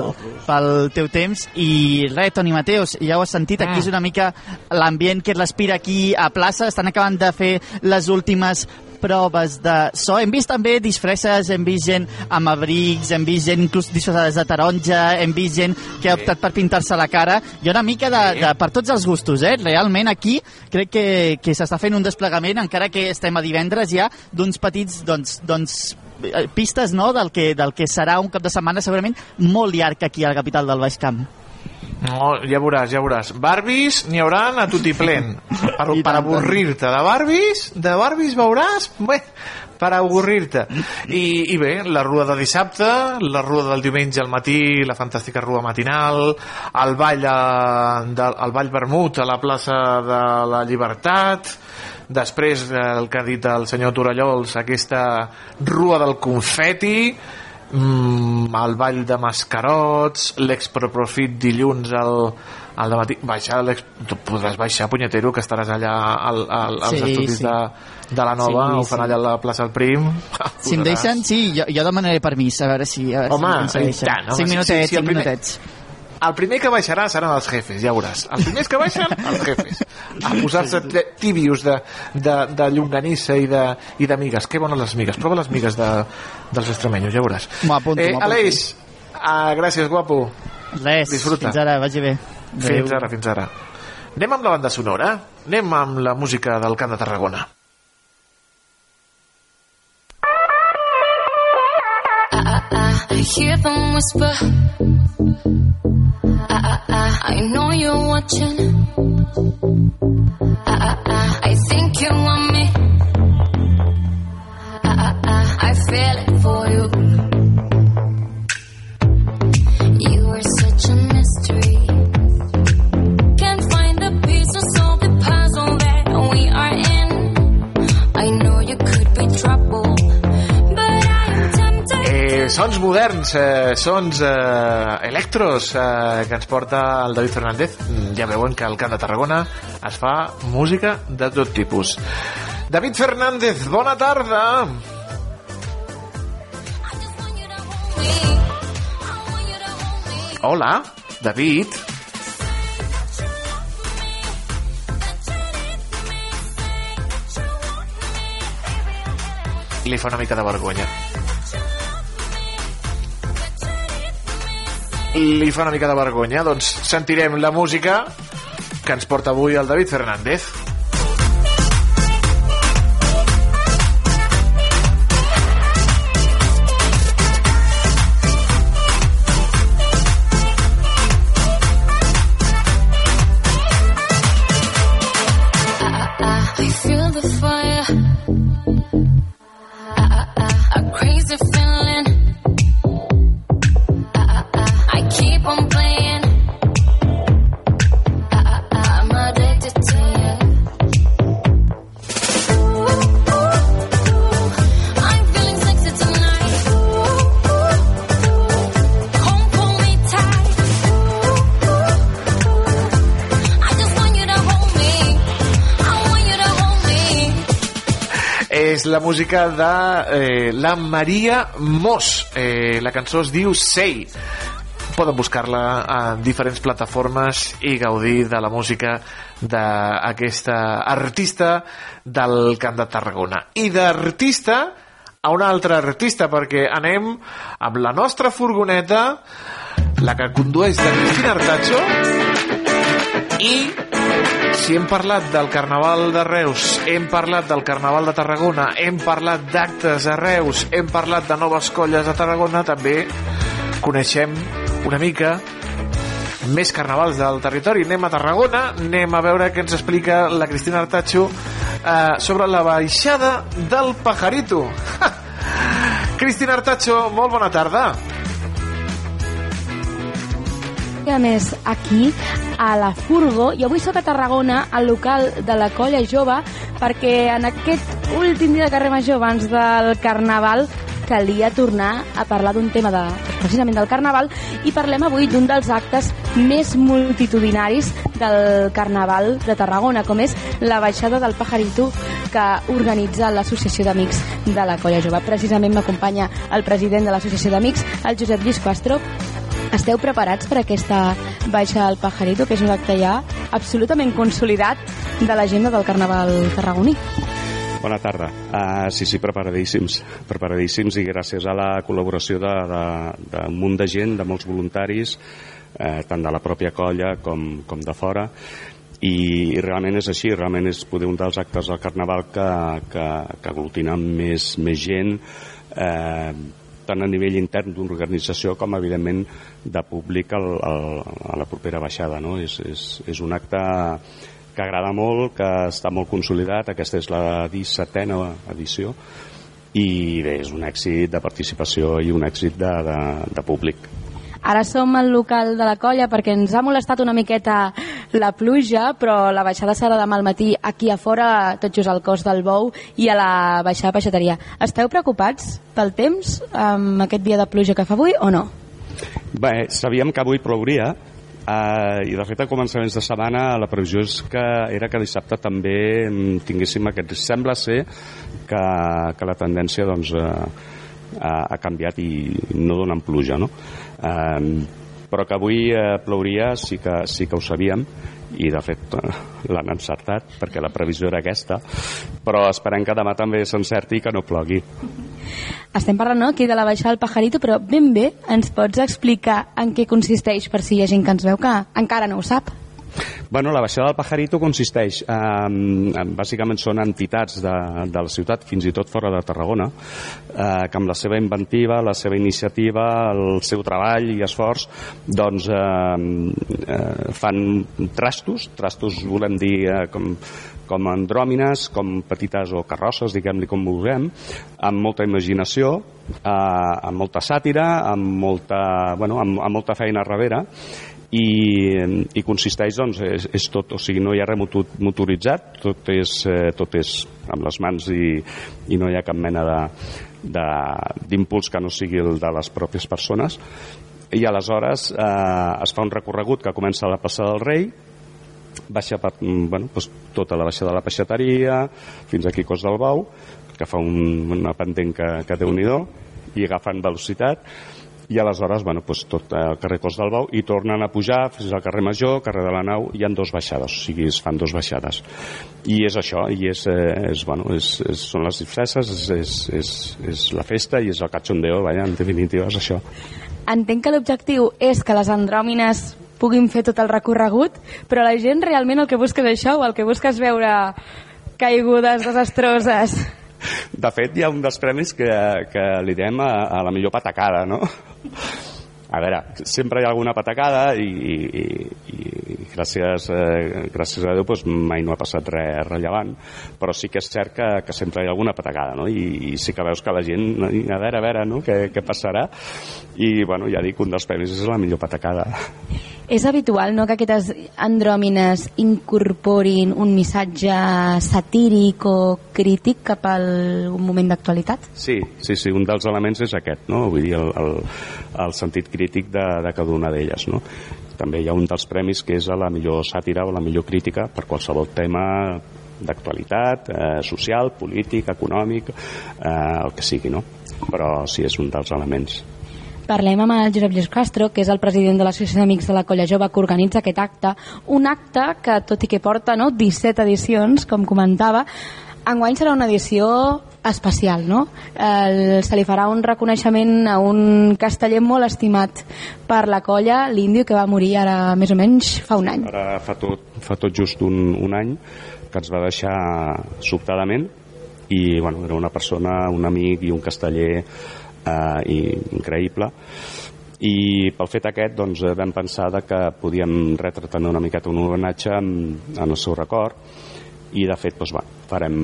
pel teu temps. I res, Toni Mateus, ja ho has sentit, aquí és una mica l'ambient que es respira aquí a plaça. Estan acabant de fer les últimes proves de so. Hem vist també disfresses, hem vist gent amb abrics, hem vist gent inclús disfressades de taronja, hem vist gent que ha optat per pintar-se la cara. Hi ha una mica de, de, per tots els gustos, eh? Realment aquí crec que, que s'està fent un desplegament, encara que estem a divendres ja, d'uns petits, doncs, doncs eh, pistes no, del, que, del que serà un cap de setmana segurament molt llarg aquí a la capital del Baix Camp. No, ja veuràs, ja veuràs. Barbies n'hi haurà a tutiplén. Per, per avorrir-te de Barbies, de Barbies veuràs, bé, per avorrir-te. I, I bé, la rua de dissabte, la rua del diumenge al matí, la fantàstica rua matinal, el ball, a, de, el ball vermut a la plaça de la Llibertat, després eh, el que ha dit el senyor Torallols, aquesta rua del confeti, mm, el ball de mascarots, l'exproprofit dilluns al, al matí, baixar tu podràs baixar, punyetero, que estaràs allà al, al, als Sí, estudis sí. de, de la Nova, Sí, ho fan sí. allà a la plaça del Prim. Si em deixen, sí, jo, jo demanaré permís, a veure si... A veure Home, si tant, home, cinc sí, minutets, sí, sí, el cinc primer- minutets. El primer que baixarà seran els jefes, ja veuràs. Els primers que baixen, els jefes. A posar-se tibios de, de, de llonganissa i de, i de migues. Que bones les migues. Prova les migues de, dels extremenyos, ja veuràs. M'ho apunto, eh. Aleix, ah, gràcies, guapo. Res, Disfruta. fins ara, vagi bé. Fins Adéu. ara, fins ara. Anem amb la banda sonora? Anem amb la música del Camp de Tarragona. I hear them whisper. I, I, I, I know you're watching. I, I, I, I think you want me. I, I, I, I feel it for you. You sons moderns, eh, sons eh, electros eh, que ens porta el David Fernández. Mm, Ja veuen que al Camp de Tarragona es fa música de tot tipus. David Fernández, bona tarda. Hola, David. Li fa una mica de vergonya. Li fa una mica de vergonya, doncs sentirem la música que ens porta avui el David Fernández. La música de eh, la Maria Mos. Eh, la cançó es diu Say. Poden buscar-la en diferents plataformes i gaudir de la música d'aquesta artista del Camp de Tarragona. I d'artista a una altra artista, perquè anem amb la nostra furgoneta, la que condueix de Cristina Artacho, i si hem parlat del Carnaval de Reus, hem parlat del Carnaval de Tarragona, hem parlat d'actes a Reus, hem parlat de noves colles a Tarragona, també coneixem una mica més carnavals del territori. Anem a Tarragona, anem a veure què ens explica la Cristina Artacho eh, sobre la baixada del Pajarito. Cristina Artacho, molt bona tarda. A més, aquí, a la Furgo, i avui sóc a Tarragona, al local de la Colla Jove, perquè en aquest últim dia de carrer Major, abans del Carnaval, calia tornar a parlar d'un tema de, precisament del Carnaval i parlem avui d'un dels actes més multitudinaris del Carnaval de Tarragona, com és la baixada del Pajarito que organitza l'Associació d'Amics de la Colla Jove. Precisament m'acompanya el president de l'Associació d'Amics, el Josep Lluís Castro, esteu preparats per aquesta baixa al Pajarito, que és un acte ja absolutament consolidat de l'agenda del Carnaval tarragoní? Bona tarda. Uh, sí, sí, preparadíssims. Preparadíssims i gràcies a la col·laboració d'un de, de, de munt de gent, de molts voluntaris, eh, tant de la pròpia colla com, com de fora, i, i realment és així, realment és poder un dels actes del Carnaval que, que, que aglutina més, més gent, eh, tant a nivell intern d'una organització com, evidentment, de públic al, al, a la propera baixada. No? És, és, és un acte que agrada molt, que està molt consolidat, aquesta és la 17a edició, i bé, és un èxit de participació i un èxit de, de, de públic. Ara som al local de la colla perquè ens ha molestat una miqueta la pluja, però la baixada serà demà al matí aquí a fora, tot just al cos del Bou i a la baixada peixateria. Esteu preocupats pel temps amb aquest dia de pluja que fa avui o no? Bé, sabíem que avui plouria, Uh, i de fet a començaments de setmana la previsió és que era que dissabte també tinguéssim aquest sembla ser que, que la tendència doncs, uh, ha, ha canviat i no donen pluja no? Uh, però que avui uh, plouria sí que, sí que ho sabíem i de fet l'han encertat perquè la previsió era aquesta però esperem que demà també s'encerti i que no plogui estem parlant no, aquí de la baixada del Pajarito, però ben bé ens pots explicar en què consisteix per si hi ha gent que ens veu que encara no ho sap? Bueno, la baixada del Pajarito consisteix, eh, bàsicament són entitats de, de la ciutat, fins i tot fora de Tarragona, eh, que amb la seva inventiva, la seva iniciativa, el seu treball i esforç, doncs eh, eh, fan trastos, trastos volem dir eh, com com andròmines, com petites o carrosses, diguem-li com vulguem, amb molta imaginació, eh, amb molta sàtira, amb molta, bueno, amb, amb molta feina a darrere, i, i consisteix doncs, és, és tot, o sigui, no hi ha res motoritzat, tot és, eh, tot és amb les mans i, i no hi ha cap mena d'impuls que no sigui el de les pròpies persones. I aleshores eh, es fa un recorregut que comença a la passada del rei baixa per, mm, bueno, doncs tota la baixada de la peixateria fins aquí Cos del Bau que fa un, una pendent que, que déu nhi i agafen velocitat i aleshores bueno, doncs tot el carrer Cos del Bau i tornen a pujar fins al carrer Major, carrer de la Nau hi han dos baixades, o sigui, es fan dos baixades i és això, i és, eh, és, bueno, és, és, són les disfresses és, és, és, és la festa i és el cachondeo, vaja, en definitiva és això Entenc que l'objectiu és que les andròmines puguin fer tot el recorregut, però la gent realment el que busca és això o el que busca és veure caigudes desastroses? De fet, hi ha un dels premis que, que li diem a, a la millor patacada, no? A veure, sempre hi ha alguna patacada i, i, i gràcies, eh, gràcies a Déu doncs, mai no ha passat res rellevant, però sí que és cert que, que sempre hi ha alguna patacada, no? I, i sí que veus que la gent, a veure, a veure, no? què, què passarà? I, bueno, ja dic, un dels premis és la millor patacada. És habitual no, que aquestes andròmines incorporin un missatge satíric o crític cap al moment d'actualitat? Sí, sí, sí, un dels elements és aquest, no? vull dir, el, el, el sentit crític de, de cada una d'elles. No? També hi ha un dels premis que és a la millor sàtira o la millor crítica per qualsevol tema d'actualitat, eh, social, polític, econòmic, eh, el que sigui, no? Però sí, és un dels elements. Parlem amb el Josep Lluís Castro, que és el president de l'Associació d'Amics de la Colla Jove, que organitza aquest acte. Un acte que, tot i que porta no, 17 edicions, com comentava, enguany serà una edició especial, no? El, se li farà un reconeixement a un casteller molt estimat per la colla, l'Índio, que va morir ara més o menys fa un any. Ara fa tot, fa tot just un, un any que ens va deixar sobtadament i bueno, era una persona, un amic i un casteller eh, i increïble. I pel fet aquest doncs, vam pensar que podíem retre també una miqueta un homenatge en, en el seu record i de fet doncs, va, farem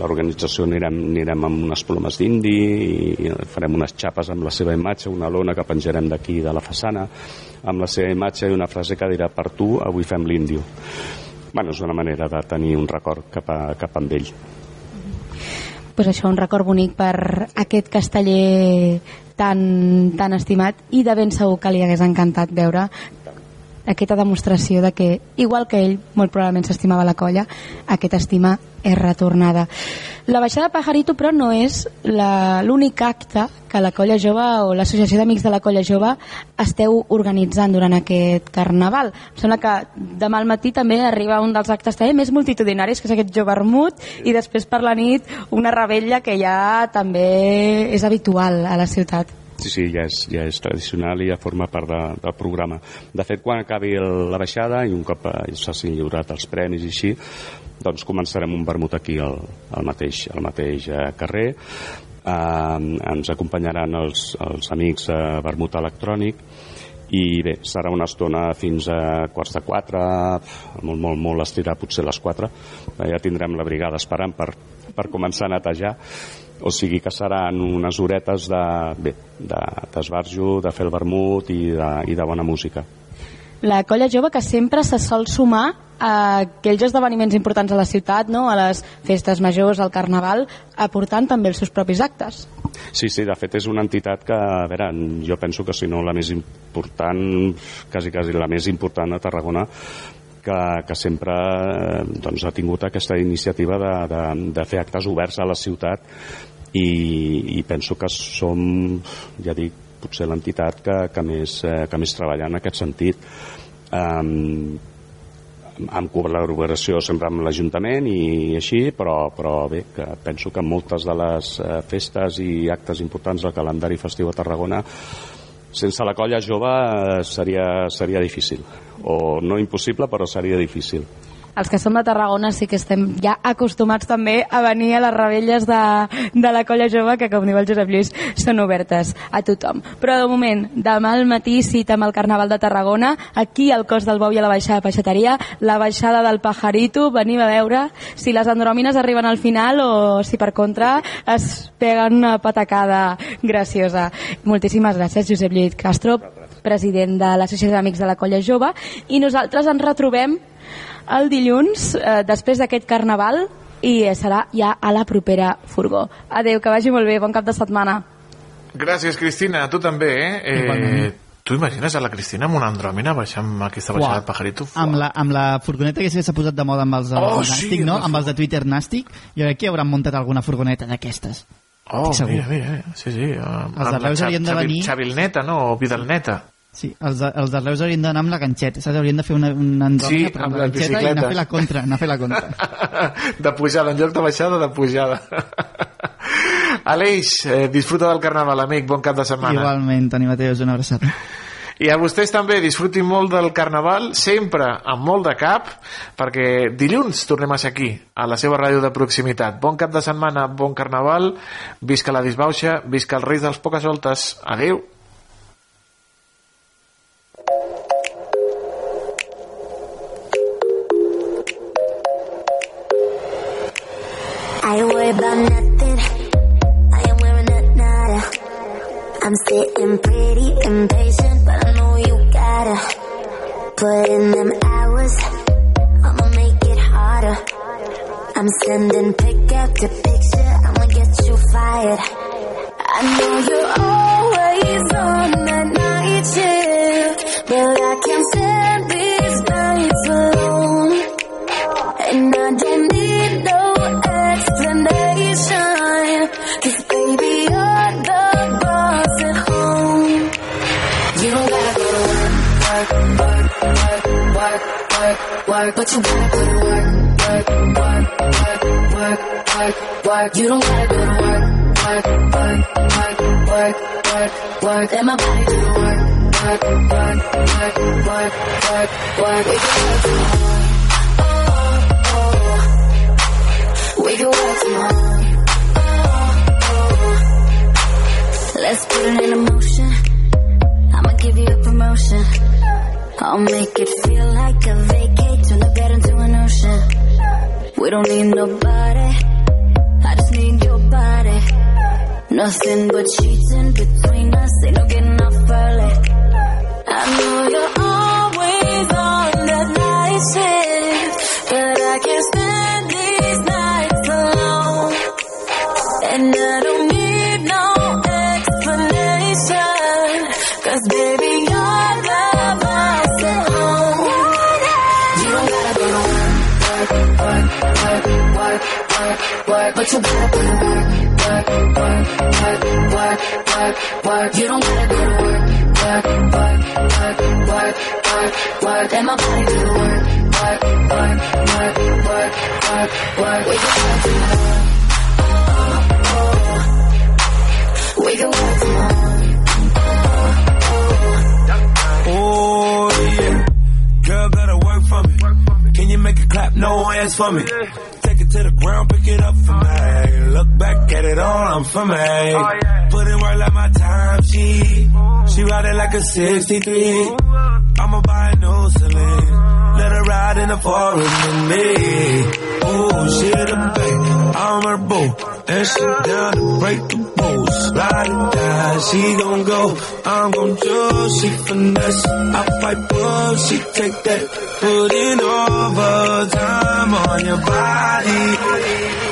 l'organització anirem, anirem amb unes plomes d'indi i farem unes xapes amb la seva imatge, una lona que penjarem d'aquí de la façana amb la seva imatge i una frase que dirà per tu avui fem l'índio bueno, és una manera de tenir un record cap a, cap a ell pues això, un record bonic per aquest casteller tan, tan estimat i de ben segur que li hagués encantat veure aquesta demostració de que, igual que ell, molt probablement s'estimava la colla, aquesta estima és retornada. La baixada de Pajarito, però, no és l'únic acte que la Colla Jove o l'Associació d'Amics de la Colla Jove esteu organitzant durant aquest carnaval. Em sembla que demà al matí també arriba un dels actes també més multitudinaris, que és aquest Jove Vermut, i després per la nit una rebella que ja també és habitual a la ciutat. Sí, sí, ja és, ja és tradicional i ja forma part de, del programa. De fet, quan acabi el, la baixada i un cop eh, s'hagin lliurat els premis i així, doncs començarem un vermut aquí al, al mateix, al mateix eh, carrer. Eh, ens acompanyaran els, els amics eh, vermut electrònic i bé, serà una estona fins a quarts de quatre, molt, molt, molt estirar, potser les quatre. Eh, Ja tindrem la brigada esperant per, per començar a netejar o sigui que seran unes horetes de, bé, de, d'esbarjo, de fer el vermut i de, i de bona música. La colla jove que sempre se sol sumar a aquells esdeveniments importants a la ciutat, no? a les festes majors, al carnaval, aportant també els seus propis actes. Sí, sí, de fet és una entitat que, a veure, jo penso que si no la més important, quasi, quasi la més important a Tarragona, que, que sempre eh, doncs, ha tingut aquesta iniciativa de, de, de fer actes oberts a la ciutat i, i penso que som, ja dic, potser l'entitat que, que, més, eh, que més treballa en aquest sentit. Um, amb col·laboració sempre amb l'Ajuntament i així, però, però bé, que penso que moltes de les eh, festes i actes importants del calendari festiu a Tarragona sense la colla jove seria, seria difícil. O no impossible però seria difícil Els que som de Tarragona sí que estem ja acostumats també a venir a les rebelles de, de la colla jove, que com diu el Josep Lluís, són obertes a tothom. Però de moment, demà al matí cita amb el Carnaval de Tarragona, aquí al cos del Bou i a la baixada de Peixateria, la baixada del Pajarito, venim a veure si les andròmines arriben al final o si per contra es peguen una patacada graciosa. Moltíssimes gràcies, Josep Lluís Castro, president de l'Associació d'Amics de la Colla Jove, i nosaltres ens retrobem el dilluns, eh, després d'aquest carnaval, i serà ja a la propera furgó. Adeu, que vagi molt bé, bon cap de setmana. Gràcies, Cristina. Tu també, eh? eh tu imagines a la Cristina amb una andròmina baixant amb aquesta baixada del pajarito? Amb la, amb la furgoneta que s'ha posat de moda amb els, Oh, els sí, Nàstic, no? amb els de Twitter Nàstic, jo crec que hauran muntat alguna furgoneta d'aquestes. Oh, mira, mira, eh? sí, sí. Amb, Els arreus Xa- haurien de venir- Xavilneta, no? O Vidalneta. Sí, els, de, els de Reus haurien d'anar amb la ganxeta, saps? Haurien de fer una, una andròmina Sí, però amb amb la ganxeta i anar a fer la contra, anar a fer la contra. de pujada, en lloc de baixada, de pujada. Aleix, eh, disfruta del carnaval, amic, bon cap de setmana. Igualment, Toni Mateus, una abraçada. I a vostès també disfrutin molt del carnaval, sempre amb molt de cap, perquè dilluns tornem a ser aquí, a la seva ràdio de proximitat. Bon cap de setmana, bon carnaval, visca la disbauxa, visca els reis dels poques soltes. Adeu. About nothing. I am wearing a nada. I'm sitting pretty impatient, but I know you gotta put in them hours. I'ma make it harder. I'm sending pick after picture. I'ma get you fired. I know you're always on that night shift, work. But you gotta go to work, work, work, work, work, work, work. You don't gotta go to work, work, work, work, work, work, work. Let my body do the work, work, work, work, work, work, work. We can work tomorrow. We can work tomorrow. Let's put it in motion. I'ma give you a promotion. I'll make it feel like a vacate, turn the bed into an ocean. We don't need nobody. I just need your body. Nothing but sheets in between us. Ain't no getting off early. I know you're always on that night shift, but I can't stand these nights alone. And I You don't gotta work, work, work, work, work, work, work, you put don't gotta go to work, work, work, work, work, work, work. Let my body the work, work, work, work, work, work, work. We can work tomorrow. We can work tomorrow. Oh yeah, girl gotta work for me. Can you make it clap? No hands for me. Take it to the ground, pick it up for me. Look back at it all, I'm for me. Oh, Put in work like my time, she she ride it like a 63. I'ma buy a new Celine. Let her ride in the forest with me. Ooh, she the babe, I'm her boo. And she down to break the rules. Ride or die, she gon' go. I'm gon' choose, she finesse. I fight for, she take that. Put in overtime on your body.